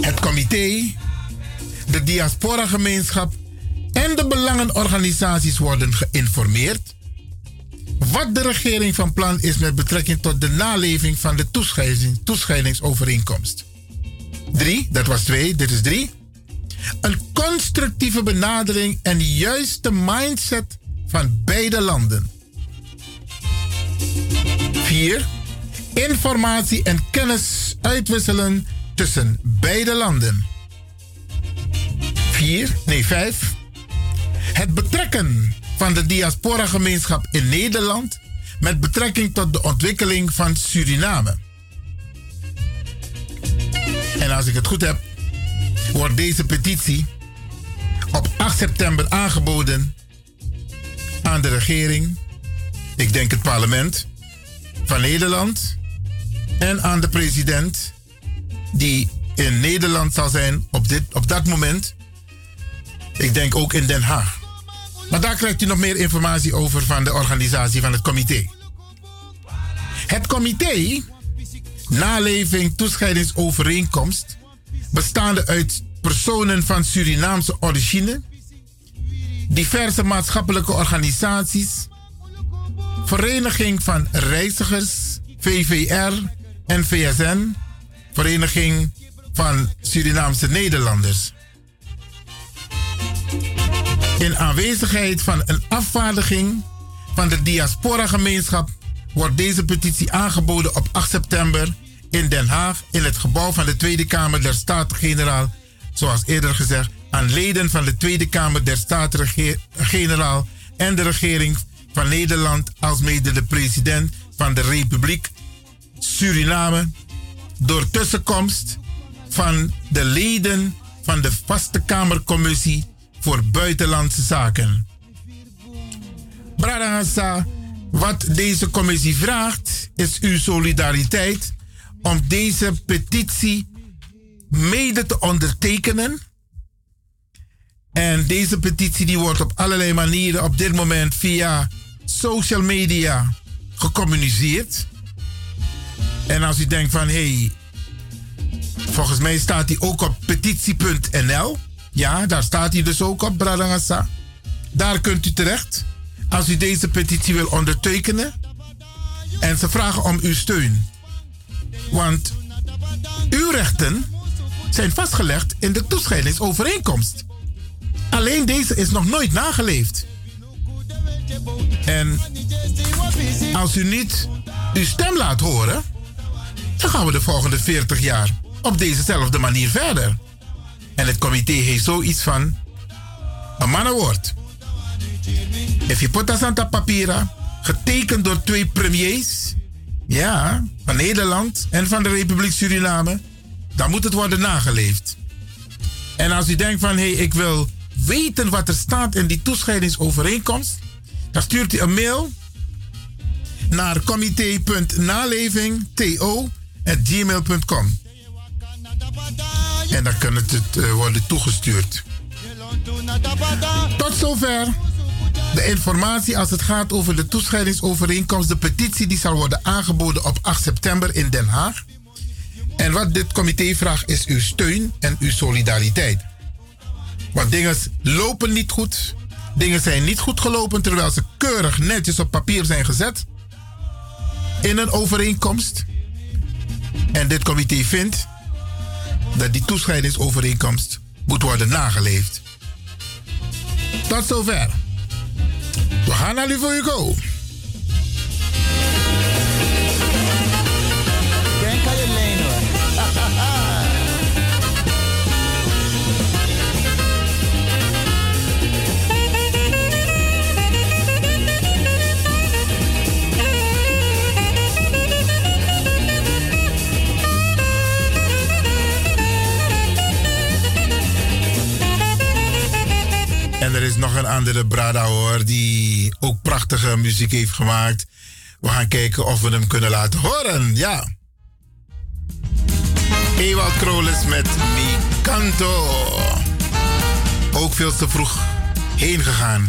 Het comité, de diaspora-gemeenschap en de belangenorganisaties worden geïnformeerd wat de regering van plan is met betrekking tot de naleving van de toescheiding, toescheidingsovereenkomst. 3, dat was 2, dit is 3. Een constructieve benadering en juiste mindset van beide landen. 4. Informatie en kennis uitwisselen tussen beide landen. 4. Nee, 5. Het betrekken van de diaspora-gemeenschap in Nederland met betrekking tot de ontwikkeling van Suriname. En als ik het goed heb, wordt deze petitie op 8 september aangeboden aan de regering, ik denk het parlement van Nederland en aan de president die in Nederland zal zijn op, dit, op dat moment. Ik denk ook in Den Haag. Maar daar krijgt u nog meer informatie over van de organisatie van het comité. Het comité, naleving toescheidingsovereenkomst, bestaande uit personen van Surinaamse origine, diverse maatschappelijke organisaties, Vereniging van Reizigers, VVR en VSN, Vereniging van Surinaamse Nederlanders. In aanwezigheid van een afvaardiging van de diaspora-gemeenschap wordt deze petitie aangeboden op 8 september in Den Haag in het gebouw van de Tweede Kamer der Staten-Generaal, zoals eerder gezegd, aan leden van de Tweede Kamer der Staten-Generaal en de regering van Nederland, alsmede de president van de Republiek Suriname, door tussenkomst van de leden van de Vaste Kamercommissie voor Buitenlandse Zaken. Bradangasa, wat deze commissie vraagt, is uw solidariteit om deze petitie mede te ondertekenen. En deze petitie die wordt op allerlei manieren op dit moment via social media gecommuniceerd. En als u denkt van hé, hey, volgens mij staat hij ook op petitie.nl. Ja, daar staat hij dus ook op, Bradangasa. Daar kunt u terecht als u deze petitie wil ondertekenen. En ze vragen om uw steun. Want uw rechten zijn vastgelegd in de toescheidingsovereenkomst. Alleen deze is nog nooit nageleefd. En als u niet uw stem laat horen, dan gaan we de volgende 40 jaar op dezezelfde manier verder. En het comité heeft zoiets van een mannenwoord. If je put Papira, getekend door twee premiers, ja, van Nederland en van de Republiek Suriname, dan moet het worden nageleefd. En als u denkt van, hé, hey, ik wil weten wat er staat in die toescheidingsovereenkomst, dan stuurt u een mail naar comité.naleving.to.gmail.com. En dan kan het, het uh, worden toegestuurd. Tot zover de informatie als het gaat over de toescheidingsovereenkomst. De petitie die zal worden aangeboden op 8 september in Den Haag. En wat dit comité vraagt is uw steun en uw solidariteit. Want dingen lopen niet goed. Dingen zijn niet goed gelopen terwijl ze keurig netjes op papier zijn gezet. In een overeenkomst. En dit comité vindt dat die toescheidingsovereenkomst moet worden nageleefd. Tot zover. We gaan naar Lieve Hugo. Is nog een andere Brada hoor, die ook prachtige muziek heeft gemaakt. We gaan kijken of we hem kunnen laten horen. Ja. Ewald Krolis met Mi Canto. Ook veel te vroeg heen gegaan.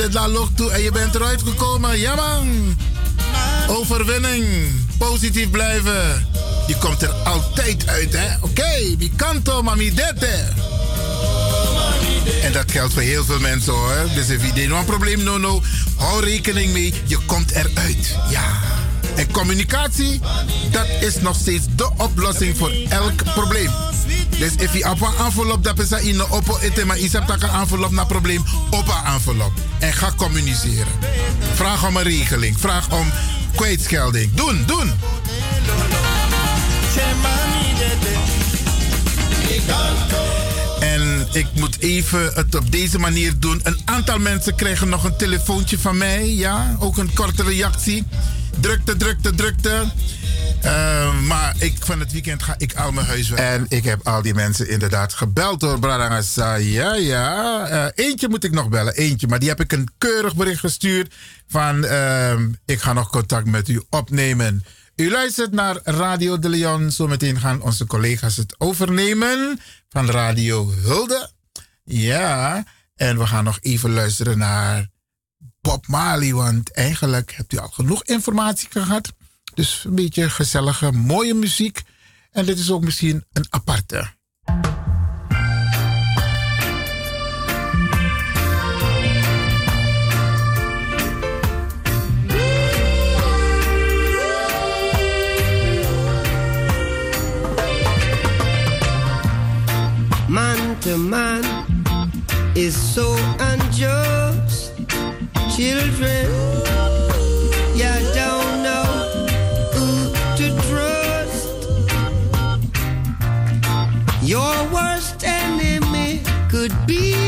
In het lok toe en je bent eruit gekomen. Ja man! Overwinning, positief blijven. Je komt er altijd uit, hè? Oké, mi canto, mami dette. En dat geldt voor heel veel mensen hoor. Dus if je een probleem no no, hou rekening mee, je komt eruit. Ja. En communicatie, dat is nog steeds de oplossing voor elk probleem. Dus if je op een envelop dat is in de oppo maar je hebt een envelop naar probleem, op een envelop. En ga communiceren. Vraag om een regeling, vraag om kwijtschelding. Doen, doen. En ik moet even het op deze manier doen. Een aantal mensen krijgen nog een telefoontje van mij. Ja, ook een korte reactie. Drukte, drukte, drukte. Eh, maar ik, van het weekend ga ik al mijn huis weg. En ik heb al die mensen inderdaad gebeld door Bradangasa. Ja, ja. Eh, eentje moet ik nog bellen. Eentje. Maar die heb ik een keurig bericht gestuurd. Van ehm, ik ga nog contact met u opnemen. U luistert naar Radio de Leon. Zometeen gaan onze collega's het overnemen. Van Radio Hulde. Ja. En we gaan nog even luisteren naar Bob Marley. Want eigenlijk hebt u al genoeg informatie gehad. Dus een beetje gezellige, mooie muziek. En dit is ook misschien een aparte. man to man is so unjust. Children, could be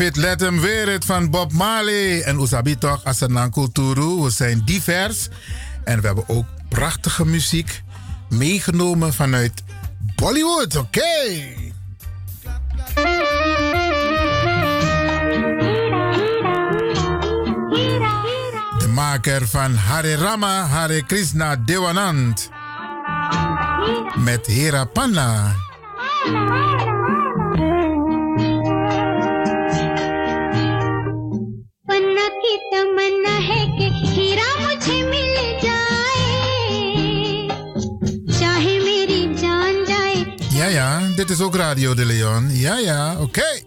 Fit let hem weer het van Bob Marley. En Usabi toch, een We zijn divers. En we hebben ook prachtige muziek meegenomen vanuit Bollywood. Oké. De maker van Hare Rama, Hare Krishna Devanand Met Hera Panna. Ook Radio de Leon. Ja, ja, oké. वो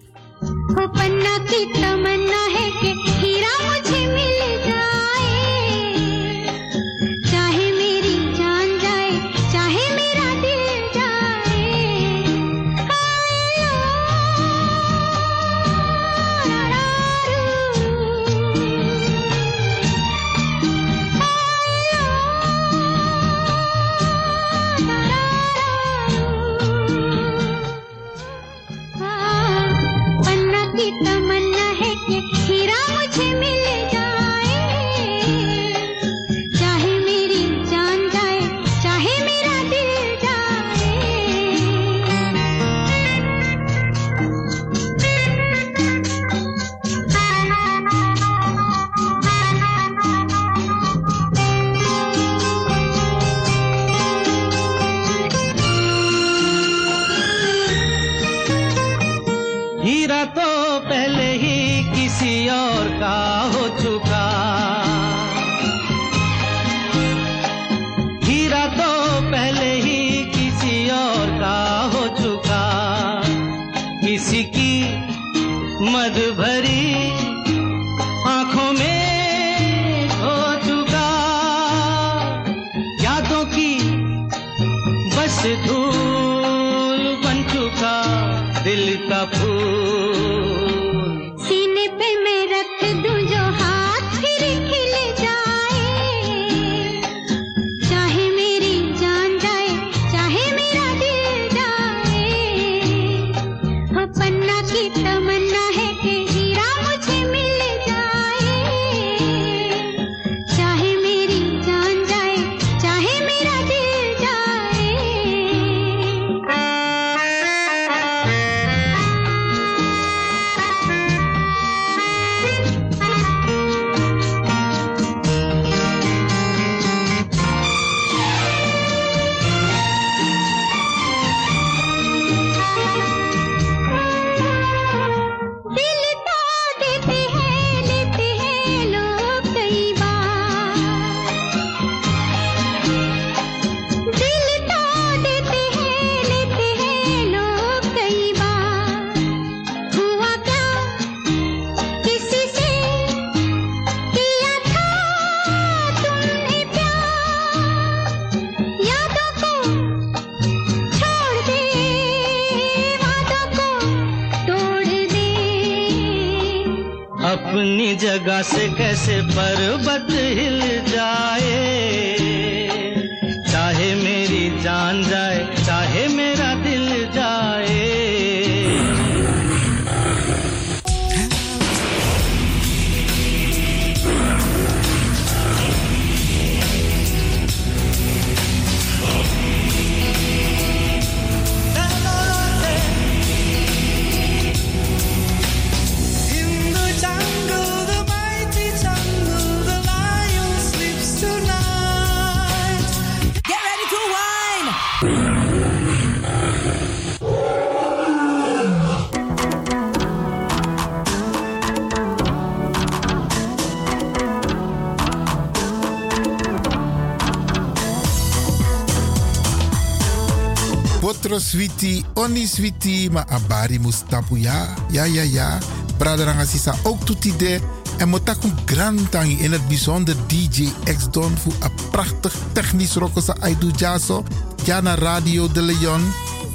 switi, oni switi, maar abari mustapu ja. Ja, ja, ja. Braderanga sisa ook toetide. En motaku grantangi in het bijzonder DJ X-Don voor een prachtig technisch rokosa Aidu Jaso. Jana Radio de Leon.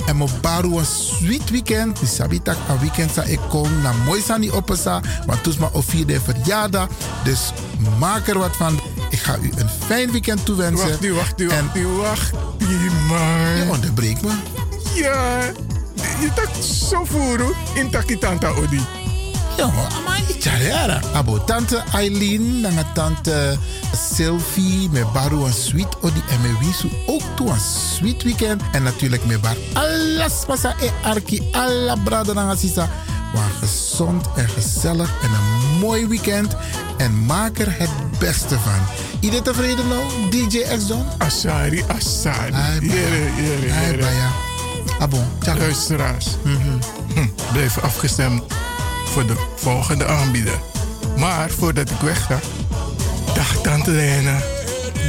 En mo baru een sweet weekend. Mi sabi tak een weekend sa ik kom na mooi sani opesa. Want toes ma vierde verjaardag. Dus maak er wat van. Ik ga u een fijn weekend toewensen. Wacht u, wacht u, En- wacht u, wacht u, man. Je onderbreekt me. Ja, je tak zo voeren in takitanta odi. Jongen, maar Charera. Abo tante Eileen, nanga tante Sylvie, met Baru een sweet odi en met Wisu ook toe een sweet weekend. En natuurlijk met Bar alles pasa e arki, alla brada sisa. Maar gezond en gezellig en een mooi weekend. en maak er het beste van. Iedereen tevreden nou, DJ X-Don? Asari, Asari. Ai, baya. Abo, tjaka. Luisteraars, hm, blijf afgestemd voor de volgende aanbieder. Maar voordat ik weg ga, dag Tante Lena,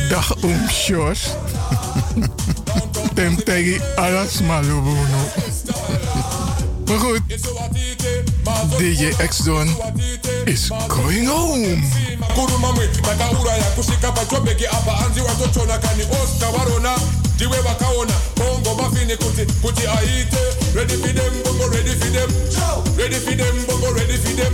dag Oom Sjors. Tem tegi alas malubuno. Maar goed, DJ X-Don is going home. kurumamwe takauraya kusvika pachobheki apa anzi watochona kani osta varona ndiwe vakaona bongo mafini kuti kuti aite ready for them bongo ready for them. Ready for them bongo ready for them